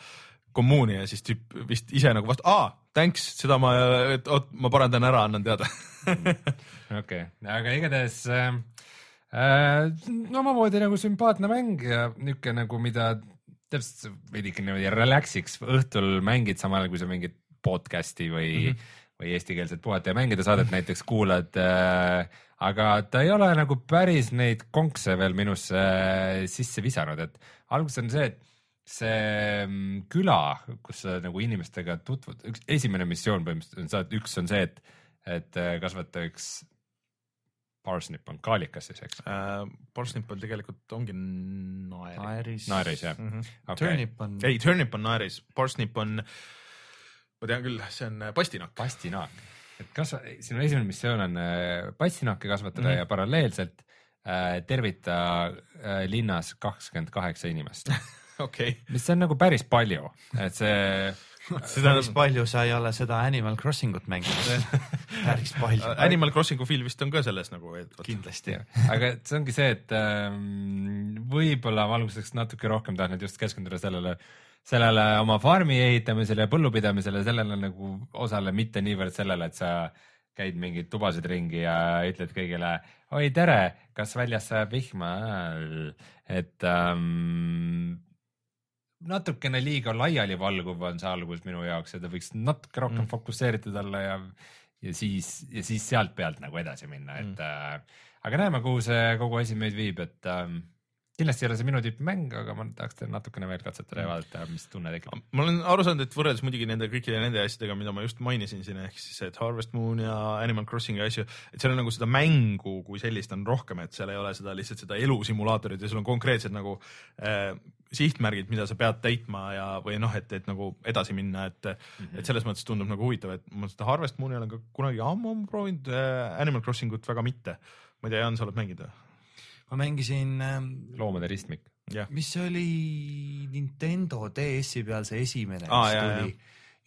Speaker 2: kommuuni ja siis tüüp vist ise nagu vastu, aa, thanks, seda ma, oot, ma parandan ära, annan teada. [laughs]
Speaker 3: okei, aga igatahes äh, äh, omamoodi nagu sümpaatne mäng ja niuke nagu, mida täpselt veidike niimoodi relax'iks õhtul mängid, samal ajal kui sa mingid podcast'i või mm, -hmm. Või eestikeelset puhata ja mängida saadet näiteks kuulad äh,. aga ta ei ole nagu päris neid konkse veel minusse äh, sisse visanud, et alguses on see, et see mm, küla, kus sa nagu inimestega tutvud, üks esimene missioon põhimõtteliselt on see, et üks on see, et, et äh, kasvata üks parsnip on kaalikas siis, eks?
Speaker 2: Parsnip on tegelikult ongi naer.
Speaker 4: naeris.
Speaker 3: naeris jah
Speaker 2: Mhm.
Speaker 3: okay.?
Speaker 4: Turnip on.
Speaker 2: ei, turnip on naeris, parsnip on, ma tean küll, see on pastinakk.
Speaker 3: pastinaak, et kas sinu esimene missioon on äh, pastinaake kasvatada mm. -hmm. ja paralleelselt äh, tervita äh, linnas kakskümmend kaheksa inimest, [laughs]
Speaker 2: okei,
Speaker 3: mis on nagu päris palju, et see [laughs]
Speaker 2: see
Speaker 4: päris
Speaker 2: tähendab,
Speaker 4: palju sa ei ole seda Animal Crossing ut mänginud. [laughs] päris palju.
Speaker 2: Animal Crossingu feel vist on ka selles nagu.
Speaker 4: kindlasti.
Speaker 3: aga see ongi see, et ähm, võib-olla ma alguseks natuke rohkem tahtnud just keskenduda sellele, sellele oma farmi ehitamisele ja põllupidamisele, sellele nagu osale, mitte niivõrd sellele, et sa käid mingeid tubasid ringi ja ütled kõigile oi tere, kas väljas sajab vihma? et ähm, natukene liiga laialivalguv on see algus minu jaoks ja ta võiks natuke rohkem mm. fokusseeritud olla ja, ja siis, ja siis sealt pealt nagu edasi minna, et mm. äh, aga näeme, kuhu see kogu asi meid viib, et ähm, kindlasti ei ole see minu tüüpi mäng, aga ma tahaks teha natukene veel katsetada ja vaadata, mis tunne tekib.
Speaker 2: ma olen aru saanud, et võrreldes muidugi nende kõikide nende asjadega, mida ma just mainisin siin, ehk siis et Harvest Moon ja Animal Crossing ja asju, et seal on nagu seda mängu kui sellist on rohkem, et seal ei ole seda lihtsalt seda elusimulaatorit ja sul on konkreetsed nagu äh, sihtmärgid, mida sa pead täitma ja, või noh, et, et nagu edasi minna, et mm, -hmm. et selles mõttes tundub nagu huvitav, et ma seda Harvest Mooni olen ka kunagi ammu proovinud äh,, Animal Crossingut väga mitte. ma ei tea, Jaan, sa oled mänginud või?
Speaker 4: Ma mängisin,
Speaker 3: loomade ristmik.
Speaker 2: jah,
Speaker 4: mis see oli Nintendo DS-i peal see esimene, mis
Speaker 2: Aa, jaa,
Speaker 4: tuli.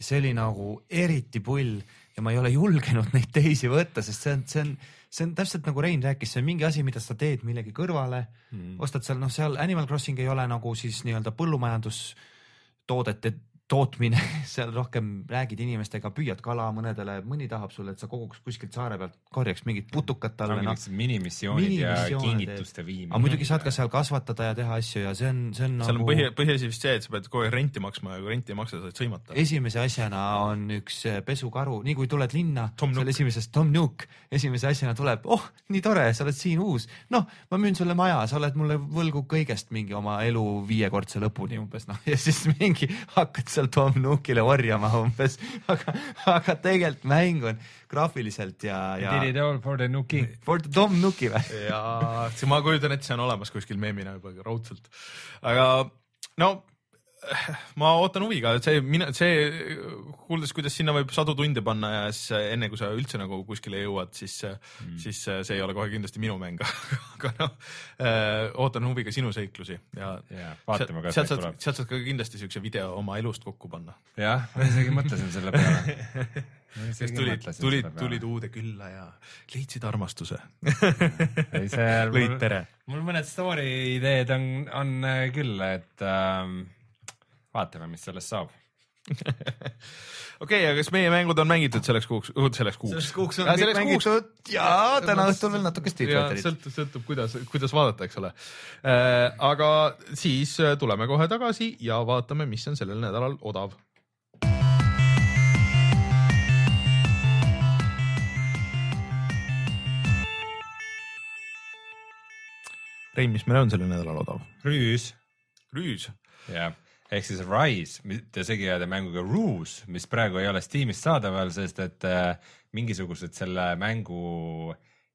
Speaker 4: see oli nagu eriti pull ja ma ei ole julgenud neid teisi võtta, sest see on, see on, see on täpselt nagu Rein rääkis, see on mingi asi, mida sa teed millegi kõrvale mm., ostad seal, noh, seal Animal Crossing ei ole nagu siis nii-öelda põllumajandustoodete tootmine, [laughs] seal rohkem räägid inimestega, püüad kala mõnedele, mõni tahab sulle, et sa koguks kuskilt saare pealt, korjaks mingit putukat talle, noh.
Speaker 3: minimissioonid ja
Speaker 4: Minimissioone
Speaker 3: kingituste viimine.
Speaker 4: aga muidugi saad ka seal kasvatada ja teha asju ja see on, see on
Speaker 2: seal on
Speaker 4: nagu
Speaker 2: põhi, põhiasi vist see, et sa pead kogu aeg renti maksma ja kui renti ei maksa, saad sõimata.
Speaker 4: esimese asjana on üks eh, pesukaru, nii kui tuled linna,
Speaker 2: Tom
Speaker 4: seal
Speaker 2: Nook.
Speaker 4: esimeses Tom Nook, esimese asjana tuleb, oh, nii tore, sa oled siin uus, noh, ma müün sulle maja, sa oled mulle võlgu kõigest mingi oma elu viiekordse lõpuni umbes noh, [laughs] ja siis mingi hakkad seal Tom Nookile orjama umbes, aga, aga tegelikult mäng on graafiliselt ja, ja
Speaker 3: Did it all for the Nuki.
Speaker 4: for the Tom Nooki või?
Speaker 2: ja see, ma kujutan ette, see on olemas kuskil meemina juba raudselt. aga no ma ootan huviga, et see, mina, see, kuuldes, kuidas sinna võib sadu tunde panna ja siis äh, enne kui sa üldse nagu kuskile jõuad, siis mm., siis äh, see ei ole kohe kindlasti minu mäng [laughs] aga noh, ootan huviga sinu seiklusi ja
Speaker 3: yeah, vaatame, kas
Speaker 2: sealt saad, sealt saad ka kindlasti siukse video oma elust kokku panna.
Speaker 3: jah, ma isegi mõtlesin selle peale [laughs]
Speaker 2: kes tulid, tulid, tulid uude külla ja leidsid armastuse [laughs]
Speaker 3: lõid pere. mul mõned story ideed on, on küll, et ähm, vaatame, mis sellest saab [laughs]
Speaker 2: okei okay,, aga kas meie mängud on mängitud selleks kuuks, selleks kuuks?
Speaker 4: selleks kuuks on kõik mängitud ja täna õhtul veel natuke Street Fighterit.
Speaker 2: sõltub, sõltub, kuidas, kuidas vaadata, eks ole äh,. aga siis äh, tuleme kohe tagasi ja vaatame, mis on sellel nädalal odav Rein, mis meil on sellel nädalal odav?
Speaker 3: rüüs.
Speaker 2: rüüs?
Speaker 3: jah, ehk siis Rise, mitte segi ajada mänguga Ruse, mis praegu ei ole Steamis saadaval, sest et äh, mingisugused selle mängu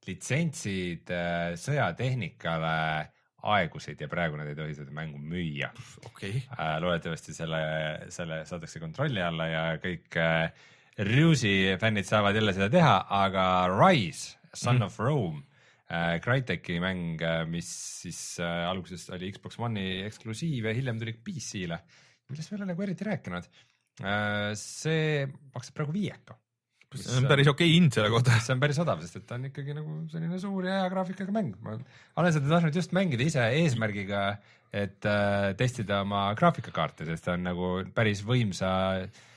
Speaker 3: litsentsid äh, sõjatehnikale aegusid ja praegu nad ei tohi seda mängu müüa
Speaker 2: okay..
Speaker 3: Äh, loodetavasti selle, selle saadakse kontrolli alla ja kõik äh, Ruse'i fännid saavad jälle seda teha, aga Rise, Son mm. of Rome äh, Crytek'i mäng, äh, mis siis äh, alguses oli Xbox One'i eksklusiiv ja hiljem tuli PC-le, millest me ei ole nagu eriti rääkinud äh,. see maksab praegu viieka.
Speaker 2: see on päris okei okay hind selle kohta.
Speaker 3: see on päris odav, sest et ta on ikkagi nagu selline suur ja hea graafikaga mäng. ma olen seda tahtnud just mängida ise eesmärgiga, et äh, testida oma graafikakaarte, sest ta on nagu päris võimsa äh, Äh,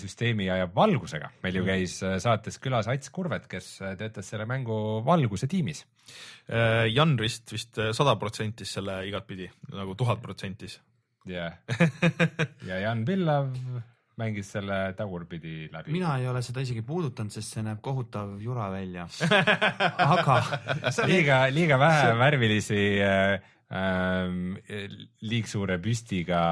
Speaker 3: süsteemi ajab valgusega. meil ju mm. käis äh, saates külas Ats Kurvet, kes äh, töötas selle mängu valguse tiimis.
Speaker 2: Jan vist, vist sada protsentis selle igatpidi, nagu tuhat protsentis.
Speaker 3: jah, [laughs] ja Jan Pillav mängis selle tagurpidi läbi.
Speaker 4: mina ei ole seda isegi puudutanud, sest see näeb kohutav jura välja [laughs] aga
Speaker 3: liiga, liiga vähe värvilisi äh, ähm, liigsuure püstiga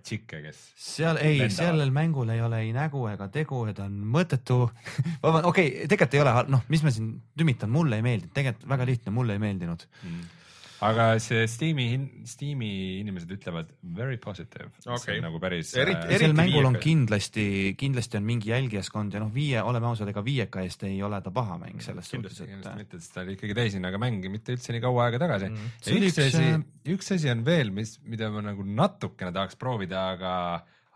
Speaker 3: tšikke, kes.
Speaker 4: seal ei, sellel mängul ei ole ei nägu ega tegu ja ta on mõttetu. [laughs] Okei okay,, tegelikult ei ole, noh, mis ma siin tümitan, mulle ei meeldinud, tegelikult väga lihtne, mulle ei meeldinud. Mm
Speaker 3: aga see Steam'i, Steam'i inimesed ütlevad very positive
Speaker 2: okay.,
Speaker 3: nagu päris.
Speaker 4: sel mängul on kindlasti, kindlasti on mingi jälgijaskond ja noh, viie, oleme ausad, ega viieka eest ei ole ta paha mäng selles
Speaker 3: suhtes, et. kindlasti mitte, sest ta oli ikkagi täishinnaga mäng ja mitte üldse nii kaua aega tagasi mm.. üks asi, äh, üks asi on veel, mis, mida ma nagu natukene tahaks proovida, aga,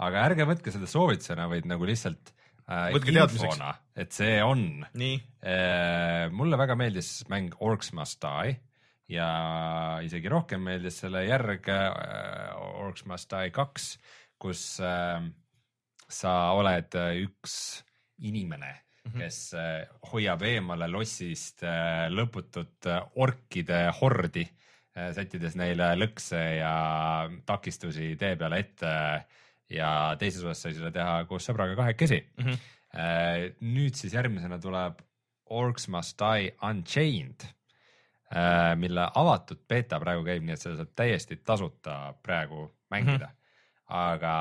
Speaker 3: aga ärge võtke seda soovitusena, vaid nagu lihtsalt äh, infona, et see on. Äh, mulle väga meeldis mäng Orcs Must Die ja isegi rohkem meeldis selle järg äh, Orcs Must Die kaks, kus äh, sa oled äh, üks inimene mm, -hmm. kes hoiab eemale lossist lõputut orkide hordi sättides neile lõkse ja takistusi tee peale ette ja teises osas sai seda teha koos sõbraga kahekesi mm. -hmm. Nüüd siis järgmisena tuleb Orcs Must Die Unchained mille avatud beeta praegu käib, nii et seda saab täiesti tasuta praegu mängida mm. -hmm. aga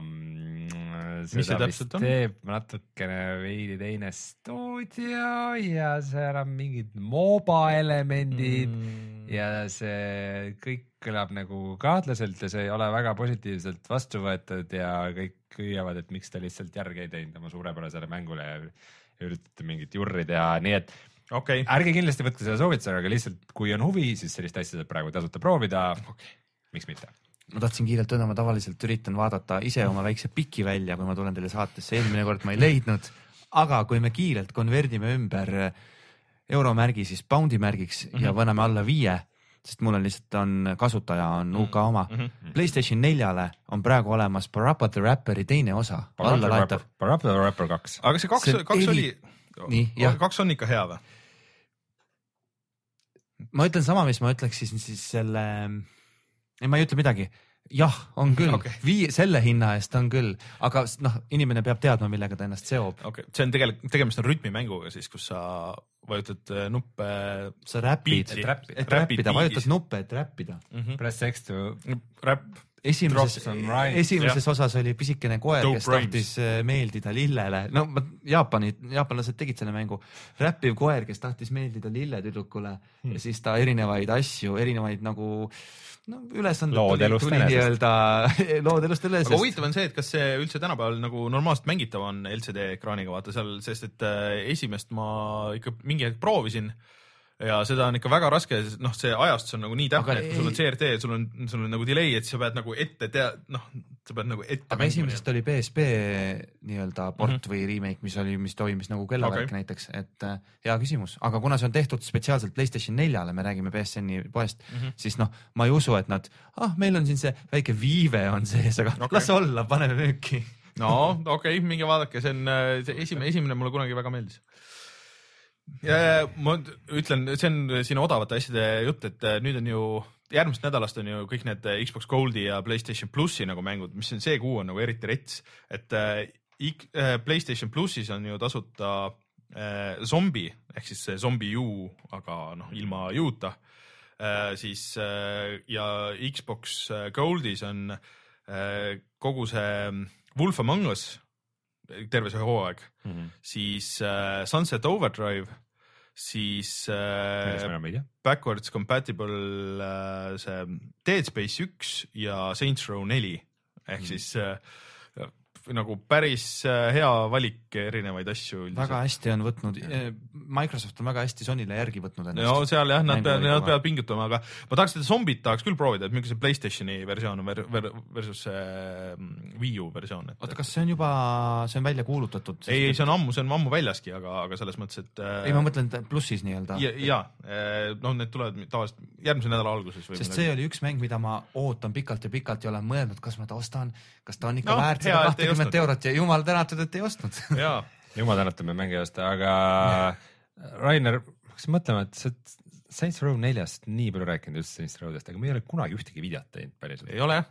Speaker 3: mm, seda vist teeb natukene veidi teine stuudio ja seal on mingid MOBA elemendid mm. ja see kõik kõlab nagu kahtlaselt ja see ei ole väga positiivselt vastu võetud ja kõik hüüavad, et miks te lihtsalt järgi ei teinud oma suurepärasele mängule ja üritate mingit jurri teha, nii et
Speaker 2: okay..
Speaker 3: ärge kindlasti võtke seda soovitusega, aga lihtsalt kui on huvi, siis sellist asja saab praegu tasuta proovida okay.. miks mitte?
Speaker 4: ma tahtsin kiirelt öelda, ma tavaliselt üritan vaadata ise oma väikse piki välja, kui ma tulen teile saatesse, eelmine kord ma ei leidnud, aga kui me kiirelt konverdime ümber euromärgi siis poundi märgiks mm -hmm. ja mhm. paneme alla viie, sest mul on lihtsalt on kasutaja on UK oma mm. -hmm. Playstation neljale on praegu olemas Parappa the Rapperi teine osa.
Speaker 3: Parappa the Rapper kaks.
Speaker 2: aga see kaks, kaks oli kaks on ikka hea või?
Speaker 4: Ma ütlen sama, mis ma ütleksin siis selle, ei, ma ei ütle midagi jah, on küll okay., vii-, selle hinna eest on küll, aga noh, inimene peab teadma, millega ta ennast seob.
Speaker 2: okei okay., see on tegelikult, tegemist on rütmimänguga siis, kus sa vajutad äh, nuppe.
Speaker 4: sa räpid, et räppida, vajutad nuppe, et räppida.
Speaker 3: Mm. -hmm. Press X to
Speaker 2: räpp.
Speaker 4: Esimeses, esimeses osas oli pisikene koer, kes tahtis äh, meeldida lillele, no Jaapani, jaapanlased tegid selle mängu, räppiv koer, kes tahtis meeldida lilletüdrukule hmm. ja siis ta erinevaid asju, erinevaid nagu no ülesanded tuli, nii-öelda [laughs] lood elust üle,
Speaker 2: aga huvitav on see, et kas see üldse tänapäeval nagu normaalselt mängitav on LCD ekraaniga vaata seal, sest et äh, esimest ma ikka mingi hetk proovisin ja seda on ikka väga raske, noh, see ajastus on nagu nii täpne, et kui sul on CRT, sul on, sul on nagu delay, et sa pead nagu ette tea-, noh, sa pead nagu ette.
Speaker 4: aga esimesest oli BSB nii-öelda port mm -hmm. või remake, mis oli, mis toimis nagu kellavärk okay. näiteks, et äh, hea küsimus, aga kuna see on tehtud spetsiaalselt Playstation neljale, me räägime BSN-i poest mm. -hmm. siis noh, ma ei usu, et nad, ah, meil on siin see väike viive on sees, aga okay. las olla, paneme müüki.
Speaker 2: no okei okay,, minge vaadake, see on äh, see esimene, esimene mulle kunagi väga meeldis. Ja ma ütlen, see on siin odavate asjade jutt, et äh, nüüd on ju järgmisest nädalast on ju kõik need äh, Xbox Goldi ja Playstation plussi nagu mängud, mis on see kuu on nagu eriti rets, et äh, äh, Playstation plussis on ju tasuta äh, zombi ehk siis see zombi U, aga noh, ilma U-ta äh,. siis äh, ja Xbox Goldis on äh, kogu see Wolf Among Us terve see hooaeg, siis äh, Sunset Overdrive, siis äh, backwards compatible äh, see Dead Space üks ja Saints Row neli. Ehk mm. siis äh, nagu päris äh, hea valik erinevaid asju
Speaker 4: väga hästi on võtnud, Microsoft on väga hästi Sonyle järgi võtnud ennast
Speaker 2: no seal jah, nad peavad, nad peavad pingutama, aga ma tahaks seda zombit tahaks küll proovida, et milline see Playstationi versioon on ver, ver, versus see mm, Wii U versioon, et
Speaker 4: oota, kas see on juba, see on välja kuulutatud?
Speaker 2: ei, ei see on ammu, see on ammu väljaski, aga, aga selles mõttes, et äh,
Speaker 4: ei, ma mõtlen plussis nii-öelda.
Speaker 2: ja, ja äh, noh, need tulevad tavaliselt järgmise nädala alguses
Speaker 4: sest see oli üks mäng, mida ma ootan pikalt ja pikalt ja olen mõelnud, kas ma ta ostan, kas ta on ikka
Speaker 2: No,
Speaker 4: no, väärt
Speaker 2: hea,
Speaker 4: seda kahtekümmet
Speaker 2: ostnud.
Speaker 4: eurot ja jumal tänatud, et ei ostnud. [laughs]
Speaker 2: jaa,
Speaker 3: jumal tänatud, me mängi ei osta, aga Rainer, ma hakkasin mõtlema, et sa oled Saints Row neljast nii palju rääkinud üldse Saints Rowdest, aga me ei ole kunagi ühtegi videot teinud päriselt.
Speaker 2: ei ole jah.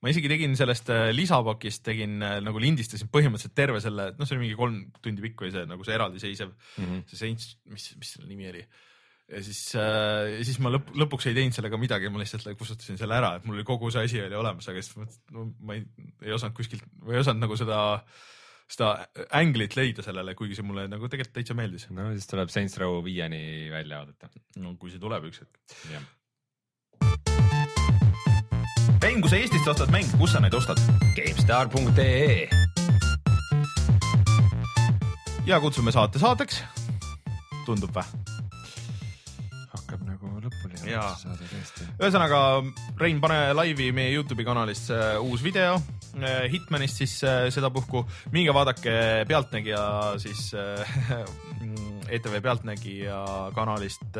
Speaker 2: ma isegi tegin sellest äh, lisapakist, tegin äh, nagu lindistasin põhimõtteliselt terve selle, noh, see oli mingi kolm tundi pikk või see nagu see eraldiseisev mm, -hmm. see Saints, mis, mis selle nimi oli. Ja siis äh,, siis ma lõpp, lõpuks ei teinud sellega midagi, ma lihtsalt kustutasin selle ära, et mul oli kogu see asi oli olemas, aga siis ma no ma ei, ei osanud kuskilt või ei osanud nagu seda, seda änglit leida sellele, kuigi see mulle nagu tegelikult täitsa meeldis.
Speaker 3: no siis tuleb Saints Row viieni välja oodata.
Speaker 2: no kui see tuleb üks hetk. Rein, kui sa Eestist ostad mänge, kus sa neid ostad?
Speaker 3: GameStar.ee
Speaker 2: ja kutsume saate saateks. tundub vä? Jaa. ühesõnaga, Rein, pane laivi meie Youtube'i kanalist see uus video eh, Hitmanist siis eh, sedapuhku. minge vaadake Pealtnägija siis [laughs] ETV Pealtnägija kanalist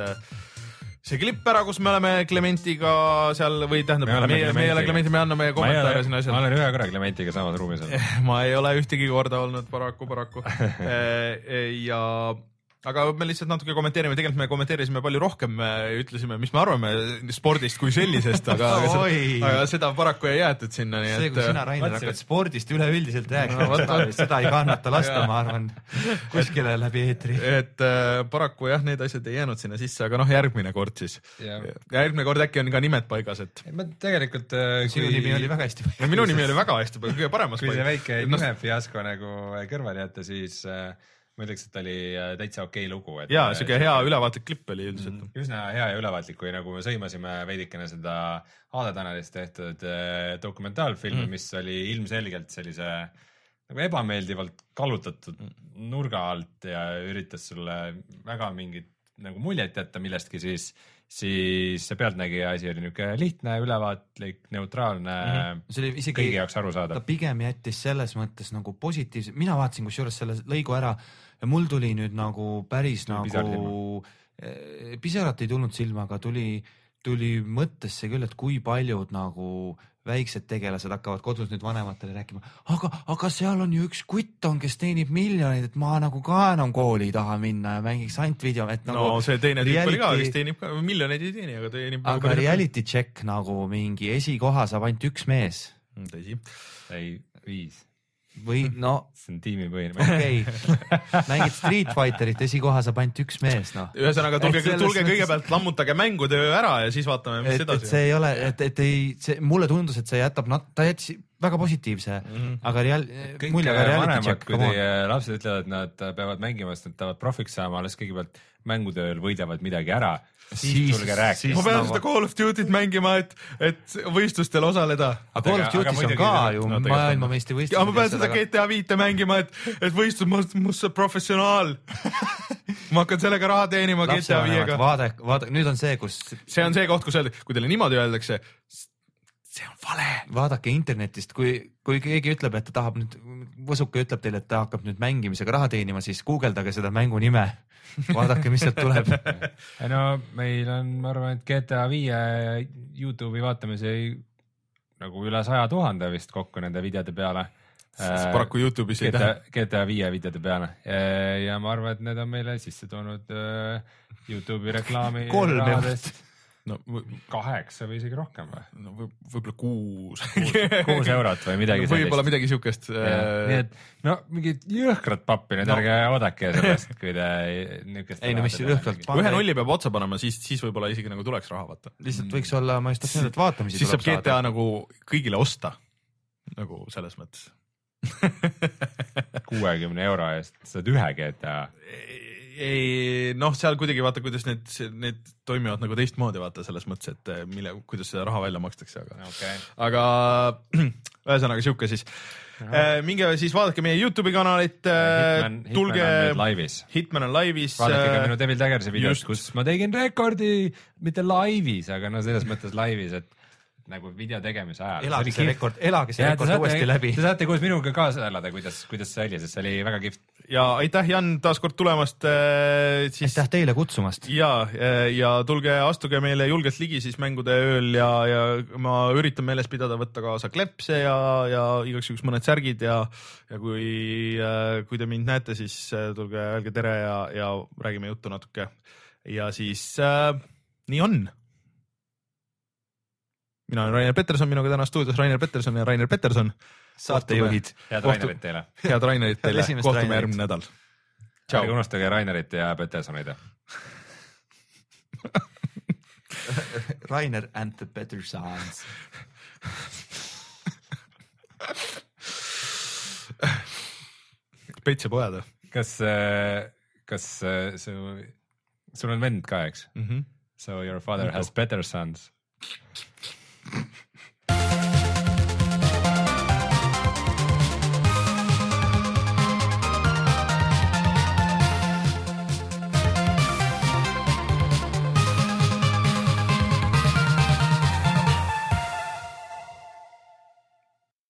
Speaker 2: see klipp ära, kus me oleme Clementiga seal või tähendab,
Speaker 3: Me
Speaker 2: meie, me ei ole. Clementi, me anname kommentaare sinna
Speaker 3: ma
Speaker 2: asjale.
Speaker 3: olen ühe korra Clementiga samas ruumis olnud. [laughs]
Speaker 2: ma ei ole ühtegi korda olnud paraku, paraku. [laughs] ja aga me lihtsalt natuke kommenteerime, tegelikult me kommenteerisime palju rohkem, ütlesime, mis me arvame spordist kui sellisest, aga, [laughs] aga, aga seda paraku ei jäetud sinna, nii
Speaker 4: see,
Speaker 2: et
Speaker 4: kui sina, Rainer, hakkad spordist üleüldiselt rääkima
Speaker 2: No, [laughs]
Speaker 4: seda, ei kannata lasta, ma arvan, kuskile läbi eetri.
Speaker 2: et äh, paraku jah, need asjad ei jäänud sinna sisse, aga noh, järgmine kord siis. Järgmine kord äkki on ka nimed paigas, et
Speaker 3: ma tegelikult.
Speaker 4: sinu nimi oli väga hästi
Speaker 2: ja minu nimi oli väga hästi, kõige paremas
Speaker 3: kui see väike
Speaker 2: Noh,
Speaker 3: nime fiasko nagu kõrvale jätta, siis äh, ma ütleks, et oli äh, täitsa okei lugu.
Speaker 2: ja siuke hea ülevaatlik klipp oli üldiselt.
Speaker 3: üsna hea ja ülevaatlik, kui nagu me sõimasime veidikene seda Aade Tanelist tehtud äh, dokumentaalfilmi mm., mis oli ilmselgelt sellise nagu ebameeldivalt kallutatud nurga alt ja üritas sulle väga mingit nagu muljet jätta millestki, siis, siis see Pealtnägija asi oli niisugune lihtne, ülevaatlik, neutraalne mm, -hmm.
Speaker 4: see oli isegi
Speaker 3: kõigi jaoks
Speaker 4: ta
Speaker 3: arusaadav.
Speaker 4: pigem jättis selles mõttes nagu positiivse, mina vaatasin kusjuures selle lõigu ära ja mul tuli nüüd nagu päris
Speaker 3: Tuli
Speaker 4: nagu, pisarat ei tulnud silma, aga tuli, tuli mõttesse küll, et kui paljud nagu väiksed tegelased hakkavad kodus nüüd vanematele rääkima, aga, aga seal on ju üks kutt on, kes teenib miljoneid, et ma nagu ka enam kooli ei taha minna ja mängiks ainult video, et
Speaker 2: no
Speaker 4: nagu
Speaker 2: see teine tüüp oli ka,
Speaker 4: reality-
Speaker 2: kes teenib ka, miljoneid ei teeni, aga teenib.
Speaker 4: aga reality check nagu mingi esikoha saab ainult üks mees
Speaker 2: tõsi.
Speaker 3: ei, viis,
Speaker 4: või [laughs] no
Speaker 3: see on tiimipõhine.
Speaker 4: okei okay., mängid Street Fighterit, esikoha saab ainult üks mees, noh.
Speaker 2: ühesõnaga tulge tulge
Speaker 4: mõttes-
Speaker 2: kõigepealt lammutage mängutöö ära ja siis vaatame, mis
Speaker 4: et, et
Speaker 2: edasi.
Speaker 4: see ei ole, et, et ei, see mulle tundus, et see jätab nat-, ta jättis väga positiivse mm. -hmm. aga real-,
Speaker 3: kõik
Speaker 4: muljega reality
Speaker 3: vanemad, kui teie lapsed ütlevad, et nad peavad mängima, sest nad tahavad profiks saama, alles kõigepealt mängutööl võidavad midagi ära, siis tulge rääkima
Speaker 2: ma pean
Speaker 4: no
Speaker 2: seda. Call of Duty't mängima, et, et võistlustel osaleda.
Speaker 4: aga Call of
Speaker 3: Aga- aga
Speaker 4: Duty's on ka ju
Speaker 3: no
Speaker 4: maailmameistrivõistlused.
Speaker 2: ja ma pean seda GTA viite mängima, et, et võistlus, ma olen must professionaal. [laughs] ma hakkan sellega raha teenima GTA viiega.
Speaker 4: vaadake, vaadake, nüüd on see, kus
Speaker 2: see on see koht, kus öelda, kui teile niimoodi öeldakse, see on vale.
Speaker 4: vaadake internetist, kui, kui keegi ütleb, et ta tahab nüüd, Võsuke ütleb teile, et ta hakkab nüüd mängimisega raha teenima, siis guugeldage seda mängu nime. vaadake, mis sealt tuleb. [laughs]
Speaker 3: ei no meil on, ma arvan, et GTA viie Youtube'i vaatamise nagu üle saja tuhande vist kokku nende videode peale.
Speaker 2: paraku Youtube'is ei
Speaker 3: GTA
Speaker 2: tähe.,
Speaker 3: GTA viie videode peale ja ma arvan, et need on meile sisse toonud äh, Youtube'i reklaami
Speaker 4: Kolm
Speaker 2: no
Speaker 3: kaheksa või isegi rohkem või?
Speaker 2: no võib- võib-olla kuus. [laughs]
Speaker 3: kuus eurot või midagi
Speaker 2: võib-olla
Speaker 3: sellist.
Speaker 2: midagi siukest.
Speaker 3: nii et no mingit jõhkrat pappi nüüd
Speaker 2: No.
Speaker 3: ärge oodake sellest, kui te niukest.
Speaker 4: Ei no mis jõhkralt
Speaker 2: ühe nulli peab otsa panema, siis, siis võib-olla isegi nagu tuleks raha vaata.
Speaker 4: lihtsalt võiks olla, ma just tahtsin öelda, et vaatamisi
Speaker 2: siis saab GTA
Speaker 4: saada.
Speaker 2: nagu kõigile osta. nagu selles mõttes.
Speaker 3: kuuekümne euro eest saad ühe GTA.
Speaker 2: Ei noh, seal kuidagi vaata, kuidas need, need toimivad nagu teistmoodi vaata selles mõttes, et eh, mille, kuidas seda raha välja makstakse, aga
Speaker 3: okei.
Speaker 2: aga [clears throat] ühesõnaga sihuke siis. minge siis vaadake meie Youtube'i kanalit,
Speaker 3: Hitman
Speaker 2: tulge. Hitman on laivis.
Speaker 3: vaadake ka minu Devil Daggersi videot kus ma tegin rekordi, mitte laivis, aga no selles mõttes laivis, et nagu video tegemise ajal.
Speaker 4: elage see rekord, elage see rekord uuesti läbi
Speaker 3: Te. saate koos minuga kaasa elada, kuidas, kuidas see oli, sest see oli väga kihvt.
Speaker 2: ja aitäh, Jan, taas kord tulemast. siis
Speaker 4: aitäh teile kutsumast.
Speaker 2: ja, ja tulge, astuge meile julgelt ligi siis mängude ööl ja, ja ma üritan meeles pidada, võtta kaasa klepse ja, ja igaks juhuks mõned särgid ja, ja kui, kui te mind näete, siis äh, tulge, öelge tere ja, ja räägime juttu natuke. ja siis äh, nii on. Mina olen Rainer Peterson, minuga täna stuudios Rainer Peterson ja Rainer Peterson.
Speaker 4: saatejuhid.
Speaker 3: head
Speaker 2: Kohtu-
Speaker 3: Rainerit teile.
Speaker 2: head Rainerit teile,
Speaker 4: Esimest
Speaker 2: kohtume järgmine nädal.
Speaker 3: ärge unustage Rainerit ja Petersonit. [laughs]
Speaker 4: Rainer and the better sounds.
Speaker 2: Pets ja pojad
Speaker 3: kas, kas äh, su, sul on vend ka, eks?
Speaker 2: mm. -hmm.
Speaker 3: So your father has better sons.